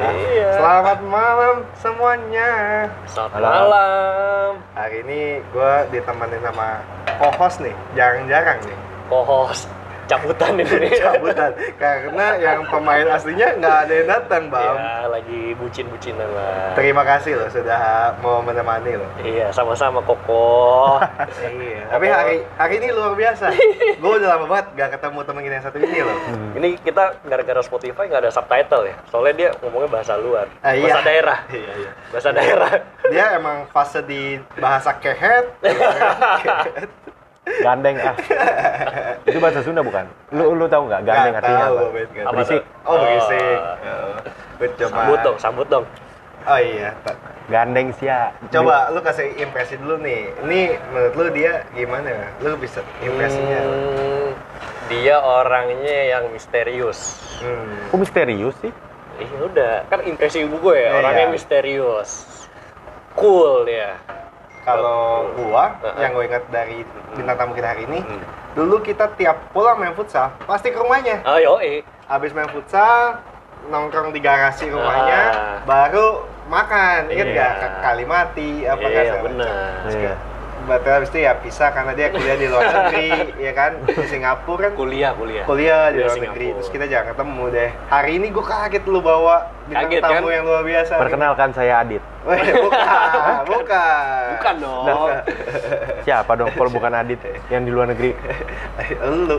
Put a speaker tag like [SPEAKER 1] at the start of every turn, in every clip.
[SPEAKER 1] Iya.
[SPEAKER 2] Selamat malam semuanya.
[SPEAKER 1] Selamat
[SPEAKER 3] Malam.
[SPEAKER 1] malam.
[SPEAKER 2] Hari ini gue ditemenin sama co-host nih, jarang-jarang nih.
[SPEAKER 1] Co-host cabutan ini.
[SPEAKER 2] Cabutan, karena yang pemain aslinya nggak ada yang datang, Bang.
[SPEAKER 1] Iya, lagi bucin-bucinan lah.
[SPEAKER 2] Terima kasih loh sudah mau menemani loh.
[SPEAKER 1] Iya, sama-sama Koko.
[SPEAKER 2] Iya. Tapi hari hari ini luar biasa. gue udah lama banget gak ketemu temen kita yang satu ini loh.
[SPEAKER 1] ini kita gara-gara Spotify nggak ada subtitle ya. Soalnya dia ngomongnya bahasa luar.
[SPEAKER 2] Ah, iya.
[SPEAKER 1] Bahasa daerah.
[SPEAKER 2] Iya iya.
[SPEAKER 1] Bahasa daerah.
[SPEAKER 2] Dia emang fase di bahasa kehet.
[SPEAKER 3] Gandeng ah. itu bahasa Sunda bukan? Lu lu tahu nggak gandeng
[SPEAKER 2] Nggak
[SPEAKER 3] artinya
[SPEAKER 2] tahu,
[SPEAKER 3] apa?
[SPEAKER 2] Nggak
[SPEAKER 1] Apa
[SPEAKER 3] Berisik.
[SPEAKER 2] Oh berisik.
[SPEAKER 1] Oh.
[SPEAKER 2] Oh. Coba.
[SPEAKER 1] Sambut dong, sambut dong.
[SPEAKER 2] Oh iya.
[SPEAKER 3] Gandeng sia.
[SPEAKER 2] Coba lu kasih impresi dulu nih. Ini menurut lu dia gimana? Lu bisa impresinya?
[SPEAKER 1] Hmm, dia orangnya yang misterius.
[SPEAKER 2] Hmm.
[SPEAKER 3] Kok misterius sih?
[SPEAKER 1] Iya udah, kan impresi ibu gue ya,
[SPEAKER 2] Iya.
[SPEAKER 1] orangnya misterius. Cool ya.
[SPEAKER 2] Kalau gua
[SPEAKER 1] Heeh.
[SPEAKER 2] yang gue ingat dari bintang tamu kita hari ini,
[SPEAKER 1] Hmm.
[SPEAKER 2] dulu kita tiap pulang main futsal pasti ke rumahnya.
[SPEAKER 1] Oh yoi.
[SPEAKER 2] Habis main futsal nongkrong di garasi rumahnya,
[SPEAKER 1] Ah.
[SPEAKER 2] baru makan. Ingat
[SPEAKER 1] Iya.
[SPEAKER 2] nggak? Ke Kalimati apa
[SPEAKER 1] Iya,
[SPEAKER 2] nggak segala
[SPEAKER 1] benar.
[SPEAKER 3] Iya.
[SPEAKER 2] Berarti habis itu ya pisah karena dia kuliah di luar negeri, ya kan? Di Singapura kan
[SPEAKER 1] Kuliah, kuliah.
[SPEAKER 2] kuliah di
[SPEAKER 1] Kuliah
[SPEAKER 2] luar
[SPEAKER 1] Singapura.
[SPEAKER 2] negeri terus kita jarang ketemu deh hari ini gue kaget lu bawa bintang
[SPEAKER 1] Kaget,
[SPEAKER 2] tamu
[SPEAKER 1] kan?
[SPEAKER 2] yang luar biasa
[SPEAKER 3] Perkenalkan saya Adit.
[SPEAKER 2] Weh, bukan bukan
[SPEAKER 1] Bukan dong.
[SPEAKER 2] Nah,
[SPEAKER 3] Siapa dong kalau bukan Adit yang di luar negeri?
[SPEAKER 2] lu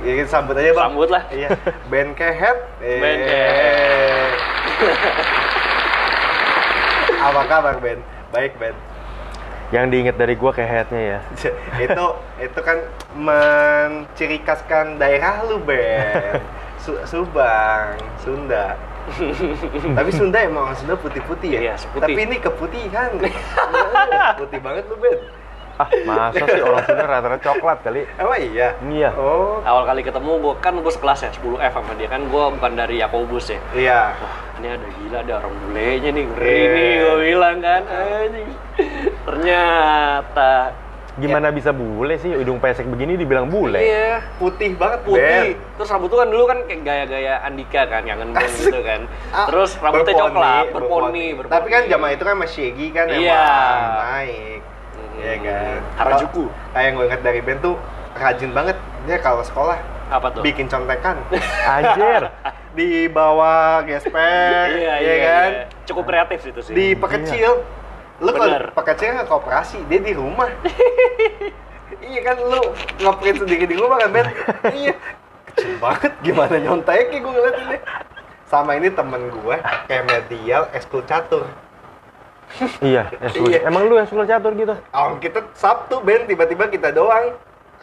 [SPEAKER 2] ya kita sambut aja bang
[SPEAKER 1] Sambut lah.
[SPEAKER 2] iya Ben Kehet Eh.
[SPEAKER 1] Ben Kehet.
[SPEAKER 2] apa kabar Ben baik Ben
[SPEAKER 3] Yang diinget dari gua kehetnya ya.
[SPEAKER 2] itu itu kan mencirikaskan daerah lu Ben. Su- Subang Sunda. Tapi Sunda emang orang Sunda putih-putih ya?
[SPEAKER 1] Iya, seputih.
[SPEAKER 2] tapi ini keputihan. Putih banget lu Ben
[SPEAKER 3] Ah, masa sih orang Sunda rata-rata coklat kali?
[SPEAKER 2] emang iya
[SPEAKER 3] Iya.
[SPEAKER 2] oh
[SPEAKER 1] Awal kali ketemu gua kan gua sekelas ya 10F sama dia kan gua bukan dari Yakobus ya.
[SPEAKER 2] iya
[SPEAKER 1] Wah, ini ada gila ada orang bulenya nih, ngeri
[SPEAKER 2] Iya.
[SPEAKER 1] nih gua bilang kan. Anjing. Ternyata
[SPEAKER 3] Gimana bisa bule sih? Hidung pesek begini dibilang bule.
[SPEAKER 1] Iya,
[SPEAKER 2] putih banget
[SPEAKER 1] putih.
[SPEAKER 2] Ben.
[SPEAKER 1] Terus rambut tuh kan dulu kan kayak gaya-gaya Andika kan, yang ngendong
[SPEAKER 2] Asik.
[SPEAKER 1] gitu kan.
[SPEAKER 2] Ah,
[SPEAKER 1] Terus rambutnya
[SPEAKER 2] berponi,
[SPEAKER 1] coklat, berponi, berponi.
[SPEAKER 2] Tapi kan zaman itu kan masih Shaggy kan
[SPEAKER 1] Iya.
[SPEAKER 2] emang naik.
[SPEAKER 1] Hmm.
[SPEAKER 2] Iya kan.
[SPEAKER 1] Harajuku.
[SPEAKER 2] Kayak yang gue ingat dari Ben tuh rajin banget dia kalau sekolah
[SPEAKER 1] Apa tuh?
[SPEAKER 2] bikin contekan
[SPEAKER 3] Anjir.
[SPEAKER 2] di bawah gesper,
[SPEAKER 1] Iya,
[SPEAKER 2] ya
[SPEAKER 1] iya,
[SPEAKER 2] kan.
[SPEAKER 1] iya. Cukup kreatif itu sih.
[SPEAKER 2] Di pekecil. Lu kalau pekecil nggak kooperasi, dia di rumah. iya kan lu ngeprint sendiri di rumah kan Ben? iya. Kecil banget gimana nyonteknya gue ngeliat ini. Sama ini temen gue kayak medial ekskul catur.
[SPEAKER 3] Iya, eskul.
[SPEAKER 2] Iya.
[SPEAKER 3] Emang lu eskul catur gitu?
[SPEAKER 2] Oh, kita Sabtu Ben tiba-tiba kita doang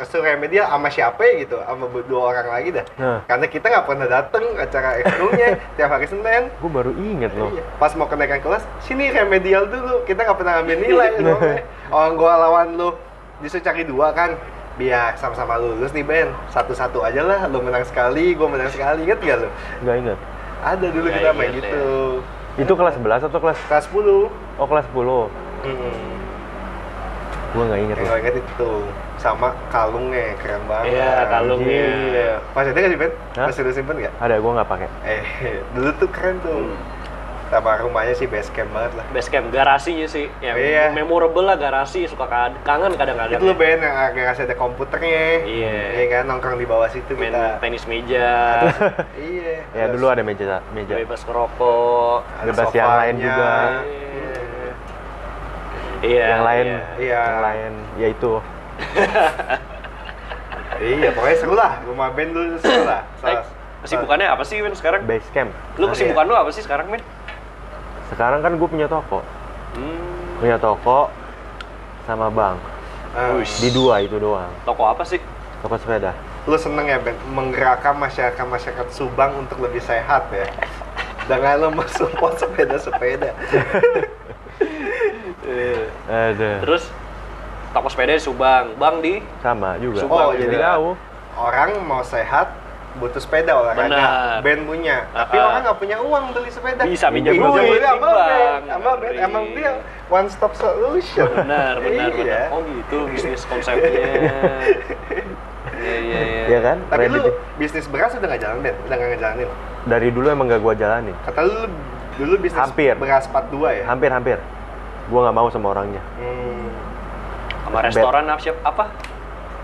[SPEAKER 2] ekskul remedial sama siapa ya gitu sama dua orang lagi dah
[SPEAKER 3] Nah.
[SPEAKER 2] karena kita nggak pernah dateng acara ekskulnya tiap hari Senin
[SPEAKER 3] Gua baru inget loh.
[SPEAKER 2] Iya. Pas mau kenaikan kelas, sini remedial dulu. Kita nggak pernah ngambil nilai. soalnya. Orang gua lawan lu justru cari dua kan. Biar sama-sama lulus nih Ben. Satu-satu aja lah. Lu menang sekali, gua menang sekali. Ingat gak lu?
[SPEAKER 3] Nggak inget.
[SPEAKER 2] Ada dulu
[SPEAKER 1] Nggak
[SPEAKER 2] kita main
[SPEAKER 1] inget
[SPEAKER 2] gitu.
[SPEAKER 3] Itu kelas 11 atau kelas
[SPEAKER 2] Kelas 10.
[SPEAKER 3] Oh, kelas 10.
[SPEAKER 2] Hmm.
[SPEAKER 3] Gua nggak inget
[SPEAKER 2] gua inget itu. Sama kalungnya, keren banget.
[SPEAKER 1] Iya, kalungnya.
[SPEAKER 2] Iya. Masih ada nggak sih Ben? Masih lu simpen nggak?
[SPEAKER 3] Ada, gua nggak pakai.
[SPEAKER 2] Eh, dulu tuh keren tuh.
[SPEAKER 1] Hmm.
[SPEAKER 2] Sama rumahnya sih base camp banget lah.
[SPEAKER 1] Base camp garasinya sih yang
[SPEAKER 2] Iya.
[SPEAKER 1] memorable lah garasi suka ka- kangen kadang-kadang
[SPEAKER 2] Itu lu Ben yang agak kasih ada komputernya.
[SPEAKER 1] Iya.
[SPEAKER 2] Iya kan nongkrong di bawah situ
[SPEAKER 1] main
[SPEAKER 2] kita.
[SPEAKER 1] tenis meja
[SPEAKER 2] iya.
[SPEAKER 3] Ya
[SPEAKER 2] Terus
[SPEAKER 3] dulu ada meja meja.
[SPEAKER 1] bebas ngerokok
[SPEAKER 2] ada
[SPEAKER 3] bebas yang lain juga.
[SPEAKER 1] iya
[SPEAKER 3] yang lain,
[SPEAKER 1] iya.
[SPEAKER 2] Iya.
[SPEAKER 3] yang lain, ya itu.
[SPEAKER 2] Iya, pokoknya seru lah. Rumah band dulu seru lah.
[SPEAKER 1] Eh, kesibukannya apa sih Ben sekarang
[SPEAKER 3] Base camp.
[SPEAKER 1] lu
[SPEAKER 2] Ah,
[SPEAKER 1] kesibukan lu apa sih sekarang Ben
[SPEAKER 3] Sekarang kan gue punya toko,
[SPEAKER 1] hmm,
[SPEAKER 3] punya toko sama bank.
[SPEAKER 2] Ah,
[SPEAKER 3] Di dua itu doang.
[SPEAKER 1] toko apa sih
[SPEAKER 3] Toko sepeda.
[SPEAKER 2] lu seneng ya Ben menggerakkan masyarakat masyarakat Subang untuk lebih sehat ya. Dengan lu mensupport sepeda-sepeda.
[SPEAKER 1] Eh,
[SPEAKER 3] Ada.
[SPEAKER 1] terus toko sepeda di Subang bang di
[SPEAKER 3] Sama juga.
[SPEAKER 1] Subang
[SPEAKER 2] Oh, jadi
[SPEAKER 1] juga.
[SPEAKER 3] tahu.
[SPEAKER 2] Orang mau sehat butuh sepeda olahraga.
[SPEAKER 1] Benar.
[SPEAKER 2] Band punya. Tapi
[SPEAKER 1] Ah.
[SPEAKER 2] orang nggak punya uang beli sepeda.
[SPEAKER 1] Bisa minjem
[SPEAKER 2] Iya,
[SPEAKER 1] duit,
[SPEAKER 2] sama band. Sama band. Emang dia one stop solution.
[SPEAKER 1] benar benar
[SPEAKER 2] Iya.
[SPEAKER 1] benar oh gitu bisnis konsepnya iya iya iya
[SPEAKER 3] Iya kan?
[SPEAKER 2] Tapi lu
[SPEAKER 3] Reddit.
[SPEAKER 2] bisnis beras udah nggak jalan Ben? Udah nggak ngejalanin?
[SPEAKER 3] dari dulu emang gak gua jalanin.
[SPEAKER 2] Kata lu Dulu bisnis
[SPEAKER 3] Hampir.
[SPEAKER 2] beras 42 ya?
[SPEAKER 3] hampir hampir gue nggak mau sama orangnya
[SPEAKER 2] Hmm.
[SPEAKER 1] Sama restoran apa siapa? Apa?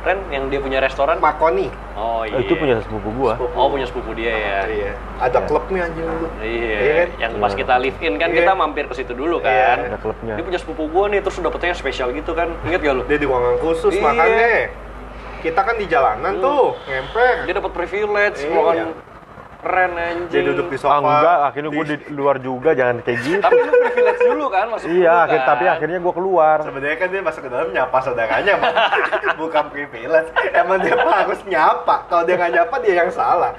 [SPEAKER 1] Ren yang dia punya restoran?
[SPEAKER 2] Makoni.
[SPEAKER 1] Oh iya.
[SPEAKER 3] itu punya sepupu gue
[SPEAKER 1] Oh punya sepupu dia ya.
[SPEAKER 2] Iya. Ada
[SPEAKER 3] Iya.
[SPEAKER 2] klubnya anjing dulu.
[SPEAKER 1] Iya,
[SPEAKER 2] Iya kan?
[SPEAKER 1] yang pas
[SPEAKER 3] Iya.
[SPEAKER 1] kita live in kan
[SPEAKER 2] Iya.
[SPEAKER 1] kita mampir ke situ dulu
[SPEAKER 2] Iya.
[SPEAKER 1] kan.
[SPEAKER 3] ada klubnya
[SPEAKER 1] Dia punya sepupu gua nih, terus dapetnya spesial gitu kan. Ingat gak lu?
[SPEAKER 2] Dia di ruangan khusus
[SPEAKER 1] Iya.
[SPEAKER 2] makanya. Kita kan di jalanan
[SPEAKER 1] Hmm.
[SPEAKER 2] tuh, ngemper.
[SPEAKER 1] Dia dapat privilege,
[SPEAKER 2] Iya.
[SPEAKER 1] makan keren anjing.
[SPEAKER 2] Dia duduk di sofa.
[SPEAKER 3] ah enggak akhirnya gue di luar juga jangan kayak gitu
[SPEAKER 1] Tapi lu privilege dulu kan masuk
[SPEAKER 3] iya
[SPEAKER 1] dulu
[SPEAKER 3] akhir,
[SPEAKER 1] kan?
[SPEAKER 3] tapi akhirnya gue keluar
[SPEAKER 2] Sebenarnya kan dia masuk ke dalam nyapa saudaranya, Bang. bukan privilege. Emang dia harus nyapa. Kalau dia nggak nyapa dia yang salah.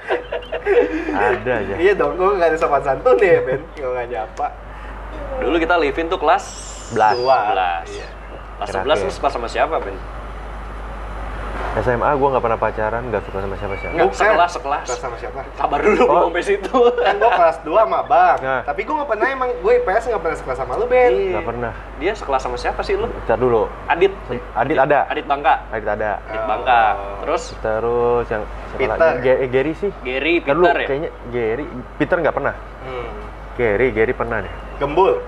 [SPEAKER 3] ada aja
[SPEAKER 2] Iya dong, gue nggak ada sopan santun ya, Ben. Kalau nggak nyapa.
[SPEAKER 1] Dulu kita live tuh kelas
[SPEAKER 3] Belas.
[SPEAKER 2] Dua.
[SPEAKER 1] 11.
[SPEAKER 2] Iya.
[SPEAKER 1] Kelas
[SPEAKER 3] Terakhir.
[SPEAKER 1] 11 lu suka sama siapa, Ben?
[SPEAKER 3] SMA gue nggak pernah pacaran nggak suka sama siapa siapa
[SPEAKER 1] Enggak,
[SPEAKER 2] Bukan.
[SPEAKER 1] sekelas, sekelas.
[SPEAKER 2] Kelas sama siapa?
[SPEAKER 1] Sabar dulu
[SPEAKER 3] Oh.
[SPEAKER 1] sampai situ.
[SPEAKER 2] Kan gue kelas 2 sama Bang.
[SPEAKER 3] Nah.
[SPEAKER 2] Tapi gue nggak pernah emang, gue IPS nggak pernah sekelas sama lu, Ben.
[SPEAKER 1] Iya.
[SPEAKER 3] nggak pernah
[SPEAKER 1] Dia sekelas sama siapa sih lu?
[SPEAKER 3] Bentar dulu
[SPEAKER 1] Adit.
[SPEAKER 3] Adit ada
[SPEAKER 1] Adit Bangka.
[SPEAKER 3] Adit ada
[SPEAKER 1] Adit Bangka.
[SPEAKER 2] Oh.
[SPEAKER 1] Terus
[SPEAKER 3] terus yang siapa
[SPEAKER 2] Peter.
[SPEAKER 3] lagi eh, Gary sih
[SPEAKER 1] Gary,
[SPEAKER 3] dulu,
[SPEAKER 1] Peter ya?
[SPEAKER 3] kayaknya Gary Peter nggak pernah
[SPEAKER 2] Hmm.
[SPEAKER 3] Gary Gary pernah deh
[SPEAKER 2] Gembul.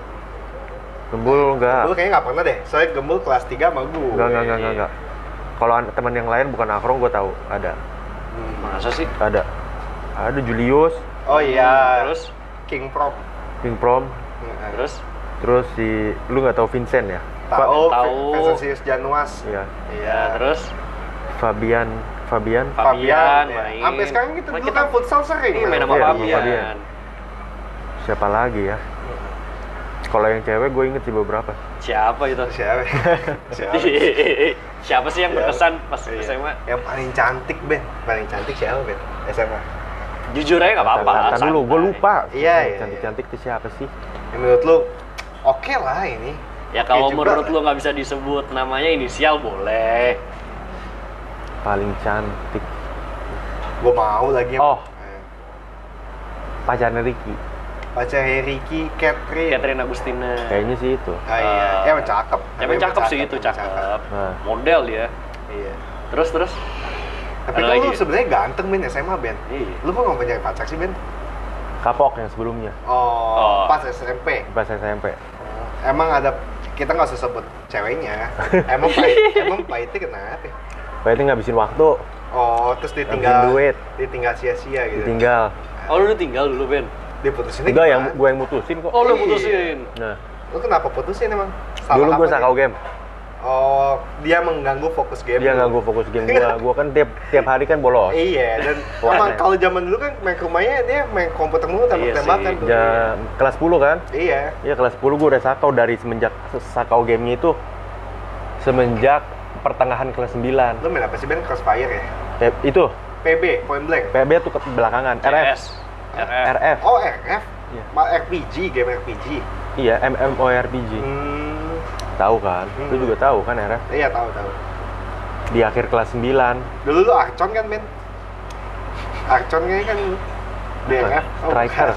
[SPEAKER 3] Gembul nggak
[SPEAKER 2] Gembul kayaknya nggak pernah deh. Soalnya Gembul kelas 3 sama gue.
[SPEAKER 3] nggak nggak nggak nggak, nggak kalau an- teman yang lain bukan Akrong gue tahu ada
[SPEAKER 2] Hmm.
[SPEAKER 1] Masa sih?
[SPEAKER 3] ada ada Julius
[SPEAKER 2] Oh iya.
[SPEAKER 1] Terus
[SPEAKER 2] King Prom.
[SPEAKER 3] King Prom
[SPEAKER 2] Heeh.
[SPEAKER 1] terus
[SPEAKER 3] terus si lu nggak tahu Vincent ya
[SPEAKER 2] Tahu,
[SPEAKER 1] Tahu.
[SPEAKER 2] Vincentius Januas.
[SPEAKER 3] Iya
[SPEAKER 1] ya terus
[SPEAKER 3] Fabian Fabian
[SPEAKER 1] Fabian
[SPEAKER 2] ya.
[SPEAKER 1] main.
[SPEAKER 2] Sampai sekarang kita
[SPEAKER 1] Main
[SPEAKER 2] dulu
[SPEAKER 1] kita-
[SPEAKER 2] kan futsal sering.
[SPEAKER 1] Iya, main sama
[SPEAKER 3] Iya, sama
[SPEAKER 1] Fabian.
[SPEAKER 3] Fabian. siapa lagi ya kalau yang cewek gue inget sih beberapa
[SPEAKER 1] Siapa itu?
[SPEAKER 2] Siapa? Siapa?
[SPEAKER 1] Siapa sih yang berkesan pas
[SPEAKER 2] Iya.
[SPEAKER 1] SMA?
[SPEAKER 2] Yang paling cantik, Ben. Paling cantik siapa, Ben? SMA.
[SPEAKER 1] Jujur aja nggak apa-apa.
[SPEAKER 3] Tar dulu gue lupa
[SPEAKER 2] Iya, iya,
[SPEAKER 3] cantik cantik itu siapa sih
[SPEAKER 2] Yang menurut lu oke lah ini.
[SPEAKER 1] Ya kalau
[SPEAKER 2] juga
[SPEAKER 1] menurut lu nggak bisa disebut namanya inisial boleh.
[SPEAKER 3] paling cantik
[SPEAKER 2] Gue mau lagi.
[SPEAKER 3] Oh.
[SPEAKER 2] Eh,
[SPEAKER 3] pacarnya Ricky
[SPEAKER 2] Pacarnya Ricky, Catherine.
[SPEAKER 1] Catherine Agustina.
[SPEAKER 3] kayaknya sih itu
[SPEAKER 2] Ah iya, ya emang cakep.
[SPEAKER 1] Emang cakep sih itu cakep.
[SPEAKER 3] Nah.
[SPEAKER 1] Model dia.
[SPEAKER 2] Iya.
[SPEAKER 1] Terus terus.
[SPEAKER 2] Tapi
[SPEAKER 1] lagi?
[SPEAKER 2] lu sebenarnya ganteng Ben SMA Ben.
[SPEAKER 1] Iya.
[SPEAKER 2] Lu kok nggak punya pacar sih Ben?
[SPEAKER 3] kapok yang sebelumnya
[SPEAKER 2] Oh,
[SPEAKER 1] Oh.
[SPEAKER 2] pas SMP.
[SPEAKER 3] pas SMP
[SPEAKER 2] Emang ada kita nggak usah sebut ceweknya. Emang pahit, emang pahitnya kenapa?
[SPEAKER 3] Berarti ngabisin waktu
[SPEAKER 2] Oh, terus
[SPEAKER 3] Ngabisin
[SPEAKER 2] ditinggal
[SPEAKER 3] duit.
[SPEAKER 2] ditinggal sia-sia gitu.
[SPEAKER 3] ditinggal
[SPEAKER 1] Oh lu udah tinggal dulu Ben.
[SPEAKER 2] Diputusinnya
[SPEAKER 3] enggak yang gue yang mutusin kok
[SPEAKER 1] Oh lu
[SPEAKER 2] Iya.
[SPEAKER 1] putusin.
[SPEAKER 3] nah
[SPEAKER 2] Lu kenapa putusin emang?
[SPEAKER 3] dulu gue sakau
[SPEAKER 2] dia?
[SPEAKER 3] game
[SPEAKER 2] Oh, dia mengganggu fokus game.
[SPEAKER 3] dia gue fokus game gue gue kan tiap tiap hari kan bolos
[SPEAKER 2] Iya, dan emang kalau zaman dulu kan main ke rumahnya dia main komputer mulu tembak-tembakan
[SPEAKER 1] Iya
[SPEAKER 2] tuh.
[SPEAKER 3] jam kelas 10 kan
[SPEAKER 2] Iya.
[SPEAKER 3] Iya kelas 10 gue udah sakau dari semenjak sakau gamenya itu semenjak pertengahan kelas 9
[SPEAKER 2] Lu main apa sih Ben? Crossfire ya?
[SPEAKER 3] P- itu
[SPEAKER 2] PB, Point Blank.
[SPEAKER 3] PB tuh ke belakangan RF
[SPEAKER 1] CS. RF.
[SPEAKER 3] RF
[SPEAKER 2] Oh, RF.
[SPEAKER 3] Iya.
[SPEAKER 2] RPG, game RPG.
[SPEAKER 3] iya MMORPG
[SPEAKER 2] Hmm.
[SPEAKER 3] tahu kan lu
[SPEAKER 2] Hmm.
[SPEAKER 3] juga tahu kan RF
[SPEAKER 2] Iya, tahu tahu.
[SPEAKER 3] di akhir kelas 9
[SPEAKER 2] Dulu lu Archon kan, Ben? Archon kayaknya kan DRF.
[SPEAKER 3] Striker.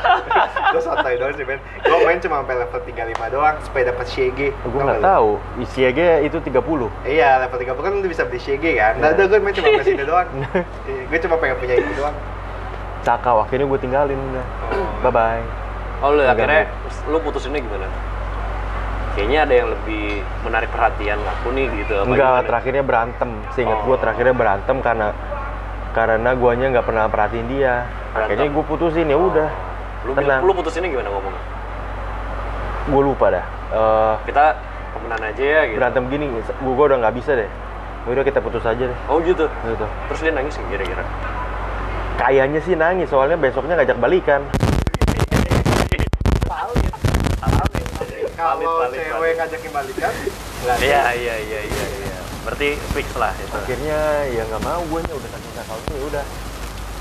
[SPEAKER 2] Gue santai doang sih, Ben. Gue main cuma sampai level 35 doang supaya dapat Shege.
[SPEAKER 3] gue nggak tahu ICG itu 30
[SPEAKER 2] Iya, level 30 kan lu bisa beli Shege kan. Nggak
[SPEAKER 3] Iya.
[SPEAKER 2] ada, gue main cuma sampai situ doang. gue cuma pengen punya itu doang.
[SPEAKER 3] Cakau akhirnya gue tinggalin udah bye bye
[SPEAKER 1] Oh lu
[SPEAKER 3] Agak
[SPEAKER 1] akhirnya lu putusinnya gimana? Kayaknya ada yang lebih menarik perhatian aku nih gitu. apa
[SPEAKER 3] enggak
[SPEAKER 1] gimana?
[SPEAKER 3] terakhirnya berantem seingat
[SPEAKER 1] Oh.
[SPEAKER 3] gue terakhirnya berantem karena karena guanya nggak pernah perhatiin dia
[SPEAKER 1] Berantem.
[SPEAKER 3] akhirnya gue putusin ya udah
[SPEAKER 1] Lu,
[SPEAKER 3] tenang.
[SPEAKER 1] lu putusinnya gimana ngomong?
[SPEAKER 3] gue lupa dah Eh,
[SPEAKER 1] Kita temenan aja ya gitu.
[SPEAKER 3] berantem gini gue udah nggak bisa deh udah kita putus aja deh
[SPEAKER 1] Oh gitu.
[SPEAKER 3] gitu
[SPEAKER 1] Terus dia nangis kira-kira?
[SPEAKER 3] Kayaknya sih nangis soalnya besoknya ngajak balikan
[SPEAKER 2] Kalau cewek ngajakin balikan,
[SPEAKER 1] Iya iya iya iya iya. Berarti fix lah itu.
[SPEAKER 3] akhirnya ya nggak mau gue udah saking sakau ya udah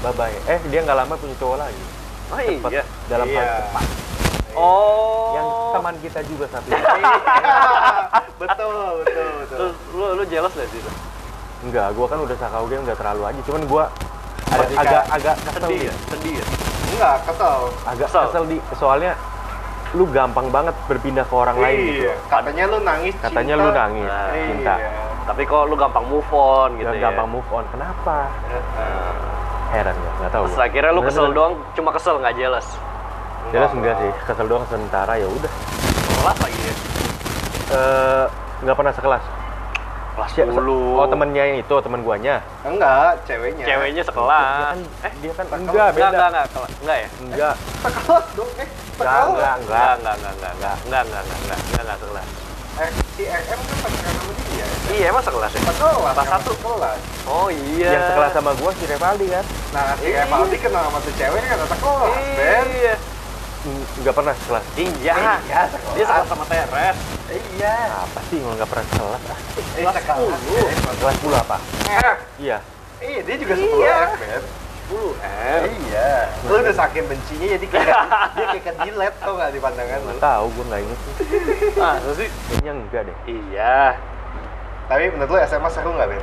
[SPEAKER 3] bye bye eh dia nggak lama punya cowok lagi
[SPEAKER 1] Oh
[SPEAKER 3] Cepet,
[SPEAKER 1] iya.
[SPEAKER 3] dalam hal
[SPEAKER 2] Iya.
[SPEAKER 3] cepat
[SPEAKER 1] Oh.
[SPEAKER 3] yang teman kita juga satu
[SPEAKER 2] betul, betul, betul.
[SPEAKER 1] Terus lu lu jealous gak sih?
[SPEAKER 3] enggak gue kan udah sakau game nggak terlalu aja cuman gue Agak agak kesel
[SPEAKER 1] Sedih
[SPEAKER 3] di-
[SPEAKER 1] ya? Sedih ya?
[SPEAKER 2] Enggak, kesel.
[SPEAKER 3] agak
[SPEAKER 1] Kesel.
[SPEAKER 3] kesel di soalnya lu gampang banget berpindah ke orang lain gitu
[SPEAKER 2] Iya. Katanya lu nangis
[SPEAKER 3] katanya
[SPEAKER 2] cinta.
[SPEAKER 3] lu nangis
[SPEAKER 1] Nah,
[SPEAKER 3] cinta
[SPEAKER 2] Iya.
[SPEAKER 1] Tapi kok lu gampang move on gitu
[SPEAKER 3] Gak
[SPEAKER 1] ya?
[SPEAKER 3] gampang move on kenapa
[SPEAKER 2] Heeh.
[SPEAKER 3] heran ya nggak tahu
[SPEAKER 1] Terus akhirnya lu kesel doang, cuma kesel nggak jealous.
[SPEAKER 3] jelas enggak sih kesel doang sementara ya udah
[SPEAKER 1] kelas lagi ya
[SPEAKER 3] Eh, nggak pernah sekelas
[SPEAKER 1] kelas
[SPEAKER 3] Siapa-
[SPEAKER 1] 10
[SPEAKER 3] oh temennya yang itu teman guanya
[SPEAKER 2] Enggak, ceweknya.
[SPEAKER 1] ceweknya
[SPEAKER 3] dia
[SPEAKER 1] sekelas
[SPEAKER 3] kan,
[SPEAKER 1] eh
[SPEAKER 3] dia kan enggak
[SPEAKER 1] enggak
[SPEAKER 3] beda
[SPEAKER 1] enggak enggak kelas enggak ya
[SPEAKER 3] enggak
[SPEAKER 2] Sekelas dong, eh.
[SPEAKER 3] enggak
[SPEAKER 2] Sekelas.
[SPEAKER 3] enggak
[SPEAKER 1] enggak
[SPEAKER 3] enggak
[SPEAKER 1] enggak enggak enggak enggak enggak enggak enggak enggak enggak enggak sekelas
[SPEAKER 2] Eh, si RM kan pacaran sama dia.
[SPEAKER 1] iya emang sekelas ya
[SPEAKER 2] Sekelas.
[SPEAKER 1] Kelas
[SPEAKER 2] sama
[SPEAKER 1] satu.
[SPEAKER 2] Sekelas.
[SPEAKER 1] oh iya
[SPEAKER 3] yang sekelas sama gua si Revaldi kan
[SPEAKER 2] Nah, si
[SPEAKER 1] Iya.
[SPEAKER 2] Revaldi kenal sama tuh cewek kan sekelas, Ben.
[SPEAKER 1] iya
[SPEAKER 3] nggak pernah sekelas
[SPEAKER 1] iya
[SPEAKER 2] Iya,
[SPEAKER 1] dia sekelas sama Teres
[SPEAKER 2] Iya.
[SPEAKER 3] apa sih kalau nggak pernah ah,
[SPEAKER 2] Eh,
[SPEAKER 1] Kelas
[SPEAKER 2] sekelas.
[SPEAKER 1] 10.
[SPEAKER 2] Ben.
[SPEAKER 3] kelas 10 apa
[SPEAKER 2] Eh,
[SPEAKER 3] iya
[SPEAKER 2] Iya, dia juga
[SPEAKER 1] Iya.
[SPEAKER 2] sekelas, Ben.
[SPEAKER 1] 10 M
[SPEAKER 2] Iya. Lu udah saking bencinya jadi kayak dia kayak kejilet tau gak di pandangan lu.
[SPEAKER 3] tahu gua nggak inget sih
[SPEAKER 1] ah sih
[SPEAKER 3] kayaknya enggak deh
[SPEAKER 1] iya
[SPEAKER 2] Tapi menurut lu SMA seru nggak, Ben?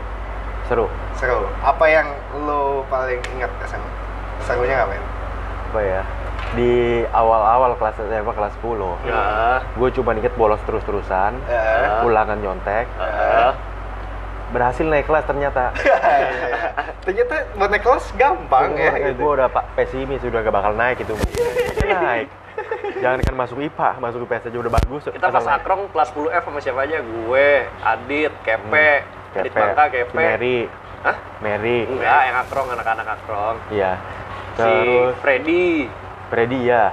[SPEAKER 3] seru
[SPEAKER 2] Seru. Apa yang lu paling ingat SMA? Serunya nggak, Ben?
[SPEAKER 3] Apa ya di awal-awal kelas SMA kelas 10
[SPEAKER 1] ya
[SPEAKER 3] gue cuma inget bolos terus-terusan
[SPEAKER 2] Eh.
[SPEAKER 1] Ah.
[SPEAKER 3] ulangan nyontek
[SPEAKER 1] Heeh.
[SPEAKER 3] berhasil naik kelas ternyata
[SPEAKER 2] Ternyata mau naik kelas gampang ya.
[SPEAKER 3] gue
[SPEAKER 2] gitu.
[SPEAKER 3] udah pak pesimis udah gak bakal naik itu naik jangan kan masuk IPA masuk IPS aja udah bagus
[SPEAKER 1] kita pas
[SPEAKER 3] naik.
[SPEAKER 1] akrong kelas 10 F sama siapa aja gue Adit Kepe Adit
[SPEAKER 3] Kepe,
[SPEAKER 1] Bangka Kepe
[SPEAKER 3] Mary
[SPEAKER 1] Hah?
[SPEAKER 3] Mary
[SPEAKER 1] enggak yang akrong anak-anak akrong
[SPEAKER 3] iya
[SPEAKER 1] si
[SPEAKER 3] terus?
[SPEAKER 1] Freddy.
[SPEAKER 3] Freddy ya.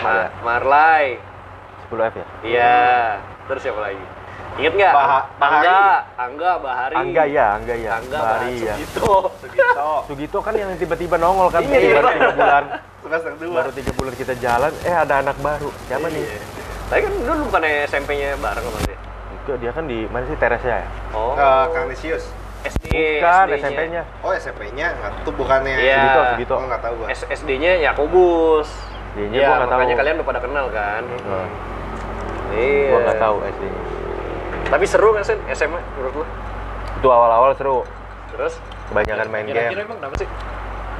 [SPEAKER 1] Ma Marlai.
[SPEAKER 3] 10 F ya?
[SPEAKER 1] Iya. Terus siapa lagi? Inget nggak?
[SPEAKER 2] Bah-
[SPEAKER 1] Angga. Angga Bahari.
[SPEAKER 3] Angga ya Angga ya
[SPEAKER 1] Angga
[SPEAKER 3] Bahari
[SPEAKER 1] Bahari
[SPEAKER 3] ya
[SPEAKER 1] Sugito.
[SPEAKER 2] Sugito.
[SPEAKER 3] Sugito kan yang tiba-tiba nongol kan?
[SPEAKER 1] Iya,
[SPEAKER 3] baru
[SPEAKER 1] iya.
[SPEAKER 3] tiga bulan.
[SPEAKER 2] Semester dua.
[SPEAKER 3] baru tiga bulan kita jalan. Eh ada anak baru. Siapa nih?
[SPEAKER 1] Iya. tapi kan dulu bukan SMP-nya bareng sama dia.
[SPEAKER 3] Itu dia kan di mana sih Teresya ya?
[SPEAKER 1] Oh.
[SPEAKER 2] Eh, Kang Nisius.
[SPEAKER 1] SD
[SPEAKER 3] bukan
[SPEAKER 1] SD-nya.
[SPEAKER 3] SMP-nya
[SPEAKER 2] Oh, SMP-nya nggak tuh bukannya.
[SPEAKER 1] Iya.
[SPEAKER 3] Sugito Sugito
[SPEAKER 2] Oh, nggak tahu gua.
[SPEAKER 1] SD-nya Yakobus.
[SPEAKER 3] Dia-nya
[SPEAKER 1] Iya,
[SPEAKER 3] gua nggak tahu.
[SPEAKER 1] makanya kalian udah pada kenal kan?
[SPEAKER 3] Nah,
[SPEAKER 1] iya.
[SPEAKER 3] Gua nggak tahu SD
[SPEAKER 1] tapi seru nggak sih SMA menurut lu?
[SPEAKER 3] Itu awal-awal seru.
[SPEAKER 1] Terus?
[SPEAKER 3] Kebanyakan main
[SPEAKER 1] kira-kira
[SPEAKER 3] game.
[SPEAKER 1] emang kenapa sih?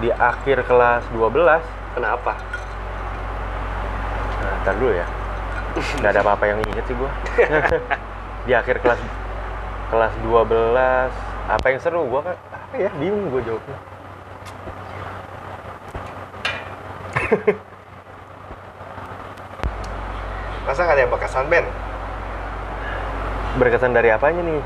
[SPEAKER 3] Di akhir kelas 12
[SPEAKER 1] kenapa?
[SPEAKER 3] Nah ntar dulu ya. Nggak ada apa-apa yang inget sih gua. Di akhir kelas kelas 12 apa yang seru? Gua kan apa ya? Bingung gua jawabnya.
[SPEAKER 2] Masa nggak ada yang berkesan, Ben?
[SPEAKER 3] berkesan dari apanya nih?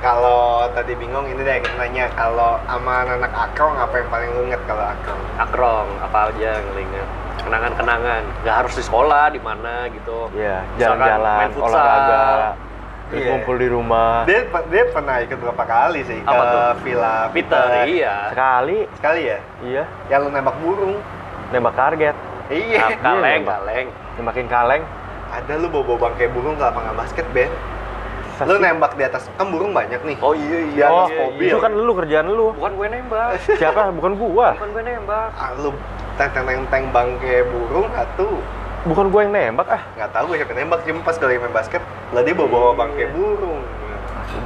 [SPEAKER 2] Kalau tadi bingung ini deh kita nanya. Kalau sama anak akrong apa yang paling lu inget kalau akrong?
[SPEAKER 1] akrong apa aja yang lu ingat? Kenangan-kenangan. Nggak harus di sekolah di mana gitu.
[SPEAKER 3] Ya jalan-jalan olahraga terus
[SPEAKER 2] Iya.
[SPEAKER 3] ngumpul di rumah
[SPEAKER 2] Dia dia pernah ikut berapa kali sih
[SPEAKER 1] Apa
[SPEAKER 2] ke
[SPEAKER 1] tuh?
[SPEAKER 2] Villa
[SPEAKER 1] Peter iya
[SPEAKER 3] sekali
[SPEAKER 2] Sekali ya?
[SPEAKER 3] iya
[SPEAKER 2] Yang lu nembak burung.
[SPEAKER 3] nembak target
[SPEAKER 2] Iya.
[SPEAKER 1] Nah, kaleng
[SPEAKER 3] Iya, Bang.
[SPEAKER 1] kaleng
[SPEAKER 3] nembakin kaleng
[SPEAKER 2] Ada lu bawa bangkai burung ke lapangan basket, Ben. Lu
[SPEAKER 3] Sasi-
[SPEAKER 2] nembak di atas kan burung banyak nih.
[SPEAKER 1] oh iya
[SPEAKER 2] Di
[SPEAKER 1] iya
[SPEAKER 2] atas
[SPEAKER 1] iya,
[SPEAKER 2] mobil.
[SPEAKER 3] itu kan lu kerjaan lu
[SPEAKER 1] bukan gue nembak
[SPEAKER 3] siapa bukan gua
[SPEAKER 1] bukan gue nembak
[SPEAKER 2] Ah, lu teng teng teng teng bangkai burung atau
[SPEAKER 3] bukan gua yang nembak ah.
[SPEAKER 2] Nggak tahu gue siapa yang nembak cuma pas kali main basket lah dia bawa bawa bangkai burung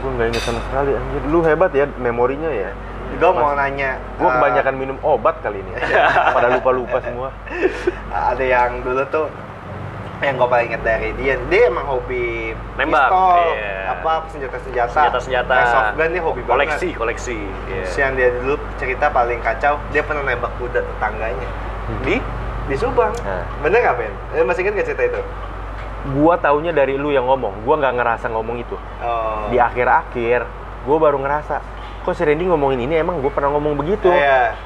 [SPEAKER 3] gue nggak inget sama sekali anjir. Lu hebat ya memorinya ya.
[SPEAKER 2] Gue mau nanya
[SPEAKER 3] gue
[SPEAKER 2] eh,
[SPEAKER 3] kebanyakan minum obat kali ini. Pada lupa lupa semua.
[SPEAKER 2] Ada yang dulu tuh yang gue paling inget dari dia dia emang hobi
[SPEAKER 1] Nembak,
[SPEAKER 2] pistol
[SPEAKER 1] iya.
[SPEAKER 2] apa senjata senjata
[SPEAKER 1] senjata-senjata
[SPEAKER 2] soft gun dia hobi
[SPEAKER 1] koleksi
[SPEAKER 2] banget
[SPEAKER 1] koleksi iya.
[SPEAKER 2] Terus yang dia dulu cerita paling kacau dia pernah nembak kuda tetangganya.
[SPEAKER 1] Di
[SPEAKER 2] di Subang
[SPEAKER 3] Nah.
[SPEAKER 2] bener nggak Ben? Eh, masih inget gak cerita itu?
[SPEAKER 3] gua taunya dari lu yang ngomong gua nggak ngerasa ngomong itu
[SPEAKER 2] Oh.
[SPEAKER 3] di akhir-akhir gua baru ngerasa kok si Randy ngomongin ini emang gua pernah ngomong begitu
[SPEAKER 2] Iya.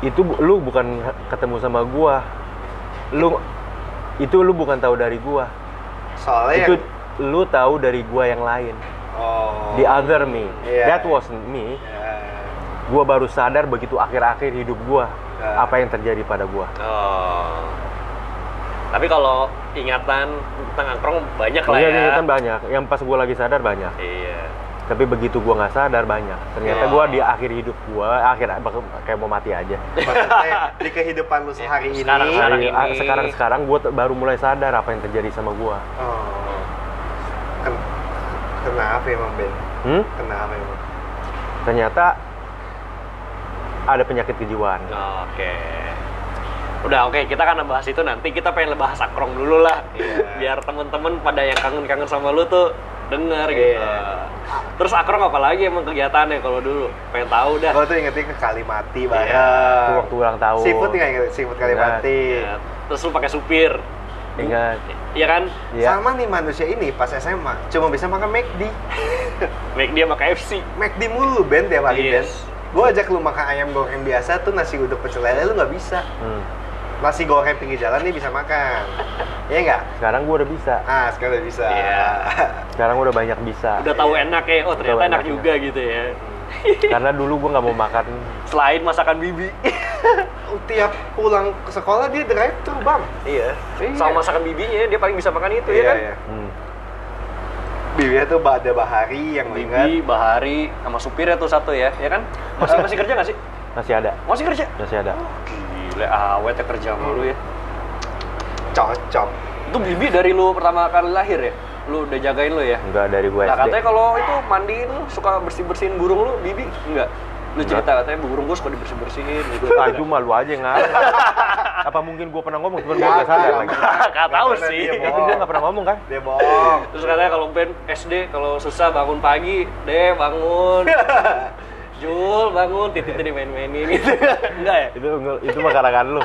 [SPEAKER 3] itu lu bukan ketemu sama gua lu itu lu bukan tahu dari gua
[SPEAKER 2] Soalnya
[SPEAKER 3] itu
[SPEAKER 2] yang-
[SPEAKER 3] lu tahu dari gua yang lain
[SPEAKER 2] oh.
[SPEAKER 3] the other me
[SPEAKER 2] Iya.
[SPEAKER 3] that wasn't me
[SPEAKER 2] Iya.
[SPEAKER 3] Gua baru sadar begitu akhir-akhir hidup gua
[SPEAKER 2] Ya.
[SPEAKER 3] apa yang terjadi pada gua
[SPEAKER 1] oh tapi kalau ingatan tentang angkrong banyak lah
[SPEAKER 3] Iya,
[SPEAKER 1] ya
[SPEAKER 3] ini kan banyak. Yang pas gua lagi sadar banyak.
[SPEAKER 1] iya
[SPEAKER 3] Tapi begitu gua nggak sadar banyak. Ternyata
[SPEAKER 1] Oh.
[SPEAKER 3] gua di akhir hidup gua, akhir kayak mau mati aja.
[SPEAKER 2] Maksudnya di kehidupan lu sehari ini
[SPEAKER 1] Sekarang, sekarang
[SPEAKER 3] Hari-
[SPEAKER 1] ini.
[SPEAKER 3] sekarang sekarang gua t- baru mulai sadar apa yang terjadi sama gua.
[SPEAKER 2] Oh. Ken- kenapa emang Ben?
[SPEAKER 3] Hmm?
[SPEAKER 2] Kenapa emang?
[SPEAKER 3] Ternyata ada penyakit kejiwaan.
[SPEAKER 1] oke udah oke kita akan bahas itu nanti kita pengen bahas akrong dulu lah
[SPEAKER 2] Iya.
[SPEAKER 1] biar temen-temen pada yang kangen-kangen sama lu tuh denger gitu
[SPEAKER 2] Iya.
[SPEAKER 1] terus akrong apa lagi emang kegiatannya kalau dulu pengen tahu dah
[SPEAKER 2] Gua tuh ingetnya ke Kalimati
[SPEAKER 1] Iya.
[SPEAKER 2] banyak.
[SPEAKER 3] Itu waktu ulang tahun.
[SPEAKER 2] Seafood nggak inget? Seafood Kalimati.
[SPEAKER 1] Ingat. terus lu pakai supir
[SPEAKER 3] Ingat.
[SPEAKER 1] Iya kan
[SPEAKER 3] Iya.
[SPEAKER 2] Sama nih manusia ini pas SMA cuma bisa makan McD.
[SPEAKER 1] dia sama KFC
[SPEAKER 2] McD mulu Ben tiap hari Ben.
[SPEAKER 1] Yes.
[SPEAKER 2] Gue ajak lu makan ayam goreng biasa tuh nasi uduk pecel lele lu nggak bisa.
[SPEAKER 3] Hmm.
[SPEAKER 2] Nasi goreng pinggir jalan nih bisa makan. Iya nggak?
[SPEAKER 3] Sekarang gue udah bisa.
[SPEAKER 2] Ah, sekarang udah bisa.
[SPEAKER 1] Iya.
[SPEAKER 3] Sekarang gue udah banyak bisa.
[SPEAKER 1] udah tahu enak ya oh ternyata
[SPEAKER 3] Udah
[SPEAKER 1] enak
[SPEAKER 3] enak,
[SPEAKER 1] juga gitu ya
[SPEAKER 3] Karena dulu gue nggak mau makan.
[SPEAKER 1] selain masakan bibi
[SPEAKER 2] Tiap pulang ke sekolah dia drive thru bang.
[SPEAKER 1] iya
[SPEAKER 2] Iya.
[SPEAKER 1] sama masakan bibinya dia paling bisa makan itu ya kan
[SPEAKER 3] Hmm.
[SPEAKER 2] Bibinya tuh ada Bahari yang lu ingat.
[SPEAKER 1] bibi bahari sama supirnya tuh satu ya ya kan masih masih kerja nggak sih
[SPEAKER 3] Masih ada.
[SPEAKER 1] masih kerja
[SPEAKER 3] Masih ada.
[SPEAKER 1] gila awet ya kerja sama lu ya
[SPEAKER 2] Cocok.
[SPEAKER 1] itu bibi dari lu pertama kali lahir ya lu udah jagain lu ya
[SPEAKER 3] Enggak dari gue
[SPEAKER 1] Nah
[SPEAKER 3] SD.
[SPEAKER 1] katanya kalau itu mandiin lu suka bersih bersihin burung lu bibi enggak lu
[SPEAKER 3] Enggak.
[SPEAKER 1] cerita katanya burung gua suka dibersih bersihin gitu
[SPEAKER 3] Ah, itu malu aja ngarang. Apa mungkin gue pernah ngomong, cuman gue nggak sadar lagi.
[SPEAKER 1] Gak tahu
[SPEAKER 2] Nggak
[SPEAKER 1] sih.
[SPEAKER 3] Tapi dia nggak pernah ngomong kan?
[SPEAKER 2] Dia bohong.
[SPEAKER 1] Terus katanya kalau Ben SD kalau susah bangun pagi, deh bangun. Jul bangun, titiknya dimain-mainin gitu. Enggak ya?
[SPEAKER 3] Itu itu mah karangan lu.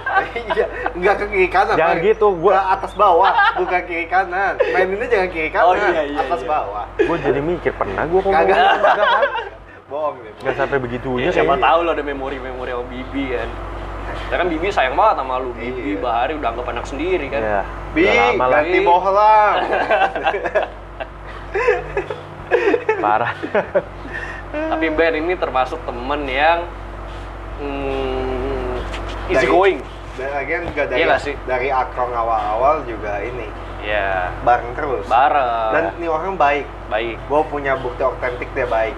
[SPEAKER 2] Iya, nggak ke kiri kanan.
[SPEAKER 3] Jangan gitu, gua-
[SPEAKER 2] Ke atas bawah, bukan kiri kanan. Maininnya jangan kiri kanan,
[SPEAKER 1] Oh, iya, iya,
[SPEAKER 2] atas
[SPEAKER 1] iya.
[SPEAKER 2] bawah.
[SPEAKER 3] Gue jadi mikir pernah gue ngomong
[SPEAKER 2] Kagak. Bohong.
[SPEAKER 3] Nggak sampai begitunya
[SPEAKER 1] Ya, siapa
[SPEAKER 3] kayaknya.
[SPEAKER 1] tahu lo ada memori-memori sama Bibi kan. Ya kan Bibi sayang banget sama lu. Bibi
[SPEAKER 2] Iya.
[SPEAKER 1] Bahari udah anggap anak sendiri kan.
[SPEAKER 3] Iya.
[SPEAKER 2] Bi,
[SPEAKER 3] lama
[SPEAKER 2] ganti bohlam.
[SPEAKER 3] Parah.
[SPEAKER 1] Tapi Ben ini termasuk temen yang hmm, easy
[SPEAKER 2] Dari-
[SPEAKER 1] going.
[SPEAKER 2] Dan lagian juga dari
[SPEAKER 1] Iya sih?
[SPEAKER 2] dari akrong awal-awal juga ini
[SPEAKER 1] Ya,
[SPEAKER 2] bareng terus.
[SPEAKER 1] bareng.
[SPEAKER 2] Dan ini orang baik.
[SPEAKER 1] baik.
[SPEAKER 2] Gue punya bukti otentik dia baik.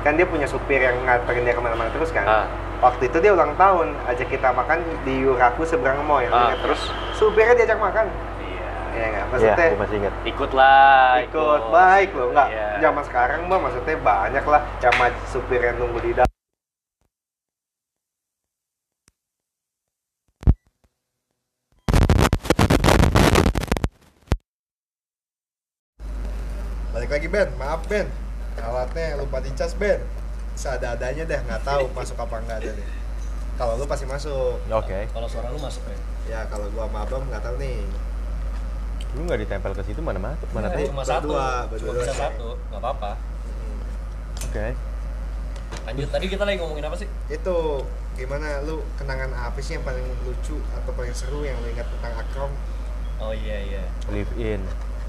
[SPEAKER 2] Kan dia punya supir yang nganterin dia ke mana-mana terus kan.
[SPEAKER 1] Ah.
[SPEAKER 2] Waktu itu dia ulang tahun, ajak kita makan di Yuraku seberang mall ya.
[SPEAKER 1] Ah, terus
[SPEAKER 2] supirnya diajak makan.
[SPEAKER 1] iya.
[SPEAKER 2] Iya nggak?
[SPEAKER 3] Iya,
[SPEAKER 2] Maksudnya
[SPEAKER 3] gue masih ingat.
[SPEAKER 1] Ikutlah,
[SPEAKER 2] ikut baik loh nggak
[SPEAKER 1] Iya.
[SPEAKER 2] zaman sekarang mah maksudnya banyak lah sama supir yang nunggu di dalam balik lagi Ben maaf Ben alatnya lupa dicas Ben seadanya deh nggak tahu masuk apa enggak ada deh kalau lu pasti masuk
[SPEAKER 3] Oke.
[SPEAKER 1] Kalau suara lu masuk ya?
[SPEAKER 2] ya kalau gua sama Abang nggak tahu nih
[SPEAKER 3] Lu nggak ditempel ke situ mana masuk? Mana
[SPEAKER 1] Iya,
[SPEAKER 3] tahu?
[SPEAKER 1] cuma satu.
[SPEAKER 2] berdua
[SPEAKER 1] Cuma bisa satu, nggak apa-apa.
[SPEAKER 3] Oke.
[SPEAKER 1] Lanjut, tadi kita lagi ngomongin apa sih?
[SPEAKER 2] itu gimana lu kenangan apa sih yang paling lucu atau paling seru yang lu ingat tentang Akrom
[SPEAKER 1] Oh iya iya.
[SPEAKER 3] Live in.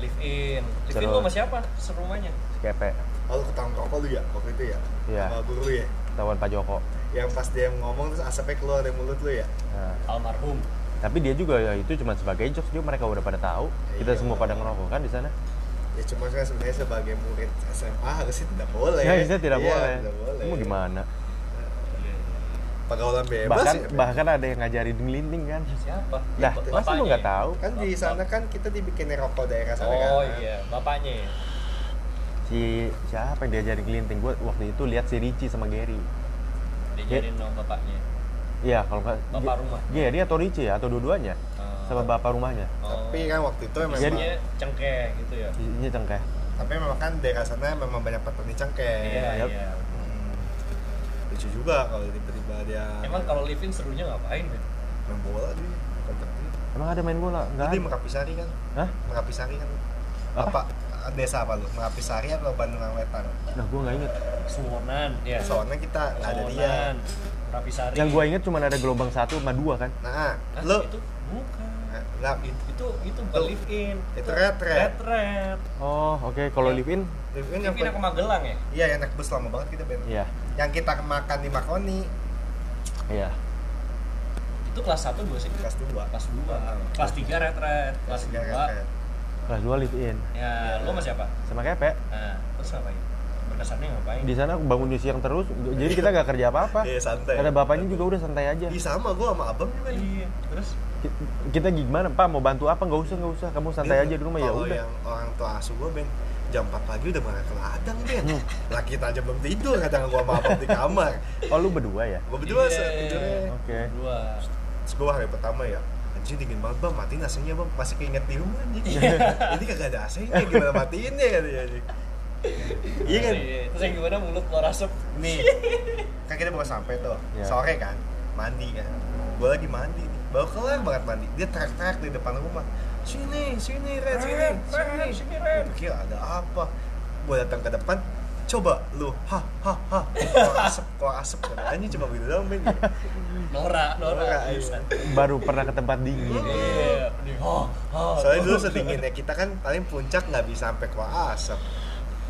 [SPEAKER 1] Live in. Live in lu sama siapa? Serumahnya?
[SPEAKER 3] Skepe.
[SPEAKER 2] oh lu ketahuan rokok lu ya waktu itu ya
[SPEAKER 3] Iya.
[SPEAKER 2] sama guru ya
[SPEAKER 3] Tawan Pak Joko.
[SPEAKER 2] yang pas dia ngomong terus asapnya keluar dari mulut lu ya
[SPEAKER 3] Nah,
[SPEAKER 1] Almarhum.
[SPEAKER 3] tapi dia juga ya itu cuma sebagai jokes juga mereka udah pada tahu. Kita
[SPEAKER 2] Iya.
[SPEAKER 3] semua pada ngerokok kan di sana.
[SPEAKER 2] ya cuma kan sebenarnya sebagai murid SMA harusnya tidak boleh
[SPEAKER 3] Ya, bisa tidak
[SPEAKER 2] Iya,
[SPEAKER 3] boleh.
[SPEAKER 2] tidak boleh
[SPEAKER 3] Kamu gimana?
[SPEAKER 2] pergaulan bebas
[SPEAKER 3] bahkan
[SPEAKER 2] ya,
[SPEAKER 3] bahkan ada yang ngajarin gelinting kan.
[SPEAKER 1] Siapa?
[SPEAKER 3] Lah,
[SPEAKER 1] Bap-
[SPEAKER 3] masa lu nggak tahu?
[SPEAKER 2] kan di sana kan kita dibikin rokok daerah sana kan
[SPEAKER 1] Oh iya, bapaknya ya.
[SPEAKER 3] Si siapa yang diajarin gelinting? Gua waktu itu lihat si Ricci sama Gary.
[SPEAKER 1] Diajarin sama bapaknya.
[SPEAKER 3] Iya, kalau nggak
[SPEAKER 1] Bapak rumah.
[SPEAKER 3] Gary atau Ricci ya, atau dua-duanya
[SPEAKER 1] Oh.
[SPEAKER 3] sama bapak rumahnya.
[SPEAKER 1] Oh.
[SPEAKER 2] tapi kan waktu itu memang
[SPEAKER 1] Isinya cengkeh gitu ya.
[SPEAKER 3] Ini cengkeh.
[SPEAKER 2] tapi memang kan daerah sana memang banyak petani cengkeh
[SPEAKER 1] Iya,
[SPEAKER 3] yap.
[SPEAKER 1] iya.
[SPEAKER 2] Hmm. lucu juga kalau tiba-tiba dia
[SPEAKER 1] Emang kalau live in serunya ngapain, Ben?
[SPEAKER 2] main bola dia
[SPEAKER 3] Emang ada main bola? Enggak.
[SPEAKER 2] Jadi
[SPEAKER 3] ada.
[SPEAKER 2] Merapi Sari kan
[SPEAKER 3] Hah?
[SPEAKER 2] Merapi Sari kan
[SPEAKER 3] Apa?
[SPEAKER 2] apa desa apa lu Merapi Sari atau Bandung Wetan
[SPEAKER 3] Nah, gua nggak inget.
[SPEAKER 1] Suwonan, ya.
[SPEAKER 2] soalnya kita nggak ada dia
[SPEAKER 1] Suwonan, Rapisari.
[SPEAKER 3] Yang gua inget cuma ada gelombang satu sama dua kan.
[SPEAKER 2] nah
[SPEAKER 1] Hah,
[SPEAKER 2] lu
[SPEAKER 1] itu bukan.
[SPEAKER 2] nggak
[SPEAKER 1] Itu itu, itu bukan
[SPEAKER 2] Itu-
[SPEAKER 1] live in.
[SPEAKER 2] itu retret.
[SPEAKER 1] Retret.
[SPEAKER 3] Oh, oke. Kalau live in?
[SPEAKER 2] Live in
[SPEAKER 1] Live
[SPEAKER 2] yang
[SPEAKER 1] in ke Magelang ya?
[SPEAKER 2] iya yang naik bus lama banget kita Ben
[SPEAKER 3] Iya.
[SPEAKER 2] yang kita makan di Makoni
[SPEAKER 3] Iya.
[SPEAKER 1] Itu kelas 1 2 sih.
[SPEAKER 2] kelas 2
[SPEAKER 1] Kelas 2. Kelas 3 retret. Kelas 2.
[SPEAKER 3] Kelas dua live in.
[SPEAKER 1] Ya, lu sama siapa?
[SPEAKER 3] Sama Kepe.
[SPEAKER 1] Nah, terus ngapain? Berkesannya ngapain?
[SPEAKER 3] Di sana bangun di siang terus. Jadi kita nggak kerja apa-apa.
[SPEAKER 2] iya santai
[SPEAKER 3] Ada bapaknya juga udah santai aja.
[SPEAKER 2] Ih, sama gua sama abang juga
[SPEAKER 1] Iya, terus
[SPEAKER 3] Ki- Kita gimana, Pak? Mau bantu apa? Nggak usah, nggak usah. Kamu santai aja di rumah ya
[SPEAKER 2] Kalau
[SPEAKER 3] udah.
[SPEAKER 2] yang orang tua asuh gua Ben jam 4 pagi udah berangkat ke ladang Ben
[SPEAKER 3] Hmm.
[SPEAKER 2] lah kita aja belum tidur kadang gua sama abang di kamar
[SPEAKER 3] Oh, lu berdua ya?
[SPEAKER 2] gua berdua
[SPEAKER 1] Iya.
[SPEAKER 2] yeah. tidurnya
[SPEAKER 3] Oke.
[SPEAKER 1] dua.
[SPEAKER 2] Terus gua hari pertama ya anjing dingin banget bang. Matiin AC-nya bang. Masih keinget di rumah anjing. Ini kagak ada AC-nya gimana matiinnya katanya anjing. Iya kan?
[SPEAKER 1] Terus yang gimana? Mulut keluar asap?
[SPEAKER 2] nih. Kan kita baru sampai tuh
[SPEAKER 3] Iya.
[SPEAKER 2] sore kan? Mandi kan? Gua lagi mandi nih. Baru kelar banget mandi. Dia teriak-teriak di depan rumah. Sini sini Red sini
[SPEAKER 1] Red,
[SPEAKER 2] sini.
[SPEAKER 1] Red, sini, Red.
[SPEAKER 2] Gua pikir ada apa? Gue datang ke depan coba lu ha ha ha. Keluar asap keluar asap anjing cuma begitu doang men
[SPEAKER 1] Nora, Nora.
[SPEAKER 2] Nora,
[SPEAKER 1] bisa.
[SPEAKER 3] baru pernah ke tempat dingin
[SPEAKER 1] Iya, di oh, oh.
[SPEAKER 2] soalnya dulu sedinginnya kita kan paling puncak nggak bisa sampai keluar asap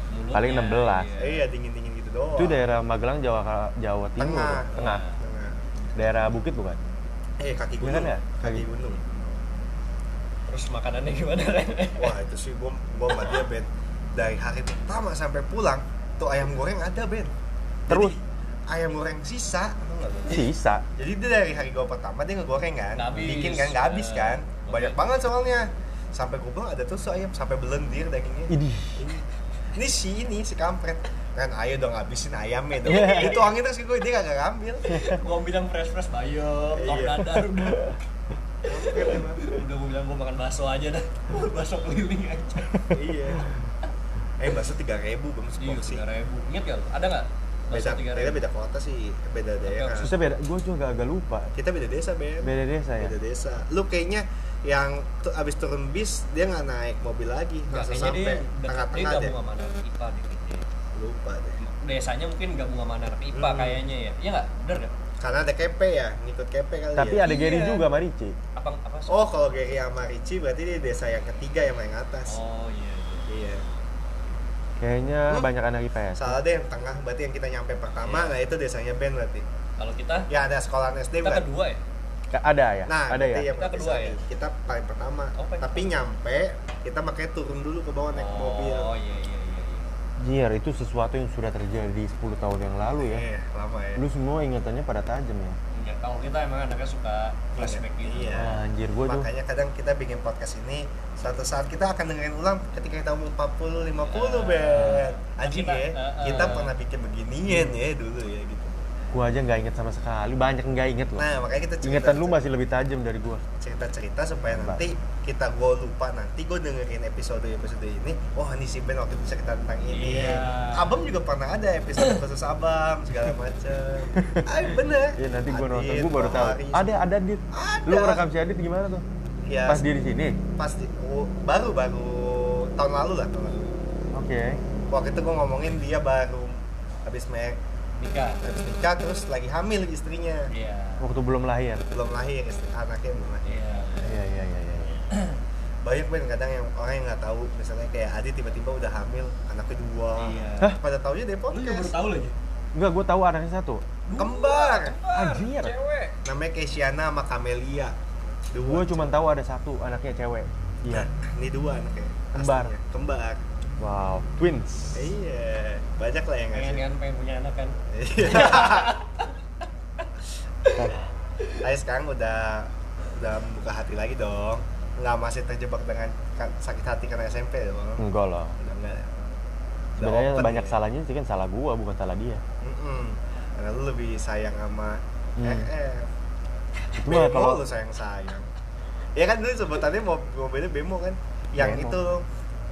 [SPEAKER 1] Mulutnya,
[SPEAKER 3] Paling 16.
[SPEAKER 1] iya.
[SPEAKER 2] iya dingin dingin gitu doang
[SPEAKER 3] itu daerah Magelang Jawa Jawa Timur
[SPEAKER 2] Tengah.
[SPEAKER 3] tengah
[SPEAKER 2] Tengah.
[SPEAKER 3] daerah bukit bukan
[SPEAKER 2] eh kaki
[SPEAKER 3] Iya
[SPEAKER 2] gunung
[SPEAKER 3] kan ya?
[SPEAKER 2] kaki gunung
[SPEAKER 1] Terus makanannya gimana, Ren?
[SPEAKER 2] Wah itu sih gua gua sama dia Ben dari hari pertama sampai pulang tuh ayam goreng ada Ben.
[SPEAKER 3] Terus?
[SPEAKER 2] Jadi, ayam goreng sisa, nggak,
[SPEAKER 3] sisa
[SPEAKER 2] Jadi dia dari hari gua pertama dia ngegoreng kan,
[SPEAKER 1] Nggak habis.
[SPEAKER 2] bikin kan nggak habis kan,
[SPEAKER 1] Eh,
[SPEAKER 2] banyak banget soalnya. Sampai gua bilang ada tuh ayam sampai belendir dagingnya. Ini, ini si ini si kampret kan ayo dong habisin ayamnya dong.
[SPEAKER 3] Iya.
[SPEAKER 2] Dituangin terus ke gue dia kagak ngambil.
[SPEAKER 1] Gua bilang fresh-fresh bayam, telur
[SPEAKER 2] Iya.
[SPEAKER 1] dadar udah. Udah gua bilang gua makan bakso aja dah. bakso keliling aja.
[SPEAKER 2] iya. Eh bakso tiga ribu bang
[SPEAKER 1] Iya,
[SPEAKER 2] seporsi.
[SPEAKER 1] tiga ribu. Ingat gak? Ada nggak?
[SPEAKER 2] Beda,
[SPEAKER 1] tiga
[SPEAKER 2] beda kota sih, beda daerah.
[SPEAKER 3] susah beda gue juga agak lupa
[SPEAKER 2] Kita beda desa Ben.
[SPEAKER 3] beda desa ya
[SPEAKER 2] beda desa lu kayaknya yang tuh abis turun bis dia nggak naik mobil lagi
[SPEAKER 1] Nggak,
[SPEAKER 2] langsung sampai tengah-tengah deh
[SPEAKER 1] gabung sama anak IPA deh.
[SPEAKER 2] lupa deh
[SPEAKER 1] Desanya mungkin gabung sama anak IPA
[SPEAKER 2] Hmm.
[SPEAKER 1] kayaknya ya. Iya nggak? Bener nggak?
[SPEAKER 2] karena ada KP ya ngikut KP kali
[SPEAKER 3] tapi
[SPEAKER 2] ya
[SPEAKER 3] ada Gary
[SPEAKER 1] Iya.
[SPEAKER 3] juga Marici
[SPEAKER 1] Apa apa
[SPEAKER 2] oh kalau Gary sama Ricci berarti dia desa yang ketiga yang paling atas
[SPEAKER 1] Oh iya. iya.
[SPEAKER 2] iya
[SPEAKER 3] kayaknya
[SPEAKER 2] Hmm?
[SPEAKER 3] banyak anak IPS
[SPEAKER 2] salah deh yang tengah berarti yang kita nyampe pertama
[SPEAKER 1] Iya.
[SPEAKER 2] nah itu desanya Ben berarti
[SPEAKER 1] Kalau kita
[SPEAKER 2] ya ada sekolah SD
[SPEAKER 1] kita
[SPEAKER 2] berarti
[SPEAKER 1] kedua ya.
[SPEAKER 3] Ada ya
[SPEAKER 2] nah
[SPEAKER 3] ada ya
[SPEAKER 2] yang
[SPEAKER 1] Kita
[SPEAKER 2] berarti
[SPEAKER 1] kedua ya?
[SPEAKER 2] kita paling pertama
[SPEAKER 1] Oh, paling
[SPEAKER 2] tapi nyampe kita makanya turun dulu ke bawah naik mobil
[SPEAKER 1] Oh iya iya iya. iya.
[SPEAKER 3] Jir, itu sesuatu yang sudah terjadi 10 tahun yang lalu ya.
[SPEAKER 2] Iya, lama ya
[SPEAKER 3] Lu semua ingatannya pada tajam ya.
[SPEAKER 1] Iya, kalau kita emang anaknya suka flashback gitu.
[SPEAKER 2] Iya.
[SPEAKER 3] Wah, anjir gua tuh.
[SPEAKER 2] Makanya kadang kita bikin podcast ini suatu saat kita akan dengerin ulang ketika kita umur 40 50
[SPEAKER 1] Ah.
[SPEAKER 2] Ben. Anjing
[SPEAKER 1] Kita-
[SPEAKER 2] ya.
[SPEAKER 1] ah, ah.
[SPEAKER 2] Kita pernah bikin beginian ya dulu ya gitu.
[SPEAKER 3] Gua aja nggak inget sama sekali. Banyak nggak inget loh.
[SPEAKER 2] Nah, makanya kita cerita
[SPEAKER 3] Ingatan lu masih lebih tajam dari gua.
[SPEAKER 2] cerita-cerita supaya
[SPEAKER 3] Mbak.
[SPEAKER 2] nanti kita gue lupa nanti gue dengerin episode episode ini wah ini si Ben waktu itu cerita tentang ini
[SPEAKER 1] Iya.
[SPEAKER 2] Abang juga pernah ada episode khusus Abang segala macem ah bener
[SPEAKER 3] Iya nanti gua nonton, gua baru tahu. Ada ada dit.
[SPEAKER 2] Ada.
[SPEAKER 3] Lu rekam si Adit gimana tuh?
[SPEAKER 2] Ya,
[SPEAKER 3] Pas dia di sini.
[SPEAKER 2] pasti oh, baru baru tahun lalu lah tahun lalu
[SPEAKER 3] Oke.
[SPEAKER 2] waktu itu gue ngomongin dia baru habis me
[SPEAKER 1] Nikah.
[SPEAKER 2] habis nikah terus lagi hamil istrinya
[SPEAKER 1] Iya.
[SPEAKER 3] Waktu belum lahir.
[SPEAKER 2] belum lahir istri, anaknya belum lahir
[SPEAKER 1] Iya.
[SPEAKER 3] Iya iya iya iya.
[SPEAKER 2] banyak ben kadang yang orang yang nggak tahu misalnya kayak Adi tiba-tiba udah hamil anaknya dua
[SPEAKER 1] Iya.
[SPEAKER 3] Hah?
[SPEAKER 2] pada taunya dari
[SPEAKER 1] Lu juga baru
[SPEAKER 2] podcast
[SPEAKER 1] tahu lagi.
[SPEAKER 3] Enggak, gua tahu anaknya satu.
[SPEAKER 2] kembar
[SPEAKER 3] Anjir.
[SPEAKER 1] Cewek.
[SPEAKER 2] namanya Kesiana sama Camelia dua
[SPEAKER 3] Gua cuma tahu ada satu anaknya cewek. Iya.
[SPEAKER 2] Nah, ini dua anaknya
[SPEAKER 3] Kembar.
[SPEAKER 2] aslinya. kembar
[SPEAKER 3] Wow, twins.
[SPEAKER 2] iya banyak lah yang
[SPEAKER 1] Pengen
[SPEAKER 2] ngasih
[SPEAKER 1] kan pengen punya anak kan.
[SPEAKER 2] Iya. Ayo sekarang udah udah membuka hati lagi dong nggak masih terjebak dengan sakit hati karena SMP dong
[SPEAKER 3] Enggak lah.
[SPEAKER 2] udah enggak ya?
[SPEAKER 3] Sebenarnya banyak
[SPEAKER 2] ya?
[SPEAKER 3] salahnya sih kan salah gua, bukan salah dia.
[SPEAKER 2] Mm-mm. karena lu lebih sayang sama
[SPEAKER 3] Hmm.
[SPEAKER 2] RF
[SPEAKER 3] Cuma
[SPEAKER 2] Bemo
[SPEAKER 3] kalau
[SPEAKER 2] lu sayang sayang ya kan dulu sebutannya mob- mobilnya Bemo kan yang
[SPEAKER 3] Bemo.
[SPEAKER 2] itu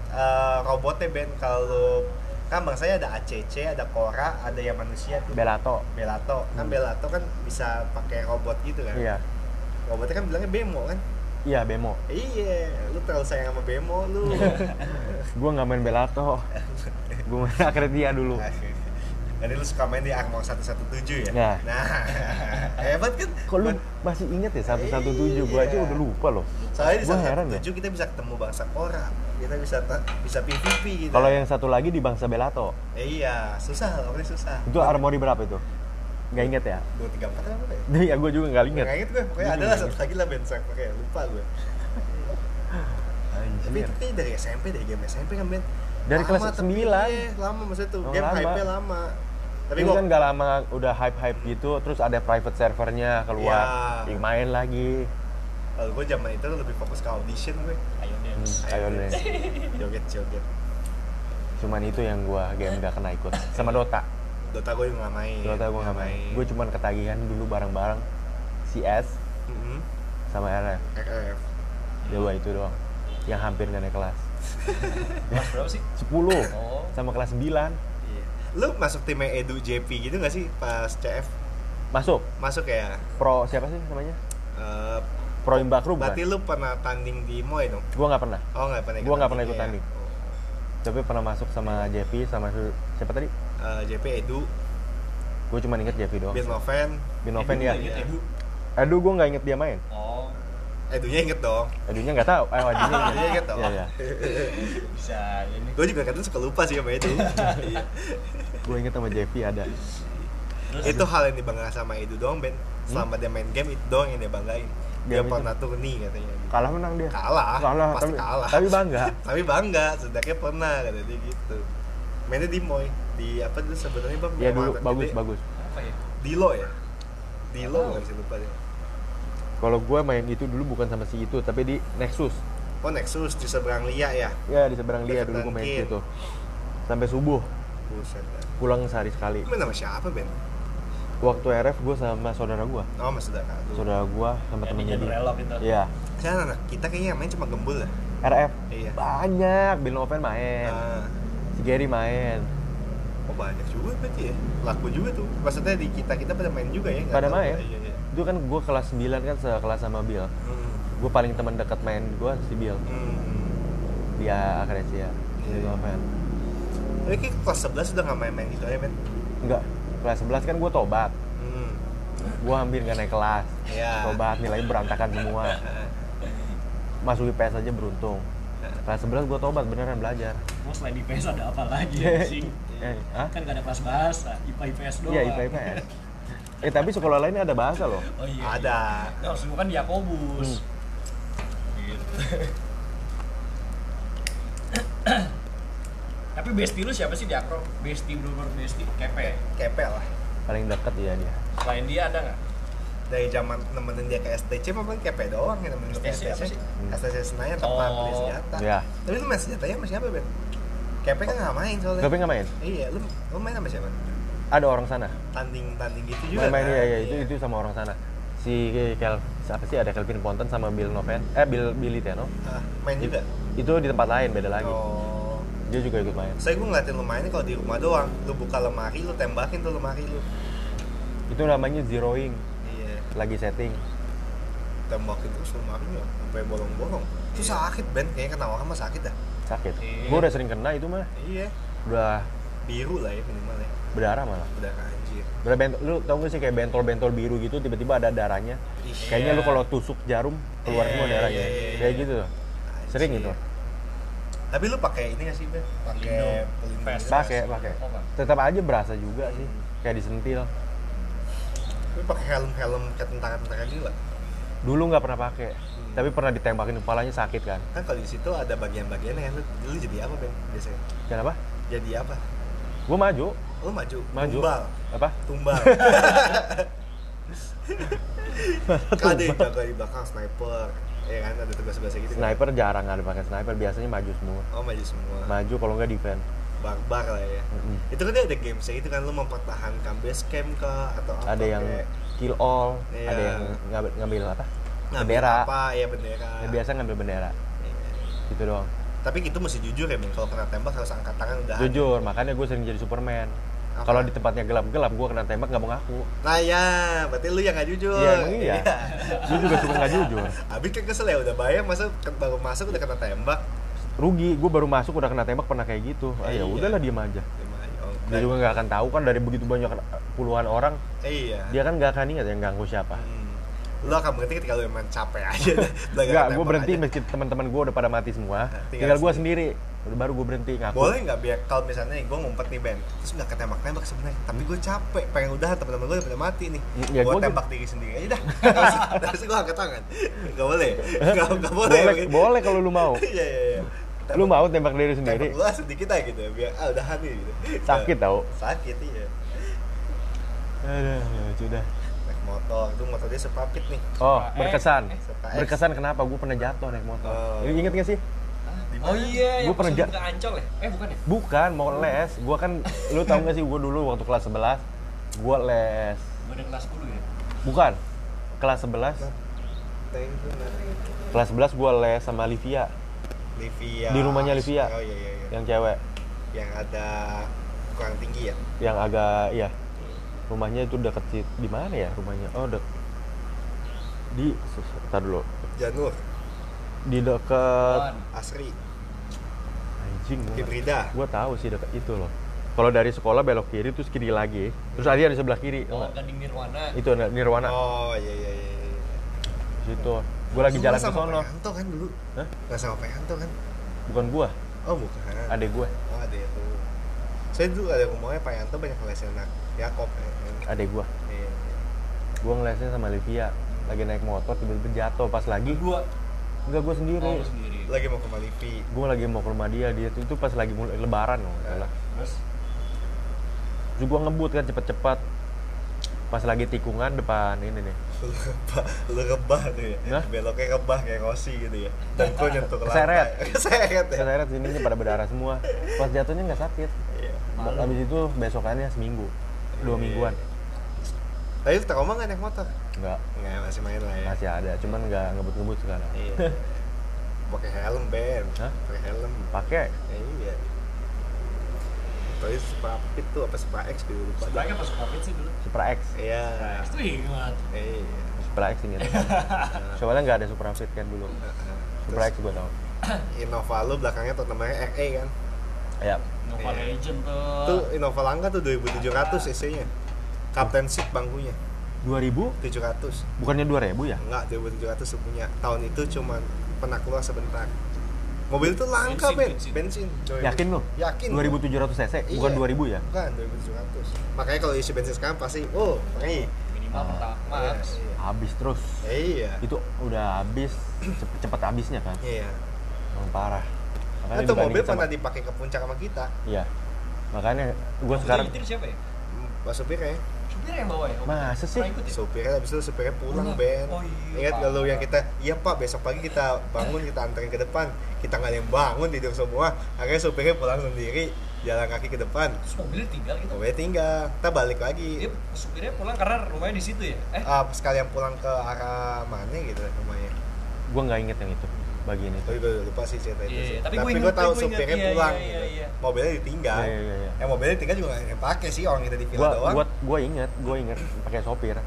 [SPEAKER 2] eh, robotnya Ben kalau kan bang saya ada ACC ada Cora ada yang manusia tuh
[SPEAKER 3] Belato.
[SPEAKER 2] Belato kan
[SPEAKER 3] Hmm.
[SPEAKER 2] Belato kan bisa pakai robot gitu kan
[SPEAKER 3] Iya.
[SPEAKER 2] robotnya kan bilangnya Bemo kan
[SPEAKER 3] Iya, Bemo.
[SPEAKER 2] iya lu terlalu sayang sama Bemo lu
[SPEAKER 3] Gua nggak main Belato. gua main Akretia dulu.
[SPEAKER 2] Jadi lu suka main di Armor 117 ya?
[SPEAKER 3] Nah.
[SPEAKER 2] nah hebat kan
[SPEAKER 3] Kok lu masih inget ya 117? Gua aja
[SPEAKER 2] Iya.
[SPEAKER 3] udah lupa loh.
[SPEAKER 2] soalnya di
[SPEAKER 3] Gua heran ya.
[SPEAKER 2] 117 kita bisa ketemu bangsa Kora kita bisa bisa PVP gitu
[SPEAKER 3] Kalau yang satu lagi di bangsa Belato.
[SPEAKER 2] Eh, iya susah orangnya susah
[SPEAKER 3] Itu armori berapa itu? Nggak inget ya?
[SPEAKER 2] dua tiga empat apa ya
[SPEAKER 3] Iya, gua juga nggak inget.
[SPEAKER 2] nggak inget gue pokoknya ada lah satu lagi lah bensang pakai lupa gue tapi itu kayaknya dari SMP dari game SMP kan Ben
[SPEAKER 3] Dari
[SPEAKER 2] Lama,
[SPEAKER 3] kelas
[SPEAKER 2] tapi
[SPEAKER 3] 9.
[SPEAKER 2] iya, lama maksudnya tuh
[SPEAKER 3] Oh,
[SPEAKER 2] game hype lama tapi gua
[SPEAKER 3] kan nggak lama udah hype-hype gitu, terus ada private servernya keluar,
[SPEAKER 2] Iya.
[SPEAKER 3] Ih, main lagi.
[SPEAKER 2] kalau gue zaman itu lebih fokus ke audition gue
[SPEAKER 1] Ayo deh.
[SPEAKER 3] Hmm, ayo deh.
[SPEAKER 2] joget joget
[SPEAKER 3] Cuman itu yang gua game nggak kena ikut. Sama Dota.
[SPEAKER 2] Dota gue nggak main
[SPEAKER 3] Dota gua nggak main. Gue cuman ketagihan dulu bareng-bareng CS
[SPEAKER 2] Mhm.
[SPEAKER 3] sama RF.
[SPEAKER 2] RF
[SPEAKER 3] Dua itu doang. Yang hampir nggak naik kelas.
[SPEAKER 1] Kelas berapa sih?
[SPEAKER 3] 10
[SPEAKER 1] Oh.
[SPEAKER 3] sama kelas 9
[SPEAKER 2] Iya. Lu masuk timnya Edu JP gitu gak sih pas CF?
[SPEAKER 3] masuk
[SPEAKER 2] Masuk ya?
[SPEAKER 3] pro siapa sih namanya
[SPEAKER 2] Eh,
[SPEAKER 3] Proim Bakru bukan?
[SPEAKER 2] Berarti lu pernah tanding di Moy dong?
[SPEAKER 3] Gue nggak pernah.
[SPEAKER 2] Oh nggak pernah
[SPEAKER 3] Gua nggak pernah ikut
[SPEAKER 2] ya?
[SPEAKER 3] tanding. Tapi pernah masuk sama Jeffy sama si- siapa tadi?
[SPEAKER 2] Oh. Eh, JP Edu,
[SPEAKER 3] Gue cuma inget Jeffy doang.
[SPEAKER 2] Bin Noven,
[SPEAKER 3] Binoven
[SPEAKER 1] Edu,
[SPEAKER 3] ya.
[SPEAKER 1] Edu.
[SPEAKER 3] Aduh, gue nggak inget dia main.
[SPEAKER 1] Oh,
[SPEAKER 2] Edunya inget dong.
[SPEAKER 3] Aduhnya nggak tahu. Eh,
[SPEAKER 2] Edunya
[SPEAKER 3] inget.
[SPEAKER 2] inget dong.
[SPEAKER 3] Iya, iya.
[SPEAKER 1] bisa ini.
[SPEAKER 2] Gue juga kadang suka lupa sih sama Edu. Iya.
[SPEAKER 3] Gue inget sama Jeffy ada.
[SPEAKER 1] Terus
[SPEAKER 2] itu hal yang dibanggakan sama Edu doang Ben. Selama dia main game itu doang yang dia banggain. Dia
[SPEAKER 3] Game itu.
[SPEAKER 2] pernah turni katanya.
[SPEAKER 3] Kalah menang dia.
[SPEAKER 2] Kalah,
[SPEAKER 3] Kalah,
[SPEAKER 2] pasti
[SPEAKER 3] tapi,
[SPEAKER 2] kalah.
[SPEAKER 3] tapi bangga.
[SPEAKER 2] Tapi bangga, sedaknya pernah kata dia gitu. Mainnya di Moy, di apa dulu sebenarnya bang?
[SPEAKER 3] Iya dulu bagus
[SPEAKER 2] gede.
[SPEAKER 3] bagus.
[SPEAKER 1] apa ya?
[SPEAKER 2] Dilo ya? Dilo
[SPEAKER 1] Nggak
[SPEAKER 2] sih lupa dia.
[SPEAKER 3] Kalau gue main itu dulu bukan sama si itu, tapi di Nexus.
[SPEAKER 2] Oh Nexus di seberang Lia ya?
[SPEAKER 3] Ya di seberang
[SPEAKER 2] Dekat
[SPEAKER 3] dulu gue main situ. Sampai subuh,
[SPEAKER 2] Buset
[SPEAKER 3] pulang sehari sekali.
[SPEAKER 2] Lu main sama siapa Ben?
[SPEAKER 3] Waktu RF gue sama saudara gue.
[SPEAKER 2] Oh mas saudara lu.
[SPEAKER 3] Saudara gue sama
[SPEAKER 1] di
[SPEAKER 3] temennya dia.
[SPEAKER 1] relok itu.
[SPEAKER 3] Iya.
[SPEAKER 2] Saya anak kita kayaknya main cuma gembul lah.
[SPEAKER 3] RF
[SPEAKER 2] Iya.
[SPEAKER 3] banyak, Bill Noven main,
[SPEAKER 2] Ah,
[SPEAKER 3] si Gary main.
[SPEAKER 2] oh banyak juga berarti ya. Laku juga tuh. Maksudnya di kita kita pada main juga ya?
[SPEAKER 3] Pada
[SPEAKER 2] tahu.
[SPEAKER 3] main.
[SPEAKER 2] Iya, iya.
[SPEAKER 3] Itu kan gue kelas 9 kan sekelas sama Bill.
[SPEAKER 2] Hmm.
[SPEAKER 3] Gue paling teman dekat main gue si Bill.
[SPEAKER 2] Hmm.
[SPEAKER 3] Dia Akresia,
[SPEAKER 2] Iya,
[SPEAKER 3] Bill
[SPEAKER 2] iya.
[SPEAKER 3] Noven.
[SPEAKER 2] Tapi kayak kelas 11 udah nggak main-main gitu ya Ben?
[SPEAKER 3] Enggak, kelas 11 kan gue tobat.
[SPEAKER 2] Hmm.
[SPEAKER 3] Gue hampir nggak naik kelas.
[SPEAKER 2] Iya.
[SPEAKER 3] Tobat, nilainya berantakan semua. Masuk IPS aja beruntung. Kelas 11 gue tobat beneran belajar.
[SPEAKER 1] Gua selain di PS ada apa lagi anjing?
[SPEAKER 3] Eh, hah?
[SPEAKER 1] Kan gak ada kelas bahasa, IPA IPS doang.
[SPEAKER 3] Iya IPA IPS. Eh tapi sekolah lainnya ada bahasa loh.
[SPEAKER 1] Oh iya.
[SPEAKER 2] Ada.
[SPEAKER 1] Iya. Nah, semua kan Yakobus.
[SPEAKER 3] Hmm.
[SPEAKER 1] Gitu. Tapi bestie lu siapa sih di Akro? Bestie bener-bener bestie, kepe.
[SPEAKER 2] Kepel lah.
[SPEAKER 3] Paling deket ya dia.
[SPEAKER 1] Selain dia ada nggak?
[SPEAKER 2] Dari zaman nemenin dia ke STC paling kepe doang ya nemenin ke
[SPEAKER 1] STC apa
[SPEAKER 2] STC. Senayan tempat
[SPEAKER 1] Oh.
[SPEAKER 2] beli senjata.
[SPEAKER 3] Ya.
[SPEAKER 2] Tapi lu main senjatanya sama siapa Ben? Kepe kan nggak main soalnya.
[SPEAKER 3] Tapi nggak main?
[SPEAKER 2] Iya, lu lu main sama siapa?
[SPEAKER 3] Ada orang sana.
[SPEAKER 2] Tanding-tanding gitu juga.
[SPEAKER 3] Main-main
[SPEAKER 2] kan?
[SPEAKER 3] iya, iya, itu itu sama orang sana. Si Kel siapa sih ada Kelvin Ponton sama Bill Noven. Eh Bill Billy Teno.
[SPEAKER 2] Ah, main juga.
[SPEAKER 3] Itu di tempat lain beda lagi.
[SPEAKER 2] Oh.
[SPEAKER 3] Dia juga ikut main.
[SPEAKER 2] Saya gue ngeliatin lu mainnya kalau di rumah doang. Lu buka lemari, lu tembakin tuh lemari lu.
[SPEAKER 3] Itu namanya zeroing.
[SPEAKER 2] Iya.
[SPEAKER 3] Lagi setting.
[SPEAKER 2] Tembakin terus lemarinya sampai bolong-bolong. Itu sakit Ben, kayaknya kena orang mah sakit dah.
[SPEAKER 3] Sakit.
[SPEAKER 1] Iya.
[SPEAKER 3] Gue udah sering kena itu mah.
[SPEAKER 2] Iya.
[SPEAKER 3] Udah
[SPEAKER 2] Biru lah ya minimal ya.
[SPEAKER 3] Berdarah malah.
[SPEAKER 2] Udah anjir.
[SPEAKER 3] Bentol, lu tau gak sih kayak bentol-bentol biru gitu tiba-tiba ada darahnya.
[SPEAKER 2] Ih,
[SPEAKER 3] Kayaknya lu kalau tusuk jarum keluar
[SPEAKER 2] Iya,
[SPEAKER 3] semua darahnya.
[SPEAKER 2] iya, iya,
[SPEAKER 3] Kayak
[SPEAKER 2] iya.
[SPEAKER 3] gitu. Sering
[SPEAKER 2] Anjir.
[SPEAKER 3] itu.
[SPEAKER 2] Tapi lu pakai ini gak sih Ben? Pakai
[SPEAKER 1] Pelindung.
[SPEAKER 3] Pakai, pakai.
[SPEAKER 1] Oh.
[SPEAKER 3] Tetap aja berasa juga sih. Kayak disentil.
[SPEAKER 2] Lu pakai helm-helm kayak tentara-tentara gitu gak?
[SPEAKER 3] Dulu nggak pernah pakai.
[SPEAKER 2] Hmm.
[SPEAKER 3] Tapi pernah ditembakin kepalanya sakit kan.
[SPEAKER 2] Kan kalau di situ ada bagian-bagiannya kan lu, lu jadi apa Ben biasanya?
[SPEAKER 3] Kenapa?
[SPEAKER 2] Jadi apa?
[SPEAKER 3] Gue maju,
[SPEAKER 2] Lu maju,
[SPEAKER 3] maju.
[SPEAKER 2] tumbal,
[SPEAKER 3] Apa?
[SPEAKER 2] tumbal. kan ada yang jaga di belakang sniper, ya kan ada tugas-tugasnya gitu. kan?
[SPEAKER 3] Sniper jarang ada pakai sniper, biasanya maju semua.
[SPEAKER 2] Oh maju semua.
[SPEAKER 3] Maju kalau nggak defend.
[SPEAKER 2] Barbar lah ya.
[SPEAKER 3] Mm-mm.
[SPEAKER 2] Itu kan dia ada games itu kan lu mempertahankan base camp kah atau apa?
[SPEAKER 3] Ada yang
[SPEAKER 2] kayak
[SPEAKER 3] kill all,
[SPEAKER 2] Iya.
[SPEAKER 3] ada yang ngambil, ngambil apa?
[SPEAKER 2] ngambil
[SPEAKER 3] bendera.
[SPEAKER 2] Apa ya bendera.
[SPEAKER 3] Ya, biasa ngambil bendera.
[SPEAKER 2] Iya.
[SPEAKER 3] Gitu doang.
[SPEAKER 2] Tapi itu mesti jujur ya, Ben. Kalau kena tembak harus angkat tangan udah.
[SPEAKER 3] Jujur, makanya gue sering jadi Superman.
[SPEAKER 2] Apa?
[SPEAKER 3] Kalau di tempatnya gelap-gelap, gue kena tembak nggak mau ngaku.
[SPEAKER 2] Nah ya, berarti lu yang gak jujur.
[SPEAKER 3] Iya, emang iya. Gue juga suka nggak jujur.
[SPEAKER 2] Habis kan kesel ya udah bayar masa baru masuk udah kena tembak.
[SPEAKER 3] Rugi, gue baru masuk udah kena tembak pernah kayak gitu. Ah, ya
[SPEAKER 2] Iya.
[SPEAKER 3] udahlah diem aja. Dia juga nggak akan tahu kan dari begitu banyak puluhan orang,
[SPEAKER 2] Iya.
[SPEAKER 3] dia kan nggak akan ingat yang ganggu siapa.
[SPEAKER 2] Hmm. Lu akan berhenti ketika lu emang capek aja.
[SPEAKER 3] Enggak, gue berhenti
[SPEAKER 2] aja.
[SPEAKER 3] meski teman-teman gue udah pada mati semua.
[SPEAKER 2] Tinggal
[SPEAKER 3] Tinggal gue sendiri. Baru gue berhenti ngaku.
[SPEAKER 2] Boleh nggak biar kalau misalnya gue ngumpet nih Ben, terus nggak ketembak-tembak sebenarnya, tapi gue capek, pengen udah teman-teman gue udah pada mati nih,
[SPEAKER 3] Ya,
[SPEAKER 2] gue
[SPEAKER 3] gua
[SPEAKER 2] tembak diri sendiri aja dah, terus gue angkat tangan, nggak boleh, nggak boleh,
[SPEAKER 3] Boleh, boleh kalau lu mau.
[SPEAKER 2] Iya iya iya.
[SPEAKER 3] Lu mau tembak diri sendiri?
[SPEAKER 2] Tembak lu sedikit aja gitu, biar ah udahan nih gitu.
[SPEAKER 3] Sakit tau.
[SPEAKER 2] Sakit iya.
[SPEAKER 3] Aduh, ya sudah.
[SPEAKER 2] Motor, itu motor dia sepapit nih.
[SPEAKER 3] Oh, berkesan. Berkesan kenapa? Gue pernah jatuh naik motor.
[SPEAKER 2] Oh.
[SPEAKER 3] Lu Ingat gak sih?
[SPEAKER 1] Oh iya,
[SPEAKER 3] Gua
[SPEAKER 1] yang
[SPEAKER 3] pernah
[SPEAKER 1] pernah
[SPEAKER 3] ja-
[SPEAKER 1] ke Ancol ya? Eh bukan ya?
[SPEAKER 3] Bukan, mau les. Gue kan, lu tau gak sih gue dulu waktu kelas 11, gue les.
[SPEAKER 1] Gue ada kelas 10 ya?
[SPEAKER 3] Bukan, kelas 11.
[SPEAKER 2] Thank you, Nat.
[SPEAKER 3] Kelas 11 gue les sama Livia,
[SPEAKER 2] Livia.
[SPEAKER 3] Di rumahnya Livia.
[SPEAKER 2] Oh iya iya iya.
[SPEAKER 3] yang cewek.
[SPEAKER 2] Yang ada kurang tinggi ya.
[SPEAKER 3] Yang agak, iya. Rumahnya itu deket sih, di mana ya rumahnya? Oh, dek. di Entar dulu
[SPEAKER 2] Janur,
[SPEAKER 3] di dekat.
[SPEAKER 2] Asri,
[SPEAKER 3] anjing
[SPEAKER 2] Hibrida.
[SPEAKER 3] gua tahu sih dekat itu loh kalau dari sekolah belok kiri terus kiri lagi terus ada di sebelah kiri
[SPEAKER 1] Oh? Gading Nirwana.
[SPEAKER 3] itu Nirwana
[SPEAKER 2] Oh iya iya iya. iya.
[SPEAKER 3] situ gua lagi jalan ke sono
[SPEAKER 2] Pak Yanto kan dulu?
[SPEAKER 3] Hah?
[SPEAKER 2] Nggak sama Pak Yanto kan?
[SPEAKER 3] bukan gua
[SPEAKER 2] Oh bukan.
[SPEAKER 3] adek gue
[SPEAKER 2] Oh ada itu. Saya dulu ada rumahnya Pak Yanto banyak lesin anak Yakob ya.
[SPEAKER 3] Adek gua
[SPEAKER 2] Iya.
[SPEAKER 3] gua ngelesnya sama Livia lagi naik motor tiba-tiba jatuh pas lagi
[SPEAKER 1] Dua.
[SPEAKER 3] enggak gua sendiri
[SPEAKER 1] Oh, sendiri.
[SPEAKER 2] Lagi mau ke Malipi.
[SPEAKER 3] gue lagi mau ke rumah dia dia tuh itu pas lagi mulai lebaran loh salah
[SPEAKER 1] Terus
[SPEAKER 3] terus gue ngebut kan cepet-cepet pas lagi tikungan depan ini nih
[SPEAKER 2] Lu rebah tuh ya.
[SPEAKER 3] Hah?
[SPEAKER 2] Beloknya rebah kayak Rossi gitu ya. Dan kok nyentuh ke lantai.
[SPEAKER 3] Keseret.
[SPEAKER 2] Keseret ya.
[SPEAKER 3] keseret sininya pada berdarah semua pas jatuhnya nggak sakit
[SPEAKER 2] Iya.
[SPEAKER 3] Habis itu besokannya seminggu dua
[SPEAKER 2] Iya.
[SPEAKER 3] mingguan
[SPEAKER 2] Tapi trauma nggak naik motor?
[SPEAKER 3] nggak
[SPEAKER 2] Nggak, masih main lah ya.
[SPEAKER 3] masih ada cuman nggak ngebut-ngebut sekarang
[SPEAKER 2] Iya. Pakai helm, Ben.
[SPEAKER 3] Hah?
[SPEAKER 2] Pakai helm.
[SPEAKER 3] pakai
[SPEAKER 2] Ya, iya. Tapi Supra Pit tuh apa Supra X gitu lupa. dah.
[SPEAKER 1] sebenarnya pas covid sih dulu.
[SPEAKER 3] Supra X
[SPEAKER 2] Iya.
[SPEAKER 1] Itu ingat.
[SPEAKER 2] Iya.
[SPEAKER 3] Supra X inget soalnya nggak ada Supra Fit kan dulu Supra X gue tau
[SPEAKER 2] Innova lu belakangnya tuh namanya RE kan.
[SPEAKER 3] ya
[SPEAKER 1] Nova
[SPEAKER 2] Iya.
[SPEAKER 1] Legend tuh.
[SPEAKER 2] Tuh Innova Langka tuh 2700 cc-nya. Seat bangkunya
[SPEAKER 3] 2000
[SPEAKER 2] 700.
[SPEAKER 3] bukannya 2000 ya
[SPEAKER 2] Enggak, 2700 tuh punya. Tahun itu cuma pernah keluar sebentar. Mobil itu langka,
[SPEAKER 1] Bensin,
[SPEAKER 2] Ben.
[SPEAKER 1] bensin.
[SPEAKER 2] Bensin. coy.
[SPEAKER 3] yakin lo
[SPEAKER 2] Yakin.
[SPEAKER 3] 2700 cc bukan
[SPEAKER 2] Iya.
[SPEAKER 3] 2000 ya
[SPEAKER 2] Bukan, 2700. Makanya kalau isi bensin sekarang pasti, oh, pergi.
[SPEAKER 1] minimal
[SPEAKER 3] Ah.
[SPEAKER 1] pertama.
[SPEAKER 2] Iya,
[SPEAKER 3] habis terus
[SPEAKER 2] iya. Iya.
[SPEAKER 3] itu udah habis cepet, cepet habisnya kan
[SPEAKER 2] Iya.
[SPEAKER 3] Emang parah makanya
[SPEAKER 2] Itu mobil pernah dipakai ke puncak sama kita.
[SPEAKER 3] iya makanya gue sekarang
[SPEAKER 1] itu siapa ya?
[SPEAKER 2] Pas supirnya.
[SPEAKER 1] Supir yang bawa ya?
[SPEAKER 3] Masa sih?
[SPEAKER 1] Ya?
[SPEAKER 2] Supirnya habis itu supirnya pulang. Ben.
[SPEAKER 1] Oh iya,
[SPEAKER 2] Ingat kalau yang kita, iya Pak, besok pagi kita bangun, kita anterin ke depan. Kita nggak ada yang bangun, tidur semua. Akhirnya supirnya pulang sendiri, jalan kaki ke depan.
[SPEAKER 1] Terus mobilnya tinggal gitu.
[SPEAKER 2] Mobilnya tinggal, kita balik lagi.
[SPEAKER 1] Dia supirnya pulang karena rumahnya di situ ya? Eh,
[SPEAKER 2] Ah, sekalian pulang ke arah mana gitu rumahnya.
[SPEAKER 3] gue nggak inget yang itu bagian itu
[SPEAKER 2] Tapi gue lupa sih cerita itu
[SPEAKER 1] Iya,
[SPEAKER 2] sih.
[SPEAKER 1] tapi
[SPEAKER 2] Tapi,
[SPEAKER 1] gua
[SPEAKER 2] gue
[SPEAKER 1] inget,
[SPEAKER 2] tahu
[SPEAKER 1] inget.
[SPEAKER 2] supirnya
[SPEAKER 1] Iya,
[SPEAKER 2] pulang
[SPEAKER 1] iya,
[SPEAKER 2] gitu.
[SPEAKER 1] iya, iya.
[SPEAKER 2] Mobilnya ditinggal.
[SPEAKER 3] Iya, iya, iya.
[SPEAKER 2] Eh mobilnya ditinggal juga nggak yang pakai sih orang kita di villa
[SPEAKER 3] gue
[SPEAKER 2] doang.
[SPEAKER 3] gua, gua inget gue inget pakai sopir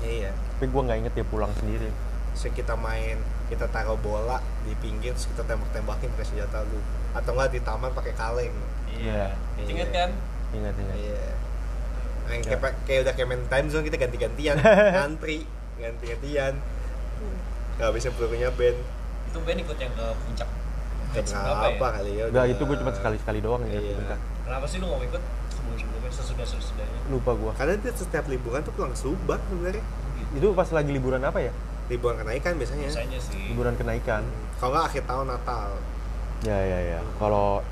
[SPEAKER 2] Iya.
[SPEAKER 3] tapi gue nggak inget dia pulang sendiri
[SPEAKER 2] So, kita main, kita taruh bola di pinggir, terus kita tembak-tembakin pakai senjata lu. Atau enggak di taman pakai kaleng.
[SPEAKER 3] Iya.
[SPEAKER 1] Ingat
[SPEAKER 2] Iya.
[SPEAKER 1] kan?
[SPEAKER 3] ingat ingat
[SPEAKER 2] Iya. Nah, yang
[SPEAKER 3] Ya.
[SPEAKER 2] kayak, kayak udah kayak main time zone kita ganti-gantian, antri, ganti-gantian. Gak bisa pelurunya band.
[SPEAKER 1] Itu Ben ikut yang ke puncak.
[SPEAKER 2] Ke berapa
[SPEAKER 1] ya?
[SPEAKER 2] kali ya?
[SPEAKER 3] Enggak,
[SPEAKER 2] udah-
[SPEAKER 3] itu gue cuma sekali-sekali doang ya
[SPEAKER 2] Iya.
[SPEAKER 3] bentar.
[SPEAKER 1] Kenapa sih lu gak mau ikut sebelum-sebelumnya, sesudah-sesudahnya?
[SPEAKER 3] lupa gue
[SPEAKER 2] Karena dia setiap liburan tuh pulang Subang sebenarnya.
[SPEAKER 3] itu pas lagi liburan apa ya
[SPEAKER 2] Liburan kenaikan biasanya.
[SPEAKER 1] Biasanya sih.
[SPEAKER 3] liburan kenaikan
[SPEAKER 2] Kalau nggak akhir tahun Natal.
[SPEAKER 3] ya ya ya kalau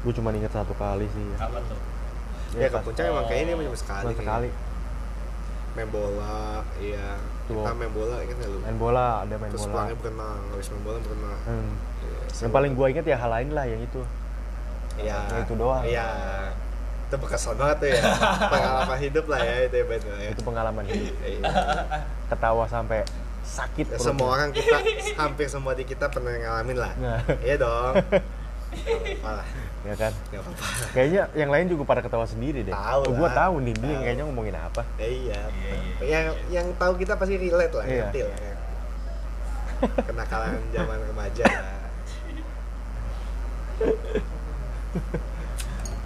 [SPEAKER 3] gue cuma inget satu kali sih ya.
[SPEAKER 1] Kapan tuh?
[SPEAKER 2] Ya, ke
[SPEAKER 3] pas-
[SPEAKER 2] puncak emang kayaknya dia cuma sekali.
[SPEAKER 3] cuma sekali
[SPEAKER 2] Main bola, iya.
[SPEAKER 3] Tuh.
[SPEAKER 2] Kita main bola, ingat nggak lu?
[SPEAKER 3] main bola ada main
[SPEAKER 2] Terus
[SPEAKER 3] bola
[SPEAKER 2] pulangnya berenang, habis main bola berenang.
[SPEAKER 3] Hmm.
[SPEAKER 2] Iya,
[SPEAKER 3] yang paling gue inget ya hal lain lah yang itu
[SPEAKER 2] Iya.
[SPEAKER 3] Ya, itu doang.
[SPEAKER 2] Iya. Itu berkesan banget tuh ya. Pengalaman hidup lah ya itu ya Ben ya.
[SPEAKER 3] itu pengalaman hidup
[SPEAKER 2] Iya.
[SPEAKER 3] ketawa sampai sakit
[SPEAKER 2] Ya, semua orang kita hampir semua di kita pernah ngalamin lah.
[SPEAKER 3] Nah.
[SPEAKER 2] Iya dong. Gak apa-apa lah.
[SPEAKER 3] Ya kan
[SPEAKER 2] Gak apa-apa.
[SPEAKER 3] kayaknya yang lain juga pada ketawa sendiri deh
[SPEAKER 2] Tahu
[SPEAKER 3] oh, gue
[SPEAKER 2] lah.
[SPEAKER 3] tahu nih dia kayaknya ngomongin apa
[SPEAKER 2] Ya, iya.
[SPEAKER 1] Iya, iya.
[SPEAKER 2] Yang yang tahu kita pasti relate lah,
[SPEAKER 3] Iya.
[SPEAKER 2] ngerti lah. Kenakalan zaman remaja.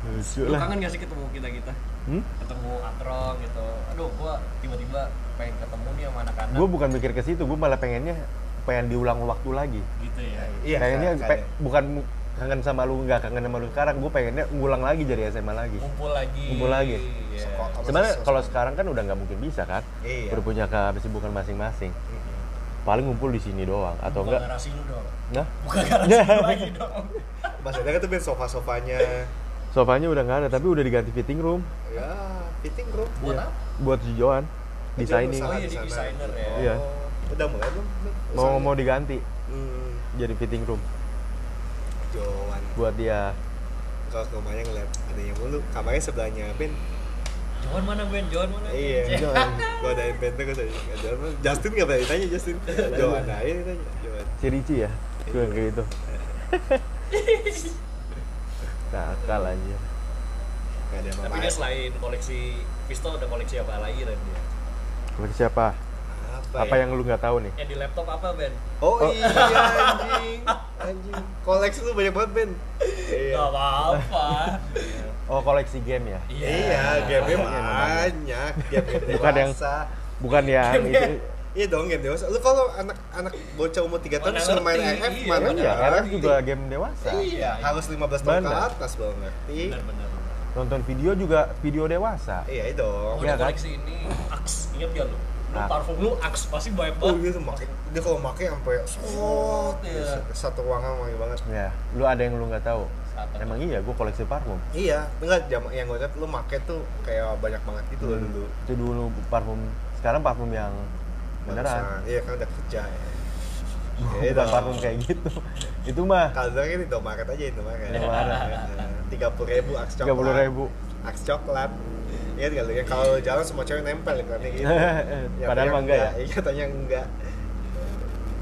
[SPEAKER 3] lucu
[SPEAKER 1] Lu
[SPEAKER 3] lah
[SPEAKER 1] kangen gak sih ketemu kita-kita?
[SPEAKER 3] hmm?
[SPEAKER 1] Ketemu Atrong gitu. Aduh, gua tiba-tiba pengen ketemu nih sama anak-anak.
[SPEAKER 3] gue bukan mikir ke situ gue malah pengennya pengen diulang waktu lagi
[SPEAKER 1] gitu ya.
[SPEAKER 2] Iya.
[SPEAKER 3] pengennya
[SPEAKER 2] kan,
[SPEAKER 3] pe- bukan mu- kangen sama lu nggak kangen sama lu sekarang gue pengennya ngulang lagi jadi SMA lagi
[SPEAKER 1] Ngumpul lagi.
[SPEAKER 3] Ngumpul lagi.
[SPEAKER 1] Iya.
[SPEAKER 2] Apa
[SPEAKER 3] sebenarnya kalau sekarang kan udah nggak mungkin bisa kan
[SPEAKER 2] Iya.
[SPEAKER 3] udah punya kesibukan masing-masing paling ngumpul di sini doang atau
[SPEAKER 1] Buka
[SPEAKER 3] enggak
[SPEAKER 1] garasi lu dong.
[SPEAKER 3] nah
[SPEAKER 1] Buka garasi lagi dong.
[SPEAKER 2] Maksudnya kan tuh sofa-sofanya.
[SPEAKER 3] sofanya udah nggak ada tapi udah diganti fitting room
[SPEAKER 2] Ya, fitting bro.
[SPEAKER 1] Buat
[SPEAKER 3] Iya.
[SPEAKER 1] apa?
[SPEAKER 3] buat si Joan designing
[SPEAKER 1] Oh, iya,
[SPEAKER 2] di
[SPEAKER 1] di
[SPEAKER 2] sana.
[SPEAKER 1] desainer ya.
[SPEAKER 3] Iya.
[SPEAKER 2] Udah mulai belum?
[SPEAKER 3] mau mau diganti
[SPEAKER 2] Hmm,
[SPEAKER 3] jadi fitting room
[SPEAKER 2] Joan.
[SPEAKER 3] buat dia
[SPEAKER 2] Kalau ke rumahnya ngeliat adanya mulu. Kamarnya sebelahnya Ben.
[SPEAKER 1] Johan mana Ben? Johan mana? Ben?
[SPEAKER 2] Iya.
[SPEAKER 3] Joan.
[SPEAKER 2] Gua ada Ben tuh gua mana? Justin nggak pernah ditanya Justin. Joan aja ditanya. Joan.
[SPEAKER 3] si Ricci ya yang kayak gitu nakal aja
[SPEAKER 2] Gak ada
[SPEAKER 1] Tapi dia selain koleksi pistol ada koleksi apa lagi kan dia?
[SPEAKER 3] Koleksi siapa? Apa yang lu nggak tahu nih?
[SPEAKER 1] Yang di laptop apa, Ben?
[SPEAKER 2] Oh, iya anjing. Anjing. Koleksi lu banyak banget, Ben. Iya.
[SPEAKER 1] Gak apa-apa.
[SPEAKER 3] Oh, koleksi game ya?
[SPEAKER 2] Iya, game banyak. Game
[SPEAKER 3] Bukan yang-. Bukan yang
[SPEAKER 1] Game
[SPEAKER 3] itu.
[SPEAKER 2] Iya dong game dewasa. Lu kalau anak-anak bocah umur 3 tahun suruh main RF
[SPEAKER 1] iya,
[SPEAKER 2] mana
[SPEAKER 3] Oh iya, karena
[SPEAKER 2] ngerti.
[SPEAKER 3] juga game dewasa.
[SPEAKER 2] Iya, harus 15 tahun ke
[SPEAKER 3] Bener.
[SPEAKER 2] atas baru ngerti.
[SPEAKER 1] Benar-benar.
[SPEAKER 3] Nonton video juga video dewasa.
[SPEAKER 2] Iya itu dong.
[SPEAKER 1] Oh,
[SPEAKER 3] Iya kan?
[SPEAKER 1] koleksi ini Axe, ingat gak lu? Lu
[SPEAKER 3] Axe.
[SPEAKER 1] parfum lu Axe pasti banyak
[SPEAKER 2] Oh
[SPEAKER 1] banget.
[SPEAKER 2] iya tuh make dia kalau make sampai
[SPEAKER 1] Oh, iya.
[SPEAKER 2] satu ruangan wangi banget.
[SPEAKER 3] Ya, lu ada yang lu nggak tahu.
[SPEAKER 1] Apa?
[SPEAKER 3] Emang iya, gua koleksi parfum.
[SPEAKER 2] Iya, enggak jam yang gue liat lu make tuh kayak banyak banget gitu loh
[SPEAKER 3] Hmm,
[SPEAKER 2] dulu.
[SPEAKER 3] Itu dulu parfum. Sekarang parfum yang beneran.
[SPEAKER 2] Iya kan udah kerja ya.
[SPEAKER 3] Bukan
[SPEAKER 2] Iya
[SPEAKER 3] parfum kayak gitu. Itu mah
[SPEAKER 2] Kalau kan itu market aja itu.
[SPEAKER 3] Indomaret.
[SPEAKER 2] Tiga puluh ribu aks coklat.
[SPEAKER 3] tiga puluh ribu.
[SPEAKER 2] Aks coklat. Iya kali yang kalau lu jalan semua cewek nempel iklannya gitu. Yang
[SPEAKER 3] Padahal mah enggak ya?
[SPEAKER 2] Iya katanya enggak.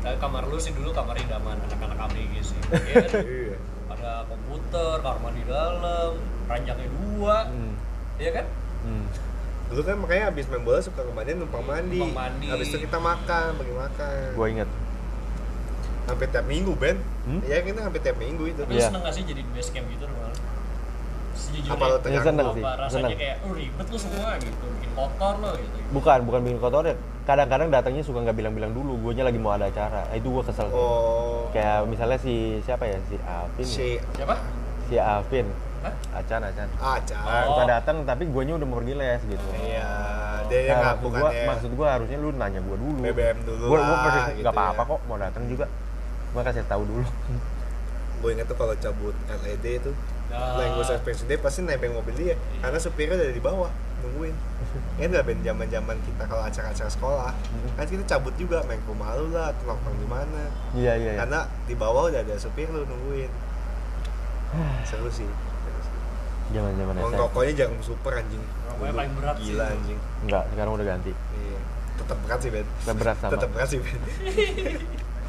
[SPEAKER 1] Nah, kamar lu sih dulu kamar idaman anak-anak ABG sih. Iya kan?
[SPEAKER 2] Iya.
[SPEAKER 1] Ada komputer, kamar mandi dalam, ranjangnya dua,
[SPEAKER 3] Hmm.
[SPEAKER 1] iya kan?
[SPEAKER 3] Hmm.
[SPEAKER 2] Dulu kan makanya abis main bola suka kemandian numpang mandi.
[SPEAKER 1] Numpang mandi.
[SPEAKER 2] Habis itu kita makan, bagi makan.
[SPEAKER 3] Gua inget.
[SPEAKER 2] Hampir tiap minggu, Ben.
[SPEAKER 3] Hmm?
[SPEAKER 2] Iya, kita hampir tiap minggu itu.
[SPEAKER 1] Tapi lu
[SPEAKER 3] Iya.
[SPEAKER 1] seneng gak sih jadi di base camp gitu lu? Sejujurnya.
[SPEAKER 2] Apa
[SPEAKER 3] Ya, seneng sih.
[SPEAKER 1] apa rasanya
[SPEAKER 3] seneng.
[SPEAKER 1] kayak oh ribet lu semua gitu bikin kotor lo gitu
[SPEAKER 3] Bukan, bukan bikin kotor ya. Kadang-kadang datangnya suka nggak bilang-bilang dulu. Guanya lagi mau ada acara. Itu gua kesel.
[SPEAKER 2] Oh.
[SPEAKER 3] Kayak misalnya si siapa ya? Si Alvin.
[SPEAKER 2] si
[SPEAKER 1] siapa
[SPEAKER 3] Si Alvin.
[SPEAKER 1] Hah?
[SPEAKER 3] Acan, Acan.
[SPEAKER 2] Acan.
[SPEAKER 1] Oh.
[SPEAKER 3] Suka datang tapi guanya udah mau pergi les gitu.
[SPEAKER 2] Iya, dia
[SPEAKER 3] Nah,
[SPEAKER 2] nggak
[SPEAKER 3] maksud
[SPEAKER 2] bukan
[SPEAKER 3] gua,
[SPEAKER 2] ya.
[SPEAKER 3] maksud gua harusnya lu nanya gua dulu.
[SPEAKER 2] BBM dulu
[SPEAKER 3] Gua, gua
[SPEAKER 2] lah,
[SPEAKER 3] pasti
[SPEAKER 2] gitu
[SPEAKER 3] nggak apa-apa
[SPEAKER 2] ya.
[SPEAKER 3] kok mau datang juga. Gua kasih tahu dulu.
[SPEAKER 2] Gue inget tuh kalau cabut LED itu,
[SPEAKER 1] Ah.
[SPEAKER 2] yang gue suspension dia pasti nebeng mobil dia, karena supirnya udah di bawah nungguin. Kan nggak ben zaman zaman kita kalau acara-acara sekolah, kan kita cabut juga main ke rumah lu lah, nongkrong di mana.
[SPEAKER 3] Iya, iya, iya.
[SPEAKER 2] Karena di bawah udah ada supir lu nungguin. Seru sih. seru sih.
[SPEAKER 3] Zaman-zaman
[SPEAKER 2] Uang rokoknya jangan super anjing.
[SPEAKER 1] Rokoknya paling berat sih
[SPEAKER 2] Gila anjing.
[SPEAKER 3] Enggak, sekarang udah ganti.
[SPEAKER 2] Iya. Tetap berat sih Ben.
[SPEAKER 3] Tetap berat sama.
[SPEAKER 2] Tetap berat sih Ben.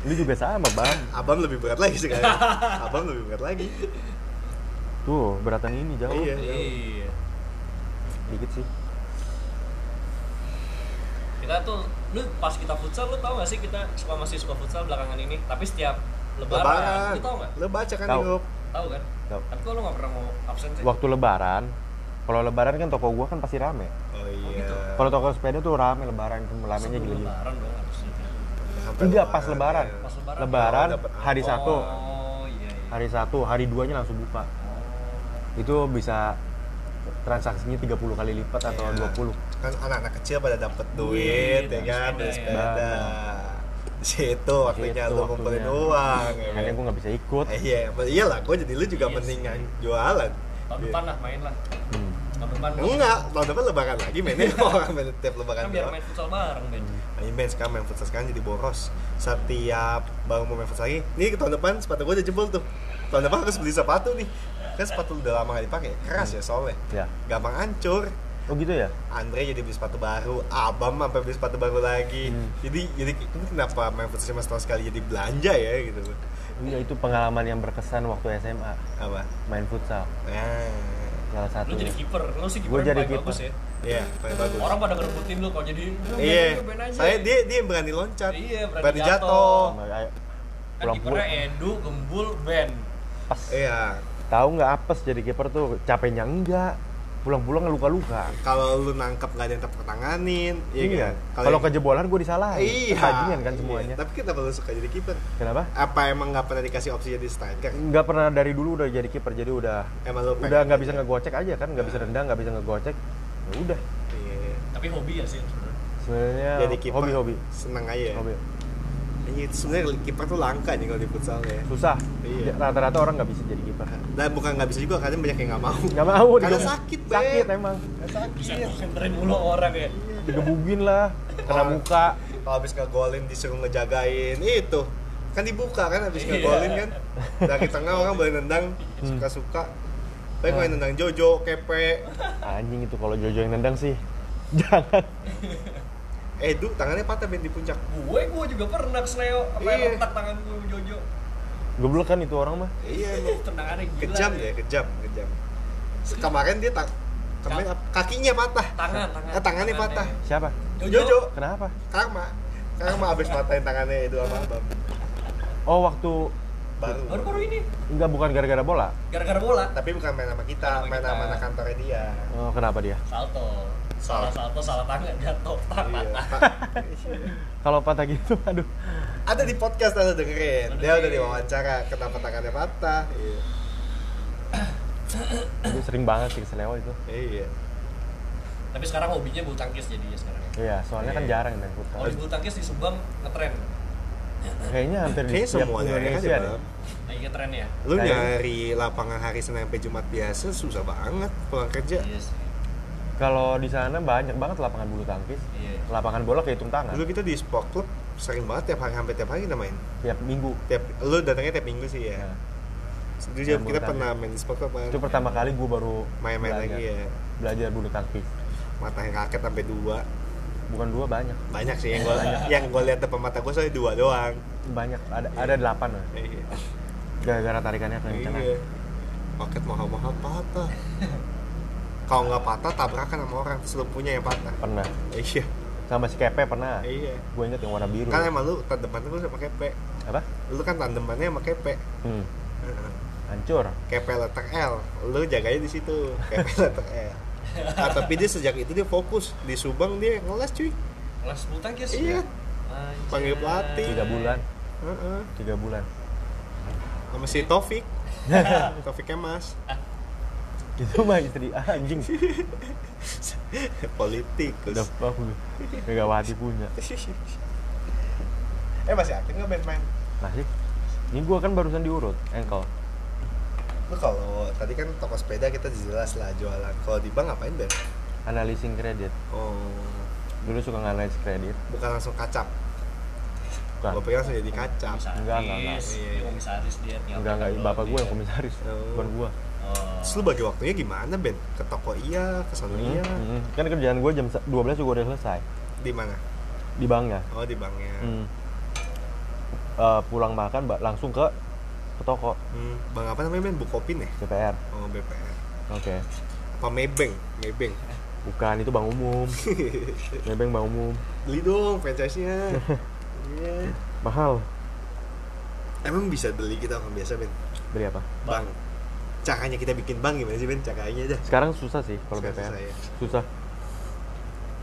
[SPEAKER 3] Lu juga sama, Bang.
[SPEAKER 2] Abang lebih berat lagi sekarang. Abang lebih berat lagi.
[SPEAKER 3] Tuh, beratan ini jauh.
[SPEAKER 2] Iya.
[SPEAKER 1] iya
[SPEAKER 3] Dikit sih.
[SPEAKER 1] kita tuh lu pas kita futsal lu tau gak sih kita suka masih suka futsal belakangan ini tapi setiap lebaran,
[SPEAKER 2] Lebaran.
[SPEAKER 1] lu tau gak
[SPEAKER 2] Lu baca kan grup?
[SPEAKER 1] tau kan
[SPEAKER 3] Tahu.
[SPEAKER 1] tapi kok lu gak pernah mau absen sih
[SPEAKER 3] Waktu lebaran, kalau lebaran kan toko gua kan pasti rame.
[SPEAKER 2] Oh iya.
[SPEAKER 1] gitu.
[SPEAKER 3] Kalau toko sepeda tuh rame lebaran, ramenya
[SPEAKER 1] Sebelum
[SPEAKER 3] gila-gila.
[SPEAKER 1] lebaran dong harusnya
[SPEAKER 3] Enggak, pas lebaran.
[SPEAKER 2] ya.
[SPEAKER 1] pas lebaran
[SPEAKER 3] Lebaran,
[SPEAKER 2] Oh,
[SPEAKER 3] hari satu.
[SPEAKER 1] oh iya iya
[SPEAKER 3] Hari satu, hari duanya langsung buka. Itu bisa transaksinya 30 kali lipat atau
[SPEAKER 2] Iya.
[SPEAKER 3] 20.
[SPEAKER 2] Kan anak-anak kecil pada dapet duit,
[SPEAKER 1] Duit,
[SPEAKER 2] ya kan,
[SPEAKER 1] ya.
[SPEAKER 2] sepeda. Di situ waktunya
[SPEAKER 3] Situ
[SPEAKER 2] lu kumpulin
[SPEAKER 3] waktunya.
[SPEAKER 2] uang. ya kan?
[SPEAKER 3] gua nggak bisa ikut.
[SPEAKER 2] Eh, iya, iyalah, gue jadi lu juga
[SPEAKER 1] Iya
[SPEAKER 2] mendingan jualan.
[SPEAKER 1] tahun
[SPEAKER 2] Iya.
[SPEAKER 1] depan lah main lah
[SPEAKER 3] Hmm.
[SPEAKER 1] tahun depan
[SPEAKER 2] Enggak, tahun depan lebaran lagi mainnya orang main tiap lebaran
[SPEAKER 1] kan biar main futsal bareng Ben
[SPEAKER 2] Ini main sekarang main futsal sekarang jadi boros. Setiap baru mau main futsal lagi, nih tahun depan sepatu gue udah jebol tuh. Tahun depan harus beli sepatu nih. Kan sepatu udah lama gak dipakai, keras ya soalnya.
[SPEAKER 3] Ya.
[SPEAKER 2] Gampang hancur.
[SPEAKER 3] Oh gitu ya?
[SPEAKER 2] Andre jadi beli sepatu baru, Abam sampai beli sepatu baru lagi.
[SPEAKER 3] Hmm.
[SPEAKER 2] Jadi jadi kenapa main futsal cuma setahun sekali jadi belanja ya gitu.
[SPEAKER 3] Iya, itu pengalaman yang berkesan waktu SMA,
[SPEAKER 2] Apa?
[SPEAKER 3] main futsal.
[SPEAKER 2] Nah,
[SPEAKER 3] Salah
[SPEAKER 1] lu
[SPEAKER 3] satu.
[SPEAKER 1] jadi kiper lu sih
[SPEAKER 3] Gua
[SPEAKER 1] kiper
[SPEAKER 3] jadi
[SPEAKER 1] paling bagus
[SPEAKER 3] kiper.
[SPEAKER 1] ya
[SPEAKER 2] iya, paling bagus.
[SPEAKER 1] orang pada ngerebutin lu kalau jadi "Lu
[SPEAKER 2] Iya,
[SPEAKER 1] Ben, Ben aja."
[SPEAKER 2] saya dia dia yang berani loncat,
[SPEAKER 1] Iya, berani jatuh.
[SPEAKER 2] jatuh.
[SPEAKER 3] Ayo,
[SPEAKER 1] kan
[SPEAKER 3] pulang
[SPEAKER 1] kipernya
[SPEAKER 3] pulang.
[SPEAKER 1] Edu, Gembul, Ben
[SPEAKER 3] Pas.
[SPEAKER 2] Iya,
[SPEAKER 3] Tahu nggak apes jadi kiper tuh capeknya enggak. Pulang-pulang luka-luka.
[SPEAKER 2] kalau lu nangkep nggak ada yang tepuk tanganin, iya,
[SPEAKER 3] Iya.
[SPEAKER 2] kan?
[SPEAKER 3] Kalau kejebolan gue disalahin.
[SPEAKER 2] iya,
[SPEAKER 3] Bajingan kan
[SPEAKER 2] iya.
[SPEAKER 3] semuanya.
[SPEAKER 2] Tapi kenapa lu suka jadi kiper?
[SPEAKER 3] Kenapa?
[SPEAKER 2] Apa emang nggak pernah dikasih opsi jadi striker?
[SPEAKER 3] Nggak pernah dari dulu udah jadi kiper, jadi udah
[SPEAKER 2] Emang lu
[SPEAKER 3] udah nggak bisa ngegocek aja kan, nggak bisa rendang, nggak bisa ngegocek. Ya udah.
[SPEAKER 2] Iya.
[SPEAKER 1] tapi hobi ya sih sebenarnya
[SPEAKER 2] Jadi kiper
[SPEAKER 3] hobi-hobi.
[SPEAKER 2] seneng aja. ya?
[SPEAKER 3] Hobi.
[SPEAKER 2] Iya, itu sebenarnya kiper tuh langka nih kalau di futsal ya.
[SPEAKER 3] Susah.
[SPEAKER 2] Iya.
[SPEAKER 3] Rata-rata orang nggak bisa jadi kiper.
[SPEAKER 2] Dan bukan nggak bisa juga, kadang banyak yang nggak mau.
[SPEAKER 3] Nggak mau.
[SPEAKER 2] Karena
[SPEAKER 3] digebuk-
[SPEAKER 2] sakit, Beb.
[SPEAKER 3] Sakit emang.
[SPEAKER 1] bisa
[SPEAKER 2] Sakit.
[SPEAKER 1] ngenterin mulu orang ya
[SPEAKER 3] Digebugin lah, kena muka.
[SPEAKER 2] Kalau habis ngegolin disuruh ngejagain itu kan dibuka kan habis
[SPEAKER 1] Iya.
[SPEAKER 2] ngegolin kan dari tengah orang boleh nendang
[SPEAKER 3] Hmm.
[SPEAKER 2] suka-suka tapi kalau yang nendang Jojo, Kepe,
[SPEAKER 3] Anjing itu kalau Jojo yang nendang sih. Jangan.
[SPEAKER 2] Edu tangannya patah ben di puncak.
[SPEAKER 1] gue gue juga pernah kesleo apa
[SPEAKER 2] Iya.
[SPEAKER 1] yang retak tangan gue Jojo
[SPEAKER 3] Goblok kan itu orang mah.
[SPEAKER 2] Iya
[SPEAKER 1] tendangannya gila
[SPEAKER 2] kejam ya, kejam, kejam. Kemarin dia tak kemarin kakinya patah.
[SPEAKER 1] tangan tangan
[SPEAKER 2] Eh, tangannya patah.
[SPEAKER 3] Siapa?
[SPEAKER 1] Jojo,
[SPEAKER 2] Jojo,
[SPEAKER 3] Kenapa?
[SPEAKER 2] karma. Mah abis matain tangannya itu sama abang.
[SPEAKER 3] Oh waktu
[SPEAKER 2] Baru.
[SPEAKER 1] Baru-baru ini
[SPEAKER 3] enggak bukan gara-gara bola.
[SPEAKER 1] gara-gara bola.
[SPEAKER 2] Tapi bukan main sama kita, main sama anak kantornya dia.
[SPEAKER 3] Oh kenapa dia?
[SPEAKER 1] Salto. Salah salto, salah tangan jatuh.
[SPEAKER 2] Iya.
[SPEAKER 3] Kalau patah gitu, aduh.
[SPEAKER 2] Ada di podcast tadi dengerin. Dia udah diwawancara kenapa tangannya patah. Iya.
[SPEAKER 3] Itu sering banget sih keselewa itu.
[SPEAKER 2] Iya.
[SPEAKER 1] Tapi sekarang hobinya bulu tangkis jadinya sekarang.
[SPEAKER 3] Iya, soalnya kan
[SPEAKER 2] Iya.
[SPEAKER 3] jarang main futsal.
[SPEAKER 1] Oh, di bulu tangkis di Subang ngetren.
[SPEAKER 3] Kayaknya hampir di
[SPEAKER 2] Kayaknya
[SPEAKER 3] setiap
[SPEAKER 2] semua daerah
[SPEAKER 3] Indonesia
[SPEAKER 2] aja,
[SPEAKER 3] deh.
[SPEAKER 1] Lagi ngetren ya.
[SPEAKER 2] Lu nyari lapangan hari Senin sampai Jumat biasa susah banget pulang kerja.
[SPEAKER 1] Iya sih.
[SPEAKER 3] Kalau di sana banyak banget lapangan bulu tangkis.
[SPEAKER 1] Iya.
[SPEAKER 3] Lapangan bola kehitung tangan.
[SPEAKER 2] Dulu kita di sport club sering banget tiap hari hampir tiap hari kita main.
[SPEAKER 3] Tiap minggu.
[SPEAKER 2] Tiap lu datangnya tiap minggu sih ya.
[SPEAKER 3] Nah,
[SPEAKER 2] Dulu
[SPEAKER 3] bulu
[SPEAKER 2] kita
[SPEAKER 3] tangkis.
[SPEAKER 2] pernah main di sport club kan.
[SPEAKER 3] itu pertama kali gue baru
[SPEAKER 2] Main-main
[SPEAKER 3] belajar,
[SPEAKER 2] lagi ya.
[SPEAKER 3] Belajar bulu tangkis.
[SPEAKER 2] Matanya kaget sampai dua.
[SPEAKER 3] Bukan dua banyak.
[SPEAKER 2] Banyak sih yang gue yang gue lihat depan mata gue soalnya dua doang.
[SPEAKER 3] Banyak. Ada ada delapan lah.
[SPEAKER 2] Iya.
[SPEAKER 3] Gara-gara tarikannya kencang.
[SPEAKER 2] Iya. Paket mahal-mahal patah. Kalau nggak patah tabrakan sama orang terus lu punya yang patah.
[SPEAKER 3] Pernah.
[SPEAKER 2] Iya.
[SPEAKER 3] Sama si Kepe pernah.
[SPEAKER 2] Iya.
[SPEAKER 3] Gue inget yang warna biru.
[SPEAKER 2] Kan emang lu tandeman lu sama kepe.
[SPEAKER 3] Apa?
[SPEAKER 2] Lu kan tandemannya sama kepe.
[SPEAKER 3] Hmm.
[SPEAKER 2] Heeh.
[SPEAKER 3] Hancur.
[SPEAKER 2] Kepe letak L. Lu jaganya di situ. Kepe letak L. Nah, tapi dia sejak itu dia fokus di Subang dia ngeles cuy.
[SPEAKER 1] Kelas bulu tangkis.
[SPEAKER 2] Iya.
[SPEAKER 1] Anjay.
[SPEAKER 2] Panggil pelatih.
[SPEAKER 3] Tiga bulan.
[SPEAKER 2] Heeh.
[SPEAKER 3] Tiga bulan.
[SPEAKER 2] Sama si Taufik. Taufik Kemas.
[SPEAKER 3] Itu mah istri anjing.
[SPEAKER 2] Politik.
[SPEAKER 3] Udah lu. Megawati punya.
[SPEAKER 2] eh masih aktif nggak main main?
[SPEAKER 3] Masih. Ini gue kan barusan diurut, engkel.
[SPEAKER 2] Lu kalau tadi kan toko sepeda kita jelas lah jualan. Kalau di bank ngapain Ben?
[SPEAKER 3] Analisin kredit.
[SPEAKER 2] Oh,
[SPEAKER 3] Dulu suka nganalisis kredit.
[SPEAKER 2] bukan langsung kacap.
[SPEAKER 3] Bukan.
[SPEAKER 2] Gue pikir langsung jadi kacap.
[SPEAKER 1] Komisaris.
[SPEAKER 3] Enggak, enggak, enggak.
[SPEAKER 1] Iya, Dia komisaris dia
[SPEAKER 3] Enggak, enggak. Bapak gue yang komisaris.
[SPEAKER 2] Oh.
[SPEAKER 3] Bukan gue.
[SPEAKER 1] Oh.
[SPEAKER 2] Terus lu bagi waktunya gimana Ben? Ke toko iya, ke sana iya.
[SPEAKER 3] Kan kerjaan gue jam se- 12 juga udah selesai.
[SPEAKER 2] Di mana?
[SPEAKER 3] Di banknya.
[SPEAKER 2] Oh di banknya.
[SPEAKER 3] Hmm. Eh, pulang makan langsung ke ke toko
[SPEAKER 2] Hmm, Bang apa namanya Ben? Bukopin ya?
[SPEAKER 3] BPR.
[SPEAKER 2] Oh BPR.
[SPEAKER 3] Oke.
[SPEAKER 2] Apa Maybank? Maybank.
[SPEAKER 3] Bukan itu bank umum. Nebeng bank umum.
[SPEAKER 2] Beli dong franchise-nya. Iya.
[SPEAKER 3] Mahal.
[SPEAKER 2] Emang bisa beli kita orang biasa Ben?
[SPEAKER 3] Beli apa?
[SPEAKER 2] Bank. Caranya kita bikin bank gimana sih Ben? Caranya aja.
[SPEAKER 3] Sekarang susah sih kalau BPR.
[SPEAKER 2] susah ya.
[SPEAKER 3] Susah.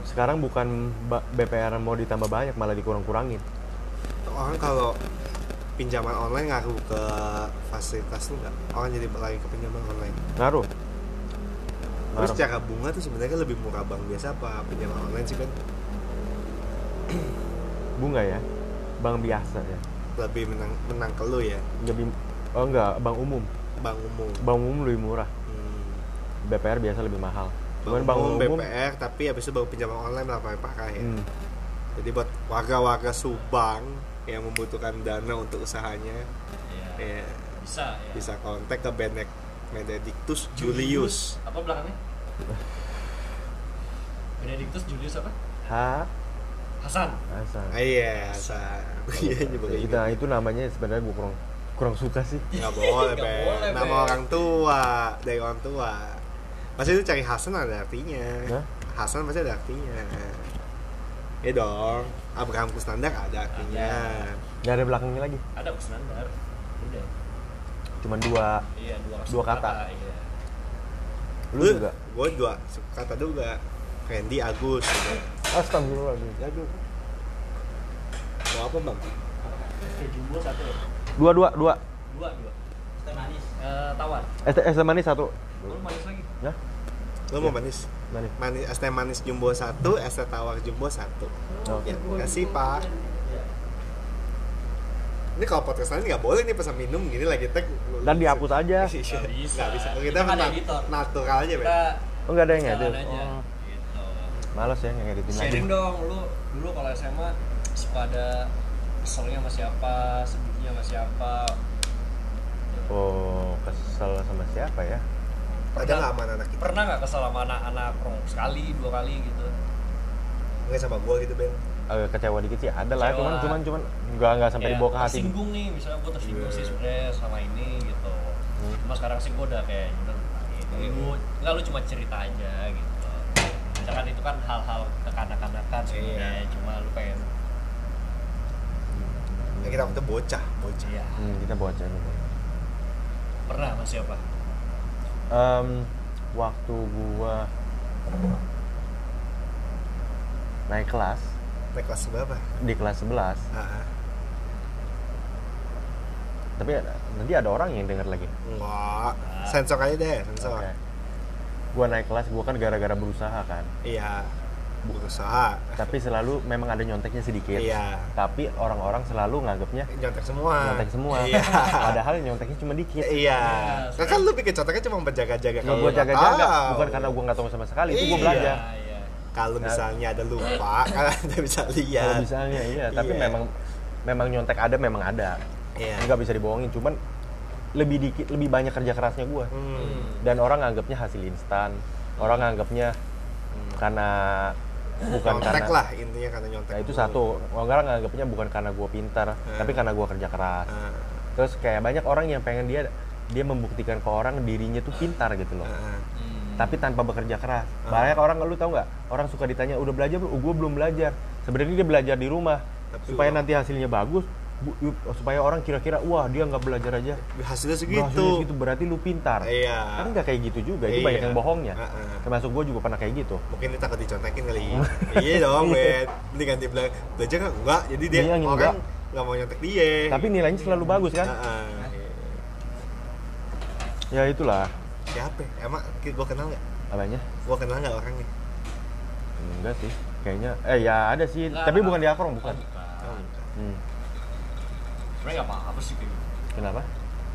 [SPEAKER 3] Sekarang bukan BPR mau ditambah banyak malah dikurang-kurangin.
[SPEAKER 2] Orang kalau pinjaman online ngaruh ke fasilitas lu nggak? Orang jadi lagi ke pinjaman online.
[SPEAKER 3] Ngaruh.
[SPEAKER 2] Terus cara bunga tuh sebenarnya lebih murah bank biasa apa pinjaman online sih Ben?
[SPEAKER 3] Bunga ya. Bank biasa ya.
[SPEAKER 2] Lebih menang menang ke lu ya,
[SPEAKER 3] Lebih Oh enggak, bank umum.
[SPEAKER 2] Bank umum.
[SPEAKER 3] Bank umum lebih murah.
[SPEAKER 2] Hmm.
[SPEAKER 3] BPR biasa lebih mahal. Cuman
[SPEAKER 2] Bank
[SPEAKER 3] bank
[SPEAKER 2] umum,
[SPEAKER 3] umum
[SPEAKER 2] BPR tapi habis itu baru pinjaman online lah pakai pakai ya.
[SPEAKER 3] Hmm.
[SPEAKER 2] Jadi buat warga-warga Subang yang membutuhkan dana untuk usahanya
[SPEAKER 1] Iya.
[SPEAKER 2] ya,
[SPEAKER 1] Bisa ya.
[SPEAKER 2] bisa kontak ke Benek Benedictus Julius.
[SPEAKER 1] Apa belakangnya? Benedictus Julius apa?
[SPEAKER 3] Ha,
[SPEAKER 1] Hasan.
[SPEAKER 3] Hasan.
[SPEAKER 2] Ah, iya, sa. Iya,
[SPEAKER 3] Kita itu namanya sebenarnya gue kurang suka sih.
[SPEAKER 2] Nggak boleh,
[SPEAKER 1] Nggak boleh,
[SPEAKER 2] Nama
[SPEAKER 1] Ben.
[SPEAKER 2] orang tua, dari orang tua. Pasti itu cari Hasan ada artinya.
[SPEAKER 3] Hah?
[SPEAKER 2] Hasan pasti ada artinya. Ya dong. Abraham Kusnandar ada artinya.
[SPEAKER 3] Gak ada belakangnya lagi.
[SPEAKER 1] Ada Kusnandar. Udah.
[SPEAKER 3] Cuman dua.
[SPEAKER 1] Iya, dua,
[SPEAKER 3] Dua kata.
[SPEAKER 1] Iya.
[SPEAKER 3] Lu juga.
[SPEAKER 2] Gue dua kata juga. Randy Agus juga.
[SPEAKER 3] Astagfirullahaladzim.
[SPEAKER 2] Aduh. Mau apa bang?
[SPEAKER 1] Jumbo satu ya?
[SPEAKER 3] Dua dua dua.
[SPEAKER 1] Dua, dua. Teh manis. Eh, tawar.
[SPEAKER 3] Es es teh manis satu.
[SPEAKER 1] Oh, lu manis lagi.
[SPEAKER 3] Ya,
[SPEAKER 2] Lo mau manis?
[SPEAKER 3] manis.
[SPEAKER 2] Manis es teh manis jumbo satu, es teh tawar jumbo satu.
[SPEAKER 3] Oh.
[SPEAKER 2] Ya, kasih pak. Ini kalau podcast lain nggak boleh nih pesan minum gini lagi tag.
[SPEAKER 3] Dan dihapus aja.
[SPEAKER 1] Nggak bisa.
[SPEAKER 2] Nggak bisa. Kita
[SPEAKER 1] Kita kan
[SPEAKER 2] nat-
[SPEAKER 1] editor.
[SPEAKER 2] natural aja.
[SPEAKER 1] Kita
[SPEAKER 3] Oh nggak ada yang ngedit. Oh,
[SPEAKER 1] Gitu.
[SPEAKER 3] males ya ngeditin lagi.
[SPEAKER 1] Sharing dong, lu dulu kalau SMA suka ada keselnya sama siapa, sedihnya sama siapa.
[SPEAKER 3] Oh kesel sama siapa ya?
[SPEAKER 2] Ada nggak sama anak kita?
[SPEAKER 1] Pernah nggak kesel sama anak-anak rong sekali, dua kali gitu?
[SPEAKER 2] Nggak sama gua gitu, Ben.
[SPEAKER 3] Agak kecewa dikit sih ada lah. Cuman cuman cuman nggak nggak sampai
[SPEAKER 1] Kayak
[SPEAKER 3] dibawa ke hati.
[SPEAKER 1] Tersinggung nih, misalnya gue tersinggung
[SPEAKER 2] Iya.
[SPEAKER 1] sih sebenarnya sama ini gitu.
[SPEAKER 3] Hmm.
[SPEAKER 1] Cuma sekarang sih gue udah kayak udah lupain. Ini
[SPEAKER 2] Hmm.
[SPEAKER 1] lu nggak lu cuma cerita aja gitu. Misalkan itu kan hal-hal kekanak-kanakan sebenarnya,
[SPEAKER 2] Iya.
[SPEAKER 1] cuma lu pengen
[SPEAKER 2] kita waktu itu bocah, bocah.
[SPEAKER 1] Iya.
[SPEAKER 3] Hmm, kita bocah gitu.
[SPEAKER 1] Pernah sama siapa?
[SPEAKER 3] Em, waktu gua naik kelas
[SPEAKER 2] Naik kelas berapa?
[SPEAKER 3] di kelas 11
[SPEAKER 2] Ah,
[SPEAKER 3] tapi ada, nanti ada orang yang denger lagi
[SPEAKER 2] enggak. Sensor aja deh, sensor.
[SPEAKER 3] Oke. gua naik kelas gua kan gara-gara berusaha kan
[SPEAKER 2] Iya. Berusaha.
[SPEAKER 3] tapi selalu memang ada nyonteknya sedikit
[SPEAKER 2] Iya.
[SPEAKER 3] tapi orang-orang selalu nganggapnya
[SPEAKER 2] Nyontek semua.
[SPEAKER 3] nyontek semua
[SPEAKER 2] Iya.
[SPEAKER 3] padahal nyonteknya cuma dikit
[SPEAKER 2] Iya.
[SPEAKER 1] Iya,
[SPEAKER 2] Kan, lu bikin conteknya cuma berjaga-jaga
[SPEAKER 3] Kalau
[SPEAKER 2] kalau
[SPEAKER 3] gue
[SPEAKER 2] nggak
[SPEAKER 3] jaga-jaga, bukan karena gue nggak tahu sama sekali, itu gue
[SPEAKER 2] Iya.
[SPEAKER 3] belajar.
[SPEAKER 1] Iya, iya.
[SPEAKER 2] Kalau misalnya ada lupa, kan bisa
[SPEAKER 3] Kalau
[SPEAKER 2] lihat.
[SPEAKER 3] misalnya iya, tapi
[SPEAKER 2] Iya.
[SPEAKER 3] memang memang nyontek ada, memang ada.
[SPEAKER 2] Iya.
[SPEAKER 3] Nggak bisa dibohongin, cuman lebih dikit, lebih banyak kerja kerasnya gue.
[SPEAKER 2] Hmm.
[SPEAKER 3] Dan orang anggapnya hasil instan, orang anggapnya karena bukan
[SPEAKER 2] Nyontek
[SPEAKER 3] karena
[SPEAKER 2] lah intinya karena nyontek.
[SPEAKER 3] Nah, itu
[SPEAKER 2] dulu.
[SPEAKER 3] satu, orang anggapnya bukan karena gue pintar,
[SPEAKER 2] Hmm.
[SPEAKER 3] tapi karena gue kerja keras.
[SPEAKER 2] Ah,
[SPEAKER 3] Terus kayak banyak orang yang pengen dia dia membuktikan ke orang dirinya tuh pintar gitu loh.
[SPEAKER 2] ah, ah.
[SPEAKER 1] Hmm.
[SPEAKER 3] tapi tanpa bekerja keras.
[SPEAKER 2] Ah.
[SPEAKER 3] Banyak orang lu tahu nggak? Orang suka ditanya udah belajar belum? Oh, gue belum belajar. Sebenarnya dia belajar di rumah
[SPEAKER 2] Tapi
[SPEAKER 3] supaya
[SPEAKER 2] wah.
[SPEAKER 3] nanti hasilnya bagus. Supaya orang kira-kira wah dia nggak belajar aja.
[SPEAKER 2] Hasilnya segitu.
[SPEAKER 3] hasilnya segitu berarti lu pintar.
[SPEAKER 2] Iya.
[SPEAKER 3] Kan nggak kayak gitu juga. Itu
[SPEAKER 2] Iya.
[SPEAKER 3] banyak yang bohongnya.
[SPEAKER 2] Ah, ah.
[SPEAKER 3] Termasuk gue juga pernah kayak gitu.
[SPEAKER 2] Mungkin dia takut dicontekin kali. iya dong, Ben. Mendingan dia bilang belajar nggak? Enggak. Jadi dia
[SPEAKER 3] Iya,
[SPEAKER 2] orang
[SPEAKER 3] enggak.
[SPEAKER 2] nggak mau nyontek dia.
[SPEAKER 3] Tapi nilainya selalu bagus kan?
[SPEAKER 2] Ah, ah.
[SPEAKER 3] Ya itulah.
[SPEAKER 2] Siapa? ya? Emang gue kenal nggak?
[SPEAKER 3] Apanya?
[SPEAKER 2] Gue kenal nggak orangnya?
[SPEAKER 3] Enggak sih. Kayaknya eh ya ada sih,
[SPEAKER 1] Enggak,
[SPEAKER 3] tapi bukan di Akrong bukan.
[SPEAKER 1] bukan.
[SPEAKER 3] Hmm.
[SPEAKER 1] Sebenarnya nggak apa-apa sih kayak gitu.
[SPEAKER 3] Kenapa?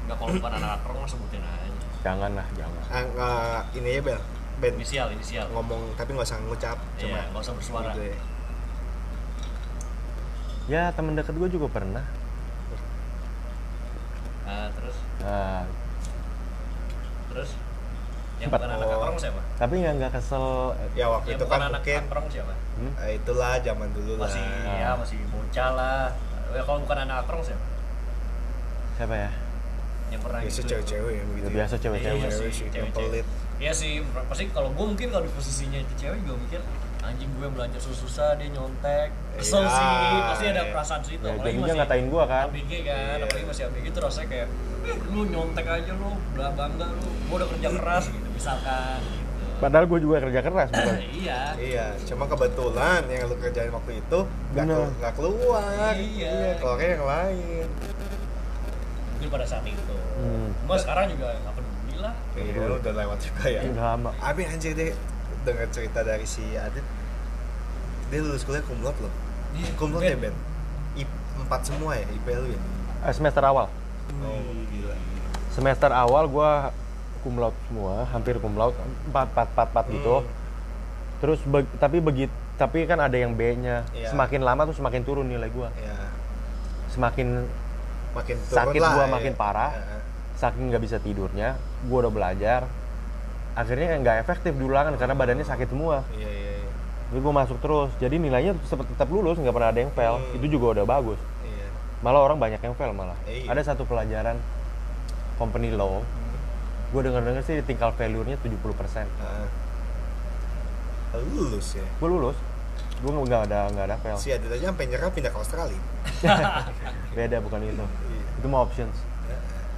[SPEAKER 1] Nggak kalau bukan anak akrong mah sebutin aja.
[SPEAKER 3] Jangan lah, jangan.
[SPEAKER 2] Ah, nggak, ini ya Bel. Ben
[SPEAKER 1] Inisial, inisial.
[SPEAKER 2] ngomong tapi nggak usah ngucap. Cuma
[SPEAKER 1] Iya, nggak usah bersuara.
[SPEAKER 2] gitu ya.
[SPEAKER 3] Ya temen deket gue juga pernah.
[SPEAKER 1] Nah, terus
[SPEAKER 3] Nah,
[SPEAKER 1] terus yang bukan anak akrong siapa?
[SPEAKER 3] tapi nggak nggak kesel.
[SPEAKER 2] Ya waktu
[SPEAKER 1] Yang
[SPEAKER 2] itu
[SPEAKER 1] bukan
[SPEAKER 2] kan
[SPEAKER 1] anak
[SPEAKER 2] mungkin
[SPEAKER 1] akrong siapa?
[SPEAKER 3] Hmm?
[SPEAKER 2] eh, itulah zaman dulu lah.
[SPEAKER 1] Masih ya masih bocah lah. Ya kalau bukan anak akrong siapa?
[SPEAKER 3] Siapa ya?
[SPEAKER 1] Yang pernah
[SPEAKER 2] Biasa
[SPEAKER 1] gitu.
[SPEAKER 2] cewek-cewek yang begitu.
[SPEAKER 3] Ya, biasa cewek-cewek.
[SPEAKER 1] Iya
[SPEAKER 2] Cewek
[SPEAKER 1] sih, cewek-cewek.
[SPEAKER 2] pelit.
[SPEAKER 1] Iya sih, pasti kalau gue mungkin kalau di posisinya itu cewek juga mikir anjing gue belajar susah dia nyontek kesel
[SPEAKER 2] Iya,
[SPEAKER 1] sih pasti ada
[SPEAKER 2] iya.
[SPEAKER 1] perasaan situ
[SPEAKER 3] Ya,
[SPEAKER 1] apalagi masih
[SPEAKER 3] ngatain gua kan.
[SPEAKER 1] ABG kan
[SPEAKER 2] Iya.
[SPEAKER 1] apalagi masih ABG tuh rasanya kayak "Eh, lu nyontek aja lu bla bangga lu gue udah kerja keras gitu misalkan gitu
[SPEAKER 3] Padahal gue juga kerja keras bukan.
[SPEAKER 1] iya
[SPEAKER 2] Iya, cuma kebetulan yang lu kerjain waktu itu nggak nggak keluar.
[SPEAKER 1] Iya.
[SPEAKER 2] kalau kayak yang lain.
[SPEAKER 1] Mungkin pada saat itu
[SPEAKER 3] Hmm.
[SPEAKER 1] cuma sekarang juga nggak peduli lah
[SPEAKER 2] Iya, udah lewat juga ya.
[SPEAKER 3] Udah lama.
[SPEAKER 2] Abi anjir deh dengar cerita dari si Adit. Dia lulus kuliah kumlot loh.
[SPEAKER 1] Iya,
[SPEAKER 2] Kumlot ya,
[SPEAKER 1] Ben.
[SPEAKER 2] Ben? I, empat semua ya, IP lu ya?
[SPEAKER 3] Eh, semester awal.
[SPEAKER 2] Oh, gila.
[SPEAKER 3] Semester awal gue cum laude semua, hampir cum laude, empat empat empat empat gitu.
[SPEAKER 2] Hmm.
[SPEAKER 3] Terus beg- tapi begitu tapi kan ada yang B-nya.
[SPEAKER 2] Iya.
[SPEAKER 3] Semakin lama tuh semakin turun nilai gue.
[SPEAKER 2] Ya,
[SPEAKER 3] Semakin
[SPEAKER 2] makin turun
[SPEAKER 3] Sakit gua
[SPEAKER 2] ya.
[SPEAKER 3] makin parah.
[SPEAKER 2] Ya.
[SPEAKER 3] saking nggak bisa tidurnya, gue udah belajar. Akhirnya nggak efektif di ulangan karena badannya sakit semua.
[SPEAKER 2] Iya, iya, iya.
[SPEAKER 3] Jadi gue masuk terus. Jadi nilainya tetap, tetap lulus, nggak pernah ada yang fail.
[SPEAKER 2] Hmm.
[SPEAKER 3] Itu juga udah bagus.
[SPEAKER 2] Iya.
[SPEAKER 3] Malah orang banyak yang fail malah.
[SPEAKER 2] Iya.
[SPEAKER 3] Ada satu pelajaran company law. Gue dengar-dengar sih tinggal value-nya 70%.
[SPEAKER 2] Ah. Lulus ya.
[SPEAKER 3] Gue lulus. Gue nggak ada nggak ada fail.
[SPEAKER 2] Si Adit aja sampai nyerah pindah ke Australia.
[SPEAKER 3] Beda bukan itu.
[SPEAKER 2] Iya.
[SPEAKER 3] Itu mau options.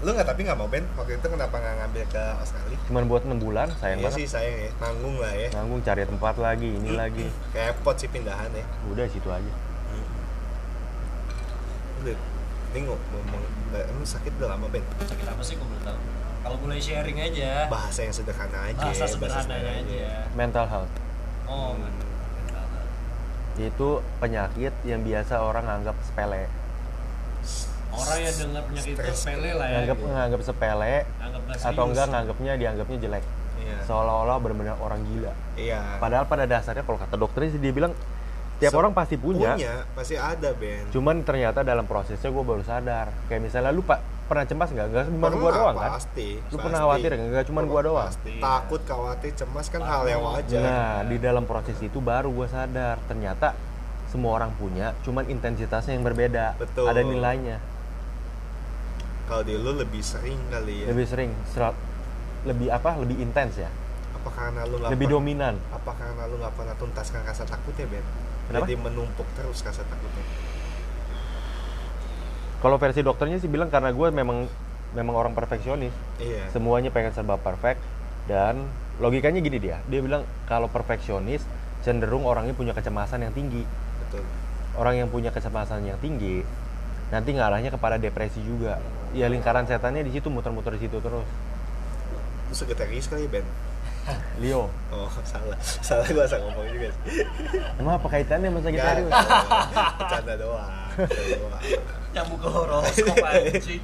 [SPEAKER 2] Lu nggak tapi nggak mau Ben? Waktu itu kenapa nggak ngambil ke Australia?
[SPEAKER 3] Cuman buat 6 bulan, sayang
[SPEAKER 2] iya
[SPEAKER 3] banget.
[SPEAKER 2] sih sayang ya, nanggung lah ya.
[SPEAKER 3] Nanggung cari tempat lagi, ini lagi.
[SPEAKER 2] Repot sih pindahan ya.
[SPEAKER 3] Udah situ aja.
[SPEAKER 2] Udah, ini ngomong, ngomong emang sakit udah lama Ben?
[SPEAKER 1] sakit apa sih gue belum tahu kalau boleh sharing aja
[SPEAKER 2] Bahasa yang sederhana aja.
[SPEAKER 1] bahasa
[SPEAKER 2] ya,
[SPEAKER 1] sederhananya aja
[SPEAKER 3] Mental health.
[SPEAKER 1] oh
[SPEAKER 2] Hmm.
[SPEAKER 3] Itu penyakit yang biasa orang anggap sepele.
[SPEAKER 1] orang yang dengar penyakit itu sepele lah ya
[SPEAKER 3] Nganggap
[SPEAKER 1] gitu.
[SPEAKER 3] nganggap sepele
[SPEAKER 1] Anggap
[SPEAKER 3] atau
[SPEAKER 1] serius.
[SPEAKER 3] enggak nganggapnya dianggapnya jelek.
[SPEAKER 2] Iya.
[SPEAKER 3] Seolah-olah benar-benar orang gila.
[SPEAKER 2] Iya.
[SPEAKER 3] Padahal pada dasarnya kalau kata dokternya sih dia bilang tiap
[SPEAKER 2] Se-
[SPEAKER 3] orang pasti punya.
[SPEAKER 2] Punya, pasti ada Ben.
[SPEAKER 3] Cuman ternyata dalam prosesnya gue baru sadar. Kayak misalnya lu pak pernah cemas nggak? Gak cuma gua doang kan?
[SPEAKER 2] Pasti.
[SPEAKER 3] Lu pernah khawatir nggak? Nggak cuma gua doang.
[SPEAKER 2] Pasti. Takut, khawatir, cemas kan hal yang wajar.
[SPEAKER 3] Nah di dalam proses itu baru gue sadar ternyata semua orang punya, cuman intensitasnya yang berbeda.
[SPEAKER 2] Betul.
[SPEAKER 3] Ada nilainya.
[SPEAKER 2] Kalau di lu lebih sering kali ya.
[SPEAKER 3] Lebih sering, serat- lebih apa? Lebih intens ya.
[SPEAKER 2] apa karena lu nggak
[SPEAKER 3] Lebih dominan.
[SPEAKER 2] Apa karena lu nggak pernah tuntaskan rasa takutnya Ben?
[SPEAKER 3] Kenapa?
[SPEAKER 2] Jadi menumpuk terus rasa takutnya.
[SPEAKER 3] Kalau versi dokternya sih bilang karena gue memang memang orang perfeksionis.
[SPEAKER 2] Iya.
[SPEAKER 3] Semuanya pengen serba perfect dan logikanya gini dia. Dia bilang kalau perfeksionis cenderung orangnya punya kecemasan yang tinggi.
[SPEAKER 2] Betul.
[SPEAKER 3] Orang yang punya kecemasan yang tinggi nanti ngarahnya kepada depresi juga. Ya lingkaran setannya di situ muter-muter di situ terus.
[SPEAKER 2] Lu sekretaris kali Ben.
[SPEAKER 3] Leo,
[SPEAKER 2] Oh, salah. Salah gua asal ngomong juga sih.
[SPEAKER 3] emang apa kaitannya sama sakit
[SPEAKER 2] Nggak,
[SPEAKER 3] serius?
[SPEAKER 2] Bercanda doang.
[SPEAKER 4] Nyambung ke horoskop anjing.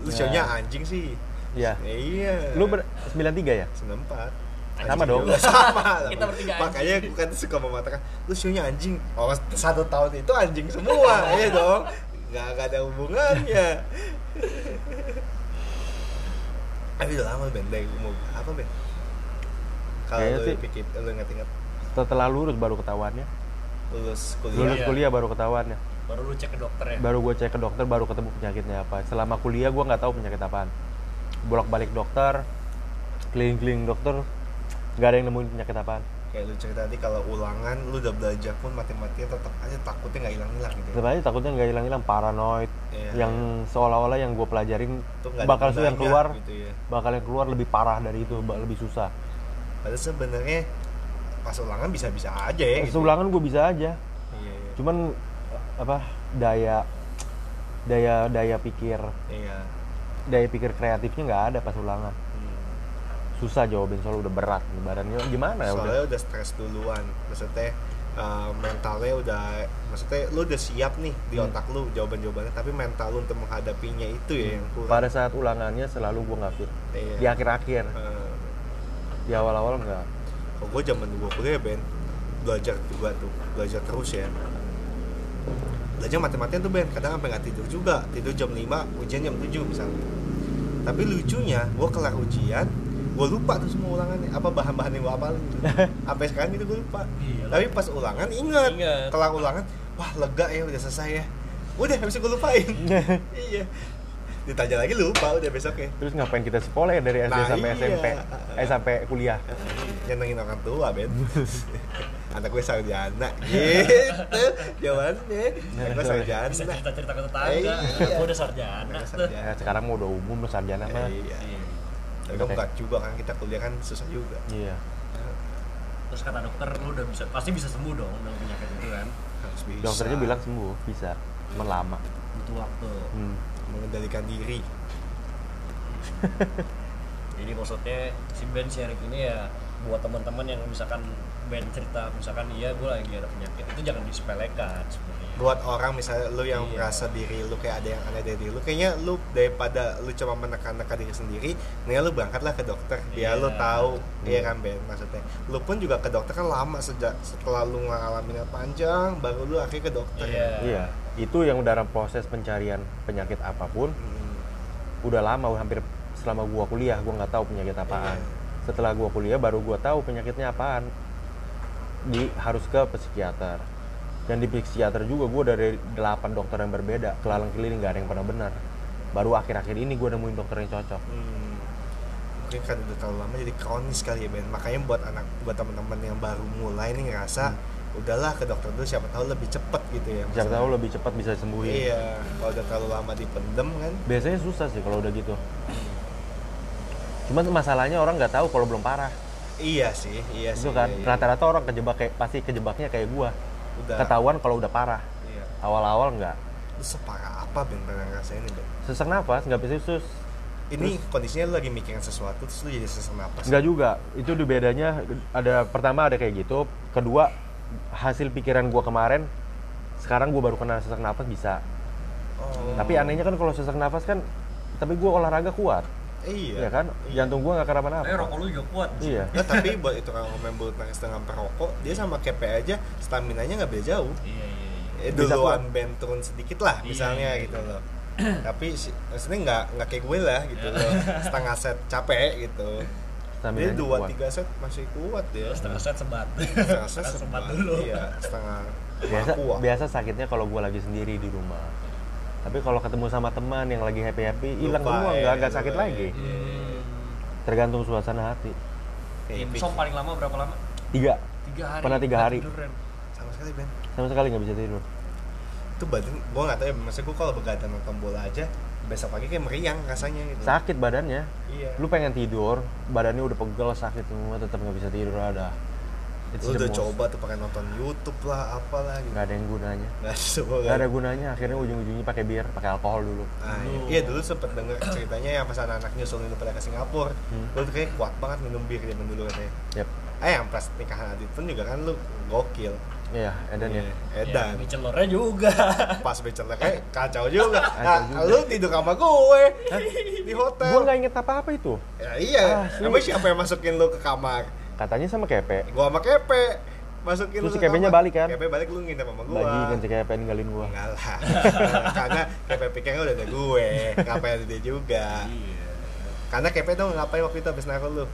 [SPEAKER 2] Lu show-nya anjing sih.
[SPEAKER 3] Iya.
[SPEAKER 2] Iya.
[SPEAKER 3] Lu ber 93 ya?
[SPEAKER 2] 94
[SPEAKER 3] Sama
[SPEAKER 2] Anjing
[SPEAKER 3] dong.
[SPEAKER 2] juga. Sama lah.
[SPEAKER 4] Kita bertiga anjing.
[SPEAKER 2] Makanya gue kan suka mematakan Lu show-nya anjing Oh satu tahun itu anjing semua Iya dong Gak, gak ada hubungannya Tapi udah lama Ben Dari umur apa Ben? Kalau lu
[SPEAKER 3] sih-
[SPEAKER 2] pikir Lu inget-inget
[SPEAKER 3] Setelah lurus baru ketahuannya.
[SPEAKER 2] Lulus kuliah
[SPEAKER 3] Lulus kuliah baru ketahuannya.
[SPEAKER 4] Baru lu cek ke dokter ya.
[SPEAKER 3] Baru gue cek ke dokter baru ketemu penyakitnya apa. Selama kuliah gue nggak tahu penyakit apaan. Bolak-balik dokter, keliling-keliling dokter, nggak ada yang nemuin penyakit apaan.
[SPEAKER 2] Kayak lu cerita tadi kalau ulangan Lu udah belajar pun mati-matian tetap aja takutnya gak hilang-hilang gitu ya.
[SPEAKER 3] Sebenarnya takutnya nggak hilang-hilang paranoid,
[SPEAKER 2] Iya,
[SPEAKER 3] yang seolah-olah yang gue pelajarin
[SPEAKER 2] nggak
[SPEAKER 3] bakal yang
[SPEAKER 2] gunanya
[SPEAKER 3] keluar,
[SPEAKER 2] gitu ya.
[SPEAKER 3] bakal yang keluar lebih parah dari itu, lebih susah.
[SPEAKER 2] Padahal sebenarnya pas ulangan bisa-bisa aja ya gitu.
[SPEAKER 3] Seulangan gue bisa aja,
[SPEAKER 2] Iya, iya.
[SPEAKER 3] cuman apa daya daya daya pikir
[SPEAKER 2] Iya.
[SPEAKER 3] daya pikir kreatifnya nggak ada pas ulangan.
[SPEAKER 2] Hmm.
[SPEAKER 3] Susah jawabin soal udah berat nih badannya gimana ya udah.
[SPEAKER 2] Soalnya udah stres duluan. Maksudnya uh, mentalnya udah maksudnya lu udah siap nih di
[SPEAKER 3] Hmm.
[SPEAKER 2] otak lu jawaban-jawabannya tapi mental lu untuk menghadapinya itu ya yang kurang.
[SPEAKER 3] Pada saat ulangannya selalu gue nggak fit.
[SPEAKER 2] Iya.
[SPEAKER 3] Di akhir-akhir,
[SPEAKER 2] Uh,
[SPEAKER 3] di awal-awal nggak.
[SPEAKER 2] kalau gue zaman gue kuliah Ben. Belajar juga tuh belajar terus ya. Belajar mati-matian tuh Ben. Kadang sampai nggak tidur juga. Tidur jam 5 ujian jam 7 misalnya. Tapi lucunya gue kelar ujian gue lupa tuh semua ulangannya. Apa bahan-bahan yang gue apalin gitu. sampai sekarang itu gue lupa.
[SPEAKER 4] Iya,
[SPEAKER 2] tapi pas ulangan ingat. Kelar ulangan wah lega ya udah selesai ya. Udah habis gue lupain. Iya ditanya lagi lupa udah besoknya
[SPEAKER 3] Terus ngapain kita sekolah ya dari SD
[SPEAKER 2] Nah,
[SPEAKER 3] sampai
[SPEAKER 2] iya.
[SPEAKER 3] SMP? Eh sampai kuliah.
[SPEAKER 2] nyenengin orang tua Ben anak gue sarjana gitu jawabannya anak gue sarjana
[SPEAKER 4] Bisa cerita-cerita ke tetangga.
[SPEAKER 2] Iya.
[SPEAKER 4] Gua udah sarjana.
[SPEAKER 2] Gue sarjana.
[SPEAKER 3] Ya, sekarang mau udah umum lo sarjana mah.
[SPEAKER 2] iya
[SPEAKER 4] Iya.
[SPEAKER 2] tapi kan berat juga kan kita kuliah kan susah juga
[SPEAKER 3] Iya.
[SPEAKER 4] Terus kata dokter lu udah bisa pasti bisa sembuh dong dengan penyakit itu kan.
[SPEAKER 2] harus bisa
[SPEAKER 3] Dokternya bilang sembuh, bisa. Cuman lama.
[SPEAKER 4] Butuh waktu.
[SPEAKER 3] Hmm.
[SPEAKER 2] Mengendalikan diri
[SPEAKER 4] Jadi maksudnya si Ben sharing ini ya buat teman-teman yang misalkan Ben cerita misalkan iya gue lagi ada penyakit itu jangan disepelekan sebenarnya.
[SPEAKER 2] buat orang misalnya lu yang
[SPEAKER 4] Iya.
[SPEAKER 2] merasa diri lu kayak ada yang aneh dari diri lu kayaknya lu daripada lu cuma menekan-nekan diri sendiri nih lu berangkatlah ke dokter biar
[SPEAKER 4] Iya.
[SPEAKER 2] lu tahu
[SPEAKER 3] Hmm.
[SPEAKER 2] iya kan Ben maksudnya lu pun juga ke dokter kan lama sejak setelah lu ngalamin yang panjang baru lu akhirnya ke dokter
[SPEAKER 4] Iya.
[SPEAKER 3] Iya. Itu yang dalam proses pencarian penyakit apa pun
[SPEAKER 2] Hmm.
[SPEAKER 3] udah lama hampir selama gua kuliah gua nggak tahu penyakit apaan.
[SPEAKER 2] Iya.
[SPEAKER 3] Setelah gua kuliah baru gua tahu penyakitnya apaan. Di harus ke psikiater. Dan di psikiater juga gua dari 8 dokter yang berbeda, kelalang keliling nggak ada yang pernah benar. Baru akhir-akhir ini gua nemuin dokter yang cocok.
[SPEAKER 2] Hmm. mungkin kan udah terlalu lama jadi kronis kali ya Ben makanya buat anak buat teman-teman yang baru mulai nih ngerasa udahlah ke dokter dulu siapa tahu lebih cepet gitu ya
[SPEAKER 3] Siapa tahu lebih cepat bisa sembuhin.
[SPEAKER 2] iya kalau udah terlalu lama dipendem kan
[SPEAKER 3] Biasanya susah sih kalau udah gitu. Cuman masalahnya orang nggak tahu kalau belum parah.
[SPEAKER 2] iya sih iya sih
[SPEAKER 3] itu kan
[SPEAKER 2] iya, iya.
[SPEAKER 3] rata-rata orang kejebak kayak pasti kejebaknya kayak gua.
[SPEAKER 2] udah
[SPEAKER 3] Ketahuan kalau udah parah.
[SPEAKER 2] iya
[SPEAKER 3] Awal-awal nggak.
[SPEAKER 2] separah apa Ben pernah ngerasain ini Ben
[SPEAKER 3] Sesak nafas nggak bisa sus.
[SPEAKER 2] ini kondisinya lu lagi mikirin sesuatu terus lu jadi sesak napas
[SPEAKER 3] Nggak juga. Itu bedanya ada pertama ada kayak gitu. Kedua hasil pikiran gua kemarin sekarang gua baru kena sesak nafas bisa.
[SPEAKER 2] oh
[SPEAKER 3] Tapi anehnya kan kalau sesak nafas kan tapi gua olahraga kuat.
[SPEAKER 2] iya
[SPEAKER 3] ya kan?
[SPEAKER 2] iya.
[SPEAKER 3] Jantung gua nggak
[SPEAKER 4] Eh
[SPEAKER 3] kenapa-napa.
[SPEAKER 4] rokok lu juga kuat.
[SPEAKER 3] Iya.
[SPEAKER 2] Nah, tapi buat itu orang main bulu tangkis dengan perokok dia sama KP aja stamina nya nggak beda jauh
[SPEAKER 4] Iya iya. iya.
[SPEAKER 2] eh,
[SPEAKER 3] Bisa
[SPEAKER 2] duluan band turun sedikit lah
[SPEAKER 4] Iya,
[SPEAKER 2] misalnya
[SPEAKER 4] iya,
[SPEAKER 2] gitu loh tapi maksudnya nggak nggak kayak gue lah gitu loh setengah set capek gitu dia
[SPEAKER 3] Stamina-nya
[SPEAKER 2] dua tiga set masih kuat dia
[SPEAKER 4] Terus setengah set sebat.
[SPEAKER 2] setengah set
[SPEAKER 4] sebat
[SPEAKER 2] sebat
[SPEAKER 4] dulu.
[SPEAKER 2] iya setengah
[SPEAKER 3] biasa
[SPEAKER 2] kuat
[SPEAKER 3] biasa sakitnya kalau gua lagi sendiri di rumah tapi kalau ketemu sama teman yang lagi happy happy hilang semua
[SPEAKER 2] ya,
[SPEAKER 3] nggak nggak
[SPEAKER 2] lupa
[SPEAKER 3] sakit
[SPEAKER 2] ya.
[SPEAKER 3] lagi
[SPEAKER 4] Hmm.
[SPEAKER 3] tergantung suasana hati
[SPEAKER 2] pik-
[SPEAKER 4] paling lama berapa lama?
[SPEAKER 3] tiga
[SPEAKER 4] Tiga hari.
[SPEAKER 3] Pernah tiga
[SPEAKER 4] Nggak
[SPEAKER 3] hari.
[SPEAKER 4] tidur,
[SPEAKER 2] sama sekali Ben
[SPEAKER 3] sama sekali nggak bisa tidur
[SPEAKER 2] Itu badan gua nggak tahu ya, maksud gua kalau begadang nonton bola aja besok pagi kayak meriang rasanya gitu.
[SPEAKER 3] sakit badannya
[SPEAKER 2] Iya.
[SPEAKER 3] lu pengen tidur badannya udah pegel sakit semua tetap nggak bisa tidur ada It's
[SPEAKER 2] Lu udah
[SPEAKER 3] most-
[SPEAKER 2] coba tuh pakai nonton YouTube lah, apalah gitu.
[SPEAKER 3] nggak ada yang gunanya
[SPEAKER 2] Nggak ada
[SPEAKER 3] ada gunanya akhirnya ujung-ujungnya pakai bir pakai alkohol dulu
[SPEAKER 2] Ah, iya. iya dulu sempet denger ceritanya yang pas anak-anak nyusulin lu pada ke Singapura
[SPEAKER 3] Hmm.
[SPEAKER 2] lu tuh kayak kuat banget minum bir zaman dulu katanya
[SPEAKER 3] yep
[SPEAKER 2] eh yang pas nikahan Adit pun juga kan lu gokil
[SPEAKER 3] iya Edan ya?
[SPEAKER 2] Edan.
[SPEAKER 1] Ya, celornya juga.
[SPEAKER 2] pas bachelor kayak kacau juga. Nah,
[SPEAKER 3] juga.
[SPEAKER 2] lu tidur sama gue di hotel.
[SPEAKER 3] Gue nggak inget apa-apa itu.
[SPEAKER 2] Ya, iya.
[SPEAKER 3] Asli.
[SPEAKER 2] emang siapa yang masukin lu ke kamar?
[SPEAKER 3] Katanya sama kepe.
[SPEAKER 2] Gua sama Kepe masukin
[SPEAKER 3] Terus
[SPEAKER 2] lu
[SPEAKER 3] si
[SPEAKER 2] ke
[SPEAKER 3] Kepenya balik kan?
[SPEAKER 2] Kepe balik lu nginep sama gua.
[SPEAKER 3] Lagi kan si kepe ninggalin gua.
[SPEAKER 2] Enggak lah. Karena Kepe pikirnya udah ada gue. Ngapain ada dia juga?
[SPEAKER 1] Iya.
[SPEAKER 2] karena Kepe tuh ngapain waktu itu abis naruh lu?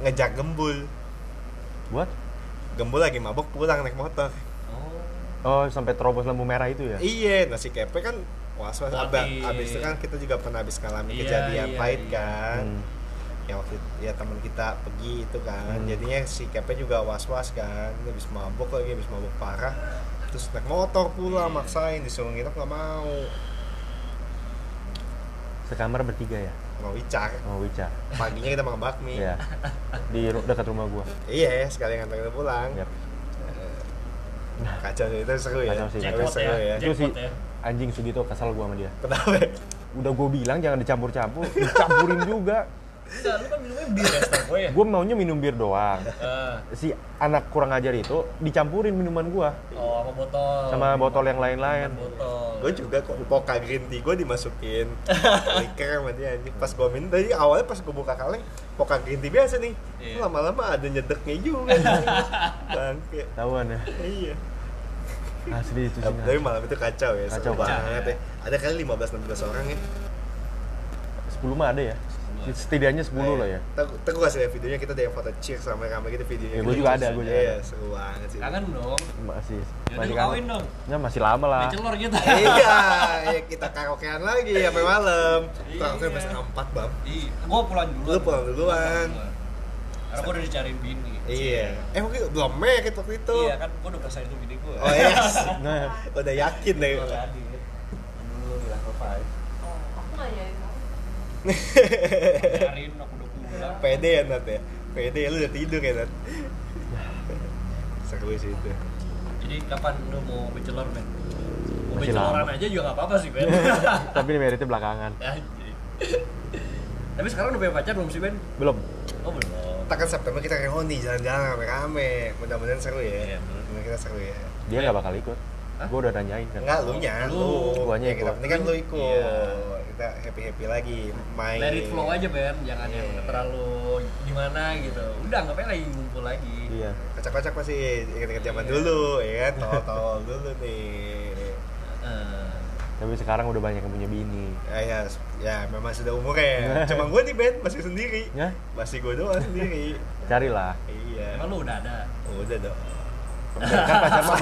[SPEAKER 2] Ngejak gembul.
[SPEAKER 3] Buat
[SPEAKER 2] gembul lagi mabok pulang naik motor
[SPEAKER 1] Oh.
[SPEAKER 3] oh sampai terobos lampu merah itu ya
[SPEAKER 2] iya nasi kepe kan was was abis, abis itu kan kita juga pernah habis ngalami
[SPEAKER 1] Iya,
[SPEAKER 2] kejadian
[SPEAKER 1] iya,
[SPEAKER 2] pahit
[SPEAKER 1] iya.
[SPEAKER 2] kan
[SPEAKER 3] Hmm.
[SPEAKER 2] yang waktu ya teman kita pergi itu kan
[SPEAKER 3] Hmm.
[SPEAKER 2] jadinya si kepe juga was was kan Dia habis mabok lagi habis mabok parah terus naik motor pulang
[SPEAKER 1] Iya.
[SPEAKER 2] maksain disuruh nginep nggak mau
[SPEAKER 3] sekamar bertiga ya
[SPEAKER 2] mau wicar
[SPEAKER 3] sama
[SPEAKER 2] paginya kita makan bakmi.
[SPEAKER 3] Iya. di ru- dekat rumah gua.
[SPEAKER 2] Iya sekali ngantar kita pulang.
[SPEAKER 3] Yap.
[SPEAKER 2] kacau sih itu seru ya.
[SPEAKER 3] Kacau sih,
[SPEAKER 1] Jackpot
[SPEAKER 2] seru
[SPEAKER 1] ya.
[SPEAKER 2] ya
[SPEAKER 3] itu sih
[SPEAKER 1] ya.
[SPEAKER 3] anjing Sugito kesal gua sama dia.
[SPEAKER 2] Kenapa?
[SPEAKER 3] Udah gue bilang jangan dicampur-campur dicampurin juga
[SPEAKER 1] Enggak, lu kan minumnya bir ya setahu gue ya.
[SPEAKER 3] gue maunya minum bir doang.
[SPEAKER 1] Ah,
[SPEAKER 3] si anak kurang ajar itu dicampurin minuman gua.
[SPEAKER 1] Oh, sama botol.
[SPEAKER 3] sama botol yang lain-lain.
[SPEAKER 1] Botol.
[SPEAKER 2] gue juga kok Poca green tea gue dimasukin. Liker sama dia anjing. Pas gue minum tadi awalnya pas gue buka kaleng Poca green tea biasa nih.
[SPEAKER 1] Iya.
[SPEAKER 2] lama-lama ada nyedeknya juga. Bangke.
[SPEAKER 3] Tahuan ya?
[SPEAKER 2] Iya.
[SPEAKER 3] Asli itu sih
[SPEAKER 2] tapi malam itu kacau ya
[SPEAKER 3] Kacau
[SPEAKER 2] banget. ya. Ada kali 15-16 orang ya.
[SPEAKER 3] 10 mah ada ya setidaknya 10 lah ya
[SPEAKER 2] Ntar ntar gue kasih liat videonya kita ada yang foto cheers sama rame gitu videonya
[SPEAKER 3] Ya, gua juga ada, gua juga
[SPEAKER 2] iya seru banget sih
[SPEAKER 1] Kangen dong.
[SPEAKER 3] masih
[SPEAKER 1] Yaudah
[SPEAKER 3] masih
[SPEAKER 1] kawin dong.
[SPEAKER 3] ya masih lama lah
[SPEAKER 1] Bachelor kita.
[SPEAKER 2] iya ya kita karaokean lagi sampai malam
[SPEAKER 1] Iya.
[SPEAKER 2] karaoke sampai setengah empat bam
[SPEAKER 1] Ih, gua pulang duluan.
[SPEAKER 2] Lu pulang duluan.
[SPEAKER 1] Karena gua udah dicariin bini.
[SPEAKER 2] iya eh mungkin belum merit waktu itu
[SPEAKER 1] Iya kan gua udah persain itu bini gua.
[SPEAKER 2] oh yes
[SPEAKER 3] nah
[SPEAKER 2] udah yakin deh
[SPEAKER 1] Gua tadi. Dulu di level 5.
[SPEAKER 5] Oh, aku nggak nyari kamu.
[SPEAKER 1] Nyariin aku udah pulang.
[SPEAKER 2] pede ya Nat ya pede lu udah tidur ya Nat seru sih itu
[SPEAKER 1] Jadi kapan lu mau bachelor, men? Mau
[SPEAKER 3] Masih
[SPEAKER 1] bacheloran
[SPEAKER 3] lama.
[SPEAKER 1] aja juga nggak apa-apa sih, Ben.
[SPEAKER 3] tapi ini meritnya belakangan.
[SPEAKER 1] Tapi sekarang udah punya pacar belum sih, Ben?
[SPEAKER 3] belum
[SPEAKER 1] Oh, belum.
[SPEAKER 2] kita kan September kita reuni jalan-jalan rame-rame mudah-mudahan seru ya
[SPEAKER 1] Iya, bener.
[SPEAKER 2] mudah kita seru ya
[SPEAKER 3] dia nggak bakal ikut
[SPEAKER 1] Hah?
[SPEAKER 3] gue udah nanyain kan
[SPEAKER 2] enggak lu nya
[SPEAKER 1] Lu.
[SPEAKER 2] lu
[SPEAKER 3] Guanya
[SPEAKER 2] Ya, kita
[SPEAKER 3] ikut.
[SPEAKER 2] penting kan lu ikut
[SPEAKER 1] Iya.
[SPEAKER 2] Kita happy happy lagi main.
[SPEAKER 1] Let it flow aja, Ben. Jangan yang
[SPEAKER 2] Iya.
[SPEAKER 1] terlalu gimana gitu. Udah, nggak pengen lagi ngumpul lagi.
[SPEAKER 3] iya.
[SPEAKER 2] Kocak-kocak masih inget-inget zaman
[SPEAKER 1] Iya.
[SPEAKER 2] dulu ya kan? Tol-tol dulu nih.
[SPEAKER 1] Eh,
[SPEAKER 3] tapi sekarang udah banyak yang punya bini.
[SPEAKER 2] Ya, ya, ya memang sudah umurnya cuma gue nih Ben masih sendiri.
[SPEAKER 3] Ya?
[SPEAKER 2] Masih gue doang sendiri.
[SPEAKER 3] Carilah.
[SPEAKER 2] Iya.
[SPEAKER 1] Emang lu udah ada?
[SPEAKER 2] udah dong
[SPEAKER 3] kan pacar mah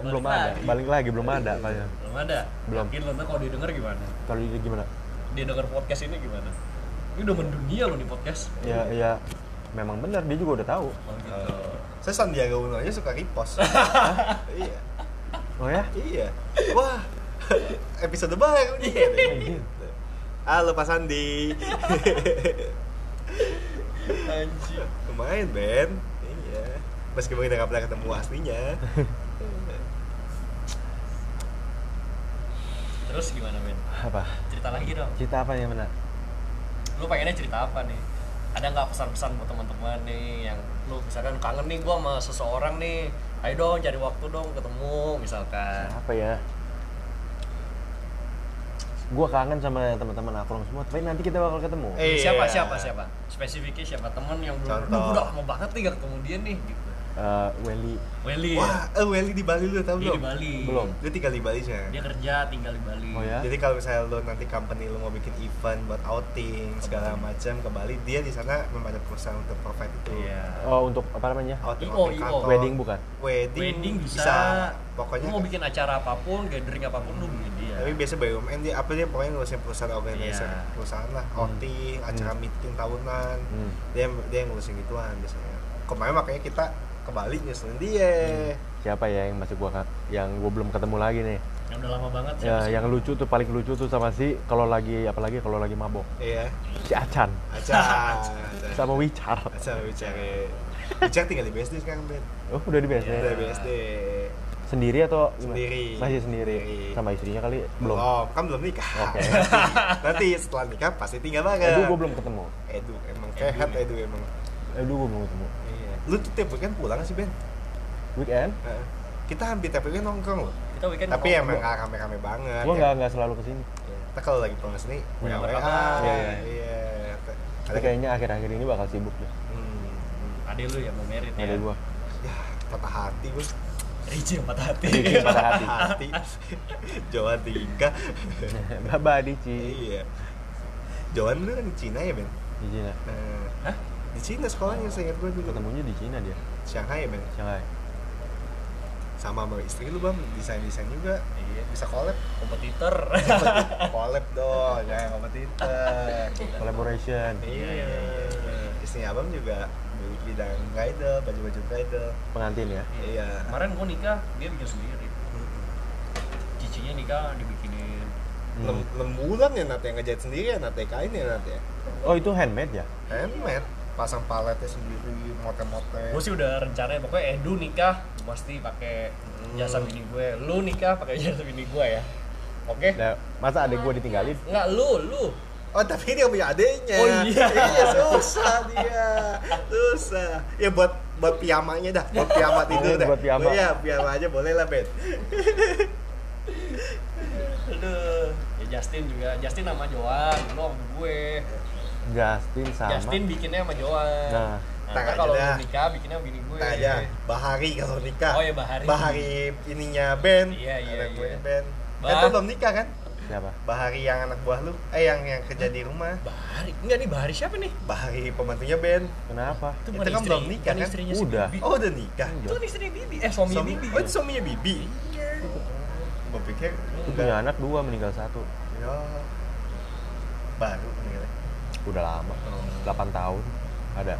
[SPEAKER 3] belum ada.
[SPEAKER 1] Balik
[SPEAKER 3] ada
[SPEAKER 1] lagi.
[SPEAKER 3] balik lagi belum ada pacar
[SPEAKER 1] Belum ada?
[SPEAKER 3] Belum.
[SPEAKER 1] Yakin lo kalau dia denger gimana?
[SPEAKER 3] kalau dia gimana
[SPEAKER 1] Dia denger podcast ini gimana? Ini udah mendunia lo nih podcast.
[SPEAKER 3] ya ya memang benar dia juga udah tahu
[SPEAKER 1] Oh gitu.
[SPEAKER 2] Eh, saya Sandiaga Uno aja suka repost iya
[SPEAKER 3] oh ya
[SPEAKER 2] iya wah episode baru nih
[SPEAKER 3] Anjing.
[SPEAKER 2] halo Pak Sandi
[SPEAKER 1] Anjir.
[SPEAKER 2] lumayan Ben iya meskipun kita nggak pernah ketemu aslinya
[SPEAKER 1] Terus gimana, Ben?
[SPEAKER 3] apa
[SPEAKER 1] Cerita lagi dong.
[SPEAKER 3] cerita apa yang benar
[SPEAKER 1] Lu pengennya cerita apa nih? Ada nggak pesan-pesan buat teman-teman nih yang lu misalkan kangen nih gua sama seseorang nih. Ayo dong cari waktu dong ketemu misalkan.
[SPEAKER 3] apa ya gua kangen sama teman-teman akrong semua tapi nanti kita bakal ketemu
[SPEAKER 2] Eh,
[SPEAKER 1] Siapa
[SPEAKER 2] Iya.
[SPEAKER 1] siapa siapa? Spesifiknya siapa? Temen yang belum udah lama banget nih gak ketemu dia nih gitu.
[SPEAKER 3] Eh, Welly
[SPEAKER 1] Welly
[SPEAKER 2] wah eh Welly di Bali lu tau
[SPEAKER 1] Dia
[SPEAKER 2] belum
[SPEAKER 1] di Bali.
[SPEAKER 3] Belum.
[SPEAKER 2] dia tinggal di Bali sih
[SPEAKER 1] Dia kerja tinggal di Bali.
[SPEAKER 3] Oh ya?
[SPEAKER 2] Jadi kalau misalnya lo nanti company lo mau bikin event buat outing segala macam ke Bali, dia di sana memang ada perusahaan untuk provide itu.
[SPEAKER 1] Iya.
[SPEAKER 3] oh untuk apa namanya
[SPEAKER 2] Outing,
[SPEAKER 1] IO,
[SPEAKER 2] outing
[SPEAKER 1] IO.
[SPEAKER 2] kantor.
[SPEAKER 3] wedding bukan
[SPEAKER 2] Wedding,
[SPEAKER 1] Wedding bisa.
[SPEAKER 2] Pokoknya
[SPEAKER 1] lu mau bikin acara apa pun, gathering apa pun lu beli dia.
[SPEAKER 2] tapi biasa BUMN dia apa dia pokoknya ngurusin perusahaan organisasi
[SPEAKER 1] Iya.
[SPEAKER 2] perusahaan lah, outing, acara meeting tahunan.
[SPEAKER 3] Hmm.
[SPEAKER 2] Dia dia yang ngurusin gituan biasanya. Kemarin makanya kita ke Bali nyusulin dia.
[SPEAKER 3] siapa ya yang masih gua yang gua belum ketemu lagi nih
[SPEAKER 4] yang udah lama banget
[SPEAKER 3] ya
[SPEAKER 4] sih
[SPEAKER 3] yang lucu tuh paling lucu tuh sama si kalau lagi apalagi kalau lagi mabok
[SPEAKER 2] Iya.
[SPEAKER 3] si Acan
[SPEAKER 2] Aca.
[SPEAKER 3] sama Wicar
[SPEAKER 2] Aca bicara. Bicara tinggal di BSD sekarang, Ben.
[SPEAKER 3] oh udah di BSD
[SPEAKER 2] Udah BSD.
[SPEAKER 3] sendiri atau gimana?
[SPEAKER 2] Sendiri.
[SPEAKER 3] masih sendiri.
[SPEAKER 2] Sendiri.
[SPEAKER 3] sama istrinya kali belum
[SPEAKER 2] Belum, kan belum nikah.
[SPEAKER 3] Oke.
[SPEAKER 2] Nanti setelah nikah pasti tinggal bareng.
[SPEAKER 3] Edu gua belum ketemu
[SPEAKER 2] Edu emang kehat Edu emang.
[SPEAKER 3] Edu gua belum ketemu
[SPEAKER 2] Iya. Lu tuh tiap weekend pulang sih, Ben?
[SPEAKER 3] weekend
[SPEAKER 2] Heeh. Kita hampir tiap weekend nongkrong loh.
[SPEAKER 4] kita weekend
[SPEAKER 2] Tapi
[SPEAKER 4] nongkrong.
[SPEAKER 2] emang nggak rame-rame banget.
[SPEAKER 3] gua
[SPEAKER 2] ya.
[SPEAKER 3] nggak nggak selalu ke sini
[SPEAKER 2] Kita kalau lagi pulang sini,
[SPEAKER 3] Iya,
[SPEAKER 2] WA,
[SPEAKER 4] apa?
[SPEAKER 3] Iya, iya.
[SPEAKER 2] Iya.
[SPEAKER 3] tapi kayaknya akhir-akhir ini bakal sibuk deh
[SPEAKER 2] Hmm.
[SPEAKER 4] Ade lu ya mau merit ya
[SPEAKER 3] ada gua
[SPEAKER 2] Ya, patah hati gue.
[SPEAKER 4] Ricci yang patah hati
[SPEAKER 3] yang patah hati.
[SPEAKER 2] hati. Jawa tiga.
[SPEAKER 3] Baba Dici
[SPEAKER 2] iya. Jawan dulu kan di Cina ya, Ben?
[SPEAKER 3] di Cina
[SPEAKER 2] Nah,
[SPEAKER 4] Hah?
[SPEAKER 2] Di Cina sekolahnya saya ingat gue dulu.
[SPEAKER 3] ketemunya di Cina dia
[SPEAKER 2] Shanghai ya, Ben?
[SPEAKER 3] Shanghai
[SPEAKER 2] Sama sama istri lu, Bang. Desain-desain juga. Iya, bisa collab.
[SPEAKER 4] kompetitor
[SPEAKER 2] collab dong, jangan kompetitor.
[SPEAKER 3] collaboration
[SPEAKER 2] Iya. Istrinya Abang juga bidang bridal, baju-baju bridal.
[SPEAKER 3] pengantin ya
[SPEAKER 2] Iya.
[SPEAKER 4] kemarin gua nikah dia bikin sendiri cicinya nikah dibikinin
[SPEAKER 2] Enam
[SPEAKER 3] Hmm.
[SPEAKER 2] bulan ya Nat yang ngejahit sendiri ya Nat ya kain ya Nat ya.
[SPEAKER 3] oh itu handmade ya
[SPEAKER 2] Handmade, pasang paletnya sendiri, motel-motel.
[SPEAKER 4] gue sih udah rencananya pokoknya Edu nikah pasti pakai jasa bini gue lu nikah pakai jasa bini gue ya oke
[SPEAKER 3] Nah, masa adek gua ditinggalin
[SPEAKER 4] nggak lu lu
[SPEAKER 2] Oh tapi dia punya adenya.
[SPEAKER 4] Oh, iya.
[SPEAKER 2] iya susah dia, susah. Ya buat buat piyamanya dah, buat piyama tidur dah.
[SPEAKER 3] Buat piyama.
[SPEAKER 2] Oh, iya piyama aja boleh lah Ben.
[SPEAKER 4] aduh ya Justin juga Justin sama Joan lu sama gue
[SPEAKER 3] Justin sama
[SPEAKER 4] Justin bikinnya sama Joan
[SPEAKER 3] Nah.
[SPEAKER 4] Ntar
[SPEAKER 2] aja
[SPEAKER 4] kalau
[SPEAKER 2] dah.
[SPEAKER 4] lu nikah bikinnya sama bini gue
[SPEAKER 2] Nah aja, Bahari kalau nikah.
[SPEAKER 4] Oh, iya, Bahari.
[SPEAKER 2] Bahari ininya Ben.
[SPEAKER 4] Iya, iya,
[SPEAKER 2] Anak gue
[SPEAKER 4] iya.
[SPEAKER 2] Ben.
[SPEAKER 4] Bah.
[SPEAKER 2] Kan tuh belum nikah kan?
[SPEAKER 3] siapa
[SPEAKER 2] Bahari yang anak buah lu, eh yang yang kerja di rumah.
[SPEAKER 4] Bahari enggak nih Bahari siapa nih
[SPEAKER 2] Bahari pembantunya Ben.
[SPEAKER 3] kenapa
[SPEAKER 4] itu
[SPEAKER 2] Itu kan
[SPEAKER 4] istri
[SPEAKER 2] belum nikah, kan?
[SPEAKER 4] istrinya si
[SPEAKER 3] Udah.
[SPEAKER 4] Bibi
[SPEAKER 2] Oh udah nikah.
[SPEAKER 4] itu kan istrinya Bibi eh suami
[SPEAKER 2] Suami-
[SPEAKER 4] Bibi
[SPEAKER 2] Oh itu suaminya Bibi. Gue pikir
[SPEAKER 3] itu punya anak dua meninggal satu
[SPEAKER 2] Ya. Baru.
[SPEAKER 3] Udah lama.
[SPEAKER 2] Oh.
[SPEAKER 3] 8 tahun. Ada.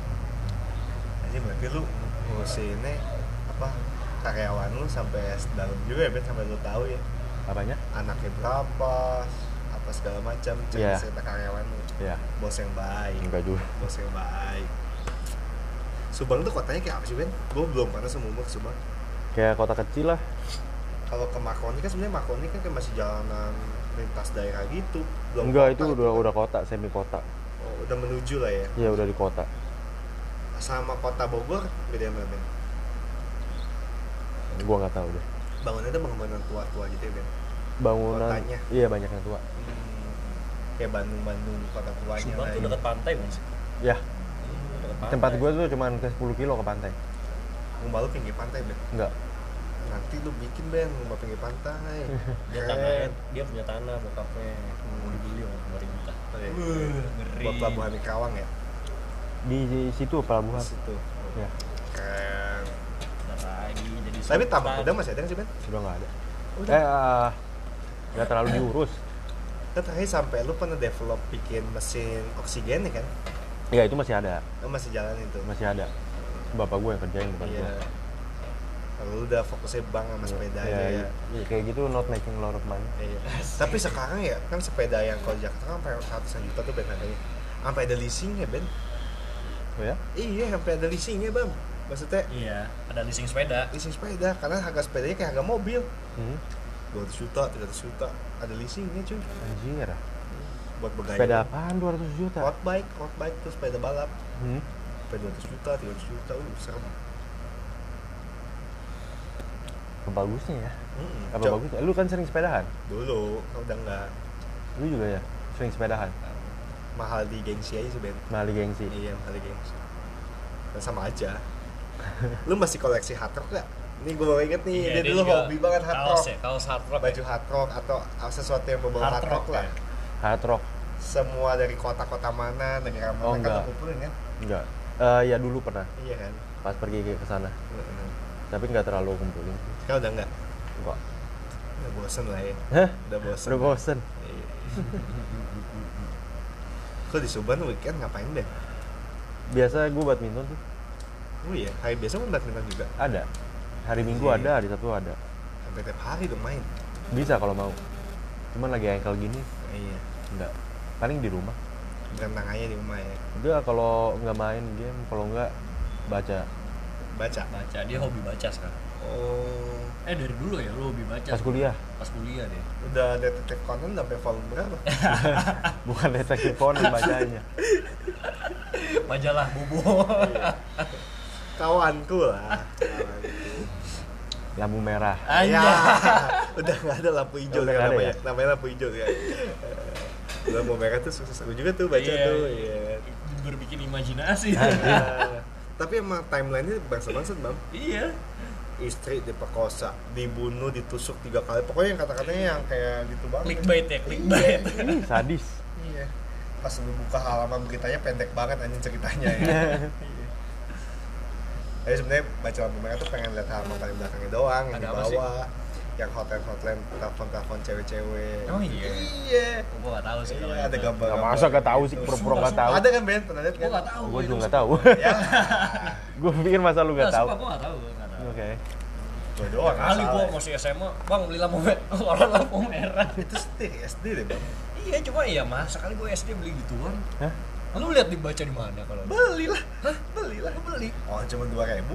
[SPEAKER 2] Aja berarti lu ngurusinnya apa karyawan lu sampai dalam juga ya Ben? Sampai lu tahu ya?
[SPEAKER 3] Apanya?
[SPEAKER 2] Anaknya berapa apa segala macam cerita
[SPEAKER 3] Iya.
[SPEAKER 2] cerita karyawan lu.
[SPEAKER 3] Ya
[SPEAKER 2] bos yang baik.
[SPEAKER 3] Enggak juga.
[SPEAKER 2] Bos yang baik. Subang tuh kotanya kayak apa sih Ben? Gue belum pernah seumur ke Subang.
[SPEAKER 3] Kayak kota kecil lah.
[SPEAKER 2] Kalau ke Makoni kan sebenarnya Makoni kan kayak masih jalanan lintas daerah gitu. Belum
[SPEAKER 3] enggak
[SPEAKER 2] kota
[SPEAKER 3] itu udah
[SPEAKER 2] kan.
[SPEAKER 3] udah kota semi kota
[SPEAKER 2] udah menuju lah ya.
[SPEAKER 3] Iya udah di kota.
[SPEAKER 2] Sama kota Bogor beda mana Ben?
[SPEAKER 3] gua nggak tahu deh.
[SPEAKER 2] Bangunannya tuh bangunan tua-tua gitu ya Ben?
[SPEAKER 3] bangunan
[SPEAKER 2] Kotanya.
[SPEAKER 3] iya banyak yang tua.
[SPEAKER 2] Hmm, kayak Bandung-Bandung kota tuanya
[SPEAKER 4] Subang
[SPEAKER 2] lah
[SPEAKER 4] tuh
[SPEAKER 2] ya.
[SPEAKER 4] dekat pantai sih
[SPEAKER 3] ya
[SPEAKER 4] pantai.
[SPEAKER 3] Tempat gua tuh cuman ke 10 kilo ke pantai.
[SPEAKER 2] Rumah lu pinggir pantai Ben?
[SPEAKER 3] enggak
[SPEAKER 2] Nanti lu bikin Ben rumah pinggir pantai.
[SPEAKER 4] Dia tanah dia punya tanah bokapnya. Mau dibeli sama pemerintah
[SPEAKER 2] Oh, iya.
[SPEAKER 4] Ngeri.
[SPEAKER 2] Buat pelabuhan di Karawang ya?
[SPEAKER 3] di, di situ pelabuhan.
[SPEAKER 2] Di situ.
[SPEAKER 3] Ya.
[SPEAKER 2] Keren.
[SPEAKER 4] Lagi jadi
[SPEAKER 2] Tapi tambang udang masih ada nggak sih Ben?
[SPEAKER 3] udah nggak ada.
[SPEAKER 2] Udah.
[SPEAKER 3] eh ah, nggak terlalu diurus.
[SPEAKER 2] Kan terakhir sampai lu pernah develop bikin mesin oksigen ya kan?
[SPEAKER 3] ya itu masih ada.
[SPEAKER 2] Lu masih jalan itu?
[SPEAKER 3] Masih ada. Bapak gue yang kerjain bukan
[SPEAKER 2] Iya. Kalau lu udah fokusnya bank sama sepeda aja ya
[SPEAKER 3] iya, kayak gitu not making a lot of money
[SPEAKER 2] Iya. Tapi sekarang ya kan sepeda yang kalau di Jakarta kan sampai ratusan juta tuh Ben harganya. Sampai ada leasingnya Ben.
[SPEAKER 3] oh ya
[SPEAKER 2] Iya, sampai ada leasingnya Bang. Maksudnya
[SPEAKER 4] iya ada leasing sepeda
[SPEAKER 2] leasing sepeda karena harga sepedanya kayak harga mobil.
[SPEAKER 3] hmm.
[SPEAKER 2] 200 juta, 300 juta. Ada leasingnya cuy.
[SPEAKER 3] anjir
[SPEAKER 2] Buat bergaya.
[SPEAKER 3] sepeda apaan 200 juta
[SPEAKER 2] Road bike, road bike tuh sepeda balap.
[SPEAKER 3] hmm.
[SPEAKER 2] Sampai 200 juta, 300 juta. Uh, serem.
[SPEAKER 3] Kebagusnya ya
[SPEAKER 2] Mm-mm.
[SPEAKER 3] apa
[SPEAKER 2] Cok,
[SPEAKER 3] bagusnya lu kan sering sepedahan
[SPEAKER 2] Dulu, udah enggak
[SPEAKER 3] lu juga ya sering sepedahan
[SPEAKER 2] mahal di gengsi aja sih Ben.
[SPEAKER 3] mali gengsi
[SPEAKER 2] Iya, mahal di gengsi. Dan sama aja. Lu masih koleksi hard rock gak? Ini gue baru inget nih,
[SPEAKER 4] Iya,
[SPEAKER 2] dia,
[SPEAKER 4] dia
[SPEAKER 2] dulu hobi banget hard
[SPEAKER 4] kaos
[SPEAKER 2] rock.
[SPEAKER 4] ya kaos hard rock
[SPEAKER 2] Baju hard rock atau sesuatu yang berbau hard,
[SPEAKER 4] Hard
[SPEAKER 2] rock,
[SPEAKER 4] rock,
[SPEAKER 2] lah.
[SPEAKER 4] ya.
[SPEAKER 3] hard rock
[SPEAKER 2] Semua dari kota-kota mana, negara mana
[SPEAKER 3] Oh,
[SPEAKER 2] kan kumpulin kan?
[SPEAKER 3] enggak Eh, ya dulu pernah
[SPEAKER 2] Iya kan?
[SPEAKER 3] pas pergi ke sana
[SPEAKER 2] Heeh.
[SPEAKER 3] Tapi nggak terlalu kumpulin
[SPEAKER 2] Sekarang udah enggak?
[SPEAKER 3] enggak
[SPEAKER 2] Udah bosen lah ya.
[SPEAKER 3] Hah?
[SPEAKER 2] Udah bosen.
[SPEAKER 3] udah bosen
[SPEAKER 2] Iya. Kok di Subang weekend ngapain deh?
[SPEAKER 3] biasa gue badminton tuh
[SPEAKER 2] Oh iya, hari biasa pun badminton juga.
[SPEAKER 3] ada Hari Minggu
[SPEAKER 2] Iya.
[SPEAKER 3] ada, hari Sabtu ada.
[SPEAKER 2] Sampai tiap hari dong main.
[SPEAKER 3] Bisa kalau mau. Cuman lagi ankle gini,
[SPEAKER 2] Iya.
[SPEAKER 3] enggak. Paling di rumah.
[SPEAKER 2] Berentang aja di rumah ya.
[SPEAKER 3] Udah kalau nggak main game, kalau nggak baca.
[SPEAKER 2] Baca.
[SPEAKER 1] baca dia hobi baca sekarang
[SPEAKER 2] Oh.
[SPEAKER 1] eh dari dulu ya lu hobi baca
[SPEAKER 3] Pas kuliah,
[SPEAKER 1] pas kuliah deh
[SPEAKER 2] Udah detektif Conan sampai volume berapa?
[SPEAKER 3] bukan detektif Conan bacanya.
[SPEAKER 1] majalah bobo
[SPEAKER 2] Kawanku lah. Kawanku.
[SPEAKER 3] Lampu merah.
[SPEAKER 2] Ya, udah nggak ada lampu hijau
[SPEAKER 3] Udah ada
[SPEAKER 2] namanya,
[SPEAKER 3] ya?
[SPEAKER 2] namanya lampu hijau ya. lampu merah tuh seru juga tuh baca
[SPEAKER 1] Iya,
[SPEAKER 2] tuh.
[SPEAKER 1] iya.
[SPEAKER 2] Iya.
[SPEAKER 1] berbikin imajinasi
[SPEAKER 2] Nah, tapi emang timelinenya bangsa-bangsa bang.
[SPEAKER 1] iya
[SPEAKER 2] Istri diperkosa, dibunuh, ditusuk tiga kali. Pokoknya yang kata-katanya yang kayak gitu banget.
[SPEAKER 1] clickbait ya clickbait
[SPEAKER 3] Ih, sadis.
[SPEAKER 2] Iya. Pas lu buka halaman beritanya pendek banget anjing ceritanya ya. Iya. Tapi sebenarnya baca lampu merah tuh pengen lihat halaman paling belakangnya doang yang
[SPEAKER 1] Ada
[SPEAKER 2] di
[SPEAKER 1] apa sih?
[SPEAKER 2] Yang hotline-hotline telepon-telepon cewek-cewek.
[SPEAKER 1] Emang iya?
[SPEAKER 2] Iya.
[SPEAKER 1] gua gak tahu sih kalau
[SPEAKER 2] Iya, ada gambar.
[SPEAKER 3] Nggak masa nggak tahu sih, pura-pura nggak tahu.
[SPEAKER 2] Ada kan Ben? Pernah lihat
[SPEAKER 1] gua
[SPEAKER 2] kan?
[SPEAKER 1] gak tahu
[SPEAKER 3] Gue juga nggak tahu.
[SPEAKER 2] Ya.
[SPEAKER 3] Gue pikir masa lu nggak
[SPEAKER 1] Nggak,
[SPEAKER 3] tahu.
[SPEAKER 1] gua gak tahu gua nggak tahu
[SPEAKER 3] Oke.
[SPEAKER 2] Gua doang.
[SPEAKER 1] kali gua masih SMA bang beli lampu merah orang lampu merah
[SPEAKER 2] Itu SD, SD deh bang.
[SPEAKER 1] iya cuma iya masa kali gua SD beli gituan
[SPEAKER 3] Hah?
[SPEAKER 1] lu lihat dibaca di mana kalau
[SPEAKER 2] Beli lah.
[SPEAKER 1] Hah? beli lah beli
[SPEAKER 2] Oh cuma dua ribu.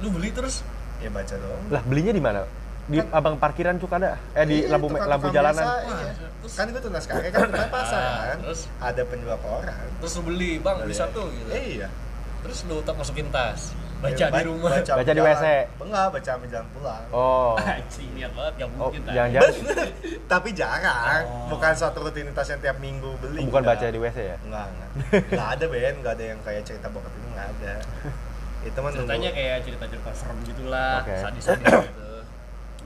[SPEAKER 1] lu beli terus
[SPEAKER 2] Ya baca doang.
[SPEAKER 3] Lah belinya di mana? Di
[SPEAKER 2] Kan-
[SPEAKER 3] abang parkiran cuk ada? Eh di
[SPEAKER 2] Iya,
[SPEAKER 3] lampu lampu jalanan.
[SPEAKER 2] biasa, iya.
[SPEAKER 1] terus-
[SPEAKER 2] Kan itu tunas kakek kan tempat pasar kan.
[SPEAKER 1] terus?
[SPEAKER 2] Ada penjual koran.
[SPEAKER 1] terus lu beli bang beli satu gitu
[SPEAKER 2] Iya.
[SPEAKER 1] terus lu tak masukin tas baca
[SPEAKER 2] Ya,
[SPEAKER 1] di rumah
[SPEAKER 2] Baca,
[SPEAKER 3] Baca di. WC.
[SPEAKER 2] Enggak, baca sambil jalan pulang.
[SPEAKER 3] Oh.
[SPEAKER 1] Anjing, niat banget gak
[SPEAKER 3] Oh,
[SPEAKER 1] mungkin tadi.
[SPEAKER 3] jangan-jangan
[SPEAKER 2] Tapi jarang.
[SPEAKER 1] Oh.
[SPEAKER 2] Bukan suatu rutinitas yang tiap minggu beli.
[SPEAKER 3] bukan
[SPEAKER 2] enggak.
[SPEAKER 3] baca di WC ya?
[SPEAKER 2] Enggak, enggak. Enggak ada Ben, enggak ada yang kayak cerita bokap itu enggak ada. Itu mah
[SPEAKER 1] ceritanya kayak cerita-cerita serem gitulah sadis-sadis gitu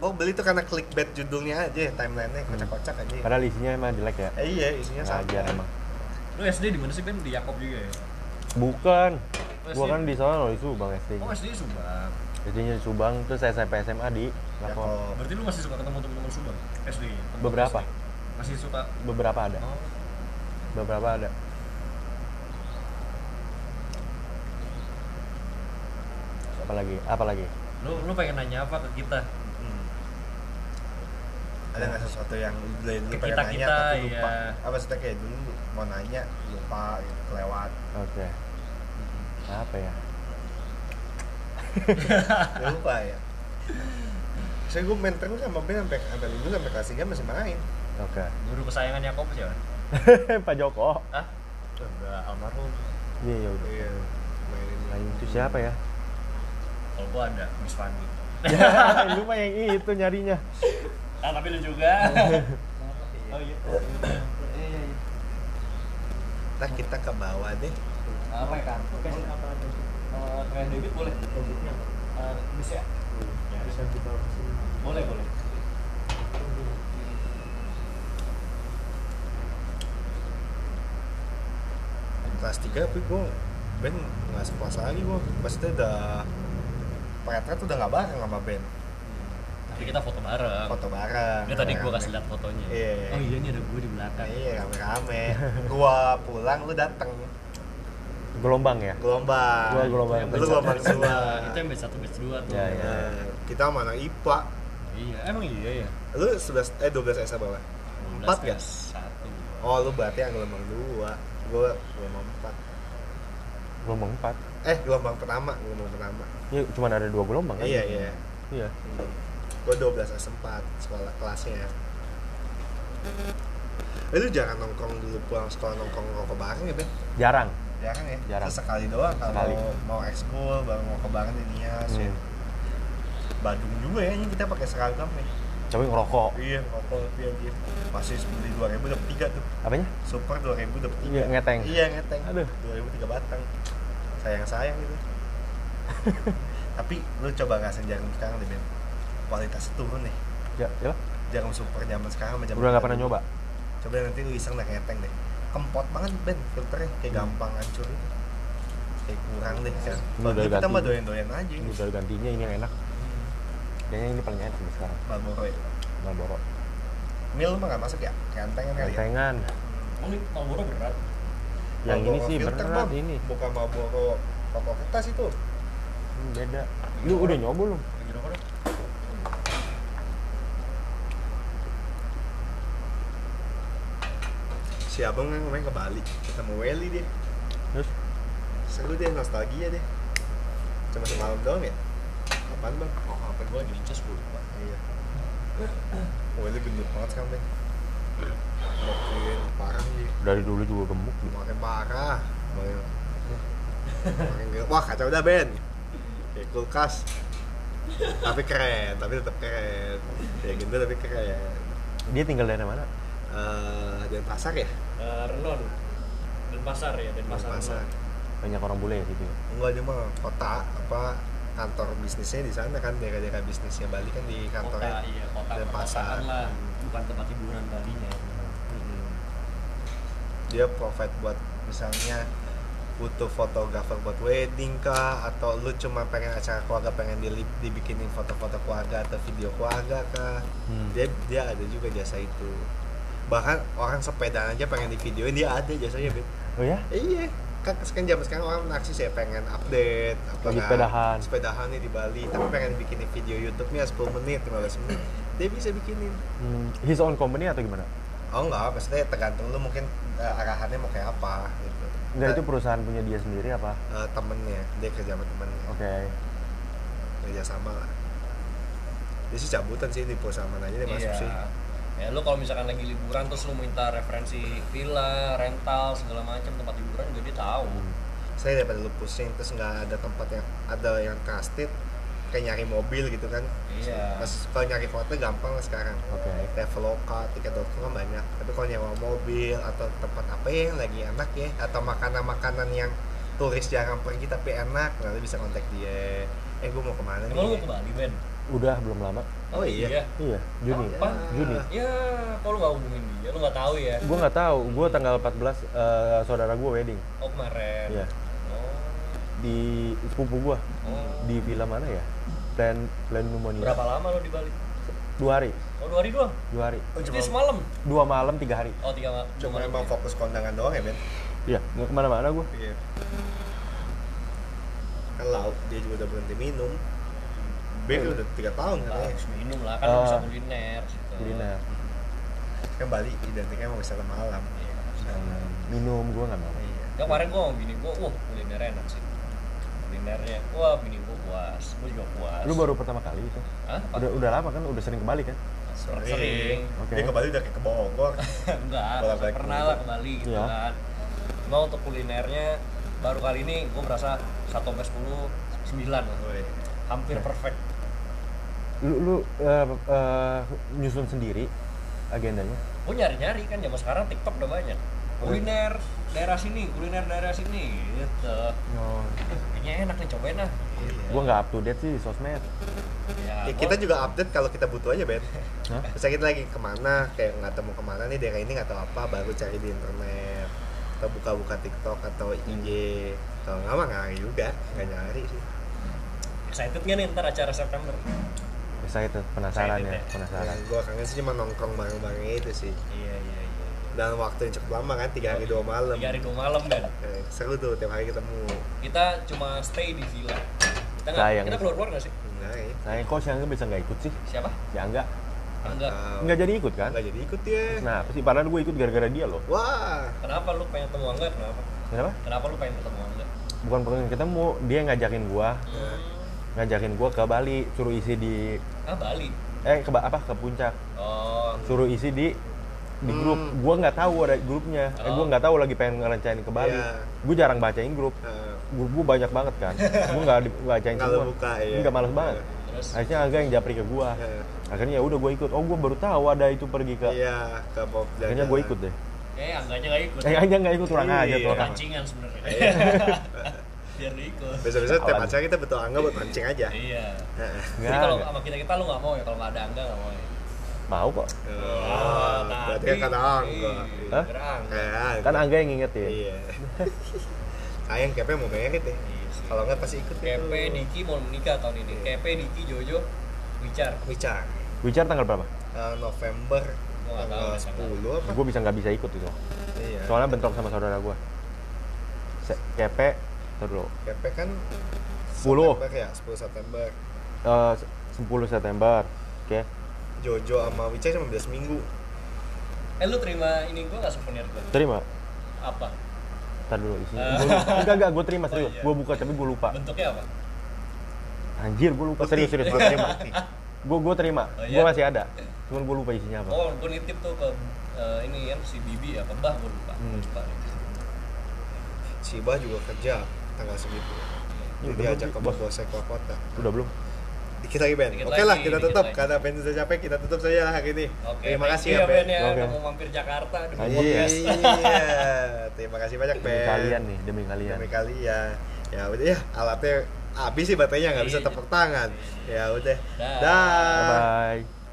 [SPEAKER 2] Oh, beli tuh karena clickbait judulnya aja, timeline-nya kocak-kocak aja.
[SPEAKER 3] Padahal isinya emang jelek ya.
[SPEAKER 2] Eh, iya, isinya sama.
[SPEAKER 3] Emang.
[SPEAKER 1] lu SD di mana sih Ben di Yakob juga ya
[SPEAKER 3] Bukan.
[SPEAKER 1] Oh,
[SPEAKER 3] Gua
[SPEAKER 1] SD.
[SPEAKER 3] kan di sana loh di Subang SD.
[SPEAKER 1] oh SD di Subang
[SPEAKER 3] SD-nya di Subang terus SMP SMA di
[SPEAKER 2] Ya, kok
[SPEAKER 1] berarti lu masih suka ketemu teman-teman Subang SD teman-teman
[SPEAKER 3] Beberapa.
[SPEAKER 1] SD. masih suka
[SPEAKER 3] Beberapa ada.
[SPEAKER 1] oh
[SPEAKER 3] Beberapa ada. Apa lagi? Apa lagi?
[SPEAKER 1] lu lu pengen nanya apa ke kita
[SPEAKER 2] Hmm. Ada nggak sesuatu yang dari dulu pengen nanya
[SPEAKER 1] kita-kita,
[SPEAKER 2] tapi lupa?
[SPEAKER 1] iya.
[SPEAKER 2] Apa maksudnya kayak dulu lu mau nanya lupa gitu, kelewat.
[SPEAKER 3] Oke. Apa ya?
[SPEAKER 2] Ya, lupa ya. Saya gue main terus sama Ben sampai sampai lulus sampai kelas 3 masih main.
[SPEAKER 3] Oke.
[SPEAKER 1] guru kesayangan Yakob siapa
[SPEAKER 3] Pak Joko.
[SPEAKER 1] Hah? Enggak, almarhum
[SPEAKER 3] Iya, ya udah.
[SPEAKER 2] Iya. Mainin
[SPEAKER 3] Lain itu siapa ya?
[SPEAKER 1] kalau gua ada Miss Fandi
[SPEAKER 3] ya, lu mah yang itu nyarinya.
[SPEAKER 1] Ah tapi lu juga. Oh iya.
[SPEAKER 2] Ntar kita ke bawah deh.
[SPEAKER 1] apa ya kan apa uh, tren debit boleh? Uh, bisa ya boleh boleh.
[SPEAKER 2] Kelas 3 tapi gue Ben nggak sepuas lagi gue. Maksudnya udah Petret udah nggak bareng sama Ben.
[SPEAKER 1] Tapi kita foto bareng
[SPEAKER 2] Foto bareng.
[SPEAKER 1] ini tadi gua
[SPEAKER 2] rame-rame.
[SPEAKER 1] kasih lihat fotonya
[SPEAKER 2] Iya.
[SPEAKER 1] oh iya ini ada gua di belakang
[SPEAKER 2] Iya rame-rame. gua pulang lu dateng.
[SPEAKER 3] Gelombang ya?
[SPEAKER 2] Gelombang.
[SPEAKER 3] Gua gelombang.
[SPEAKER 2] Lu gelombang semua.
[SPEAKER 1] itu yang batch satu batch dua tuh
[SPEAKER 3] Ya, ya.
[SPEAKER 2] Nah, kita sama anak IPA.
[SPEAKER 1] iya emang iya ya
[SPEAKER 2] Lu 11 eh 12 SA berapa? Empat ya?
[SPEAKER 1] satu
[SPEAKER 2] Oh, lu berarti yang gelombang 2. Gua gelombang 4.
[SPEAKER 3] Gelombang 4.
[SPEAKER 2] Eh, gelombang pertama, gelombang pertama.
[SPEAKER 3] Ya, cuma ada dua gelombang kan?
[SPEAKER 2] Iya, iya.
[SPEAKER 3] Iya.
[SPEAKER 2] Gue 12 S4 sekolah kelasnya. Eh, lu jangan nongkrong dulu pulang sekolah nongkrong nongkrong bareng ya, Ben?
[SPEAKER 3] Jarang.
[SPEAKER 2] Jarang ya?
[SPEAKER 3] Jarang.
[SPEAKER 2] Sekali doang kalau mau ekskul baru mau ke bareng di Nias ya.
[SPEAKER 3] Hmm.
[SPEAKER 2] Badung juga ya, ini kita pakai seragam nih.
[SPEAKER 3] Tapi ngerokok.
[SPEAKER 2] Iya, rokok tapi aja. Masih beli 2000 dapat 3 tuh.
[SPEAKER 3] Apanya?
[SPEAKER 2] Super 2000 dapat 3.
[SPEAKER 3] Iya, ngeteng.
[SPEAKER 2] Iya, ngeteng.
[SPEAKER 3] Aduh.
[SPEAKER 2] 2000 3 batang. Sayang-sayang gitu. tapi lu coba ngasain jarum sekarang deh, Ben. Kualitasnya turun nih.
[SPEAKER 3] Ya, ya.
[SPEAKER 2] Jarum super zaman sekarang sama zaman
[SPEAKER 3] Udah nggak pernah nyoba.
[SPEAKER 2] Coba nanti lu iseng dah ngeteng deh. Kempot banget Ben filternya, kayak
[SPEAKER 3] Hmm.
[SPEAKER 2] gampang hancur gitu. Kayak kurang deh kan.
[SPEAKER 3] Ini udah
[SPEAKER 2] kita mah doyan-doyan aja
[SPEAKER 3] Ini
[SPEAKER 2] ini.
[SPEAKER 3] udah gantinya ini yang enak. Kayaknya ini paling enak nih sekarang.
[SPEAKER 2] Marlboro ya.
[SPEAKER 3] Marlboro.
[SPEAKER 2] Mil mah gak masuk ya? Kentengan kali ya?
[SPEAKER 3] Kentengan.
[SPEAKER 1] oh ini Marlboro berat
[SPEAKER 3] Yang ini
[SPEAKER 2] Marlboro
[SPEAKER 3] sih
[SPEAKER 2] filter,
[SPEAKER 3] berat
[SPEAKER 2] Bang.
[SPEAKER 3] ini.
[SPEAKER 2] Bukan Marlboro rokok kertas itu.
[SPEAKER 3] Hmm, beda lu udah nyoba lu
[SPEAKER 1] Lagi rokok dong.
[SPEAKER 2] Si abang kan kemarin ke Bali, ketemu Welly dia.
[SPEAKER 3] terus
[SPEAKER 2] Seru deh, nostalgia deh. Cuma semalam doang ya? Apaan bang?
[SPEAKER 1] Oh, apa gua lagi dicas gua lupa.
[SPEAKER 2] Iya. Welly gendut banget sekarang bang. Makin parah nih.
[SPEAKER 3] dari dulu juga gemuk gitu.
[SPEAKER 2] Makin parah. Makin, makin Wah kacau dah Ben. Kayak kulkas. tapi keren, tapi tetap keren. Ya gendut tapi keren.
[SPEAKER 3] dia tinggal dari mana
[SPEAKER 2] Eh, Denpasar ya?
[SPEAKER 1] Eh, Renon. Dan pasar ya, dan pasar.
[SPEAKER 2] Denpasar.
[SPEAKER 1] Renon.
[SPEAKER 3] banyak orang bule ya situ ya?
[SPEAKER 2] Enggak dia mah kota apa kantor bisnisnya di sana kan daerah-daerah bisnisnya Bali kan di
[SPEAKER 1] Kota,
[SPEAKER 2] kantornya
[SPEAKER 1] iya, kota
[SPEAKER 2] dan pasar.
[SPEAKER 1] perkotaan lah. Bukan tempat hiburan Balinya.
[SPEAKER 2] Mm-mm. dia provide buat misalnya butuh fotografer buat wedding kah atau lu cuma pengen acara keluarga pengen di, dibikinin foto-foto keluarga atau video keluarga kah
[SPEAKER 3] Hmm.
[SPEAKER 2] dia dia ada juga jasa itu bahkan orang sepeda aja pengen di videoin dia ada jasanya Bet.
[SPEAKER 3] oh ya?
[SPEAKER 2] Iya. Kan sekarang zaman sekarang orang naksi saya pengen update apa
[SPEAKER 3] Lagi
[SPEAKER 2] kan,
[SPEAKER 3] sepedahan.
[SPEAKER 2] sepedahan nih di Bali tapi pengen bikinin video YouTube nya 10 menit 15 menit. Dia bisa bikinin.
[SPEAKER 3] Hmm, his own company atau gimana?
[SPEAKER 2] Oh enggak. Maksudnya tergantung lu mungkin eh, arahannya mau kayak apa gitu. Nah,
[SPEAKER 3] itu perusahaan punya dia sendiri apa?
[SPEAKER 2] Eh, temennya. Dia kerja sama temennya.
[SPEAKER 3] Oke.
[SPEAKER 2] Kerja sama lah. Dia sih cabutan sih di perusahaan mana aja dia masuk
[SPEAKER 1] Iya.
[SPEAKER 2] sih
[SPEAKER 1] Ya lu kalau misalkan lagi liburan terus lu minta referensi villa, rental segala macam tempat hiburan juga dia tahu.
[SPEAKER 2] saya daripada lu pusing terus nggak ada tempat yang ada yang trusted kayak nyari mobil gitu kan
[SPEAKER 1] Iya.
[SPEAKER 2] Pas kalau nyari foto gampang lah sekarang
[SPEAKER 3] oke
[SPEAKER 2] Traveloka, tiket.com banyak tapi kalau nyewa mobil atau tempat apa ya yang lagi enak ya atau makanan-makanan yang turis jarang pergi tapi enak nanti bisa kontak dia eh gue mau ke mana
[SPEAKER 1] Emang lu mau
[SPEAKER 2] nih
[SPEAKER 1] ke Bali, Ben?
[SPEAKER 3] Udah belum lama
[SPEAKER 2] oh iya
[SPEAKER 3] iya Juni
[SPEAKER 1] Apa?
[SPEAKER 3] Juni
[SPEAKER 1] Ya, kok lu gak hubungin dia? Lu gak tahu ya?
[SPEAKER 3] gue nggak tahu gue tanggal 14 eh, saudara gue wedding
[SPEAKER 1] Oh kemarin.
[SPEAKER 3] Iya.
[SPEAKER 1] Oh.
[SPEAKER 3] di sepupu gue
[SPEAKER 1] Oh.
[SPEAKER 3] di villa mana ya plan plan pneumonia
[SPEAKER 1] Berapa lama lu di Bali?
[SPEAKER 3] dua hari
[SPEAKER 1] Oh dua hari doang?
[SPEAKER 3] dua hari
[SPEAKER 2] Oh,
[SPEAKER 1] Jadi
[SPEAKER 2] cuma,
[SPEAKER 1] semalam?
[SPEAKER 3] dua malam tiga hari
[SPEAKER 1] Oh tiga malam.
[SPEAKER 2] cuma emang fokus kondangan doang ya Ben
[SPEAKER 3] iya nggak ke mana-mana gue
[SPEAKER 2] Iya. Kan lauk dia juga udah berhenti minum. B kan udah tiga tahun kan ya.
[SPEAKER 1] Harus minum lah, kan
[SPEAKER 3] Ah.
[SPEAKER 1] bisa kuliner situ.
[SPEAKER 3] kuliner
[SPEAKER 2] Kan Bali identiknya mau wisata malam.
[SPEAKER 1] Iya, bisa.
[SPEAKER 3] minum gue nggak mau
[SPEAKER 2] Iya.
[SPEAKER 1] Ya, kemarin gua sama bini gua, wah kuliner enak sih. Kulinernya, wah bini gua puas, gua juga puas.
[SPEAKER 3] lu baru pertama kali itu
[SPEAKER 1] Hah?
[SPEAKER 3] Udah udah lama kan udah sering ke Bali kan
[SPEAKER 1] Sering. Sering.
[SPEAKER 3] Oke.
[SPEAKER 2] Dia ke Bali udah kayak ke Bogor.
[SPEAKER 1] Enggak, pernah lah ke Bali gitu
[SPEAKER 3] Iya.
[SPEAKER 1] kan. Cuma untuk kulinernya baru kali ini gua merasa 1 sampai 10 9 lah.
[SPEAKER 2] Woi.
[SPEAKER 1] Hampir perfect.
[SPEAKER 3] Lu lu eh, eh, nyusun sendiri agendanya
[SPEAKER 1] Gua nyari-nyari kan zaman sekarang TikTok udah banyak. Kuliner daerah sini, kuliner daerah sini gitu.
[SPEAKER 3] oh.
[SPEAKER 1] Kayaknya enak nih cobain lah.
[SPEAKER 3] gue nggak up to date sih di sosmed
[SPEAKER 1] Ya,
[SPEAKER 2] Ya, kita juga update kalau kita butuh aja Ben.
[SPEAKER 3] Hah?
[SPEAKER 2] Misalnya kita lagi ke mana, kayak nggak mau ke mana nih daerah ini nggak tahu apa, baru cari di internet atau buka-buka TikTok atau IG. Kalau nggak mah nggak juga, nggak nyari sih.
[SPEAKER 1] excited nggak nih ntar acara September?
[SPEAKER 3] Excited penasaran
[SPEAKER 1] Excited
[SPEAKER 3] ya
[SPEAKER 1] ya?
[SPEAKER 3] penasaran
[SPEAKER 2] Yang gue kangen sih cuma nongkrong bareng-bareng itu sih.
[SPEAKER 1] Iya iya iya.
[SPEAKER 2] Dan waktu yang cukup lama kan, tiga hari dua malam.
[SPEAKER 1] Tiga hari dua malam dan
[SPEAKER 2] Eh, seru tuh tiap hari ketemu.
[SPEAKER 1] kita cuma stay di villa. Kita nggak kita keluar keluar nggak sih?
[SPEAKER 2] Enggak ya.
[SPEAKER 3] saya kok si Angga bisa nggak ikut sih
[SPEAKER 1] Siapa?
[SPEAKER 3] si Angga
[SPEAKER 1] Enggak.
[SPEAKER 3] Nggak jadi ikut kan
[SPEAKER 2] Nggak jadi ikut dia.
[SPEAKER 3] nah apa sih padahal gue ikut gara-gara dia loh
[SPEAKER 2] Wah,
[SPEAKER 1] Kenapa lu pengen ketemu Angga? Kenapa?
[SPEAKER 3] kenapa
[SPEAKER 1] Kenapa lu pengen ketemu Angga?
[SPEAKER 3] bukan pengen ketemu dia ngajakin gua
[SPEAKER 1] Hmm.
[SPEAKER 3] Ngajakin gua ke Bali suruh isi di
[SPEAKER 1] Ah Bali.
[SPEAKER 3] eh ke apa ke puncak
[SPEAKER 1] Oh.
[SPEAKER 3] suruh isi di di grup
[SPEAKER 2] Hmm.
[SPEAKER 3] gua nggak tahu ada grupnya eh, gua
[SPEAKER 1] Oh.
[SPEAKER 3] nggak tahu lagi pengen ngerencanain ke Bali
[SPEAKER 2] Iya.
[SPEAKER 3] gua jarang bacain grup
[SPEAKER 2] eh,
[SPEAKER 3] grup gua banyak banget kan gua nggak bacain semua
[SPEAKER 2] buka, iya.
[SPEAKER 3] nggak males banget
[SPEAKER 1] Terus
[SPEAKER 3] akhirnya Angga yang japri ke gua
[SPEAKER 2] eh,
[SPEAKER 3] akhirnya ya udah gua ikut oh gua baru tahu ada itu pergi ke
[SPEAKER 2] iya ke Bob
[SPEAKER 3] akhirnya gua ikut deh
[SPEAKER 1] eh Angganya nggak ikut.
[SPEAKER 3] eh Angga nggak ikut kurang
[SPEAKER 2] Iya.
[SPEAKER 3] aja tuh orang
[SPEAKER 1] Pancingan sebenarnya. Biar lu ikut.
[SPEAKER 2] Besok-besok tiap acara kita betul angga buat mancing aja.
[SPEAKER 1] Iya. Jadi kalau sama kita kita lu nggak mau ya kalau nggak ada Angga nggak mau ya.
[SPEAKER 3] mau kok
[SPEAKER 2] Oh, berarti kan kata angga.
[SPEAKER 3] Hah?
[SPEAKER 1] Kira Angga.
[SPEAKER 2] Kayak
[SPEAKER 3] kan Angga yang ngingetin
[SPEAKER 2] Iya. Sayang kepe mau merit ya.
[SPEAKER 1] Iya.
[SPEAKER 2] Kalau nggak pasti ikut
[SPEAKER 1] Kepe Diki mau menikah tahun ini. Kepe Diki Jojo Wicar.
[SPEAKER 2] Wicar.
[SPEAKER 3] Wicar tanggal berapa?
[SPEAKER 2] Eh, November
[SPEAKER 1] Gua nggak tahu
[SPEAKER 2] tanggal
[SPEAKER 1] Desember.
[SPEAKER 2] 10 apa?
[SPEAKER 3] gue bisa nggak bisa ikut itu
[SPEAKER 2] Iya.
[SPEAKER 3] soalnya bentrok sama saudara gue kepe terus dulu
[SPEAKER 2] Kepe kan
[SPEAKER 3] 10.
[SPEAKER 2] September ya 10 September
[SPEAKER 3] Eh, 10 September oke
[SPEAKER 2] Jojo sama Wicca cuma beda seminggu
[SPEAKER 1] Eh lu terima ini gua nggak souvenir gua?
[SPEAKER 3] terima
[SPEAKER 1] Apa?
[SPEAKER 3] Ntar dulu isinya. Gua lupa. enggak enggak gue terima serius
[SPEAKER 1] iya.
[SPEAKER 3] gue buka tapi gue lupa
[SPEAKER 1] Bentuknya apa?
[SPEAKER 3] anjir gue lupa serius serius gue terima gue gue terima
[SPEAKER 1] Oh,
[SPEAKER 3] gue
[SPEAKER 1] iya?
[SPEAKER 3] masih ada cuman gue lupa isinya apa
[SPEAKER 1] Oh, gua nitip tuh ke eh, ini kan si Bibi ya, ke Mbah gua lupa.
[SPEAKER 3] Hmm.
[SPEAKER 1] Lupa
[SPEAKER 2] si Bah juga kerja tanggal segitu.
[SPEAKER 3] Iya,
[SPEAKER 2] jadi ajak ke keluar kota.
[SPEAKER 3] Udah belum.
[SPEAKER 2] Dikit lagi Ben. Oke
[SPEAKER 1] lagi,
[SPEAKER 2] lah kita tutup.
[SPEAKER 1] lagi.
[SPEAKER 2] karena Ben sudah capek kita tutup saja lah hari ini.
[SPEAKER 1] Oke,
[SPEAKER 2] terima kasih ya Ben
[SPEAKER 1] ya, udah mau mampir Jakarta di
[SPEAKER 3] Anjir.
[SPEAKER 1] podcast.
[SPEAKER 2] iya. Terima kasih banyak
[SPEAKER 3] demi
[SPEAKER 2] Ben.
[SPEAKER 3] kalian nih demi kalian.
[SPEAKER 2] Demi kalian. Ya udah ya alatnya habis sih baterainya nggak bisa tepuk tangan. Ya udah.
[SPEAKER 1] Dah.
[SPEAKER 2] dah.
[SPEAKER 3] Bye bye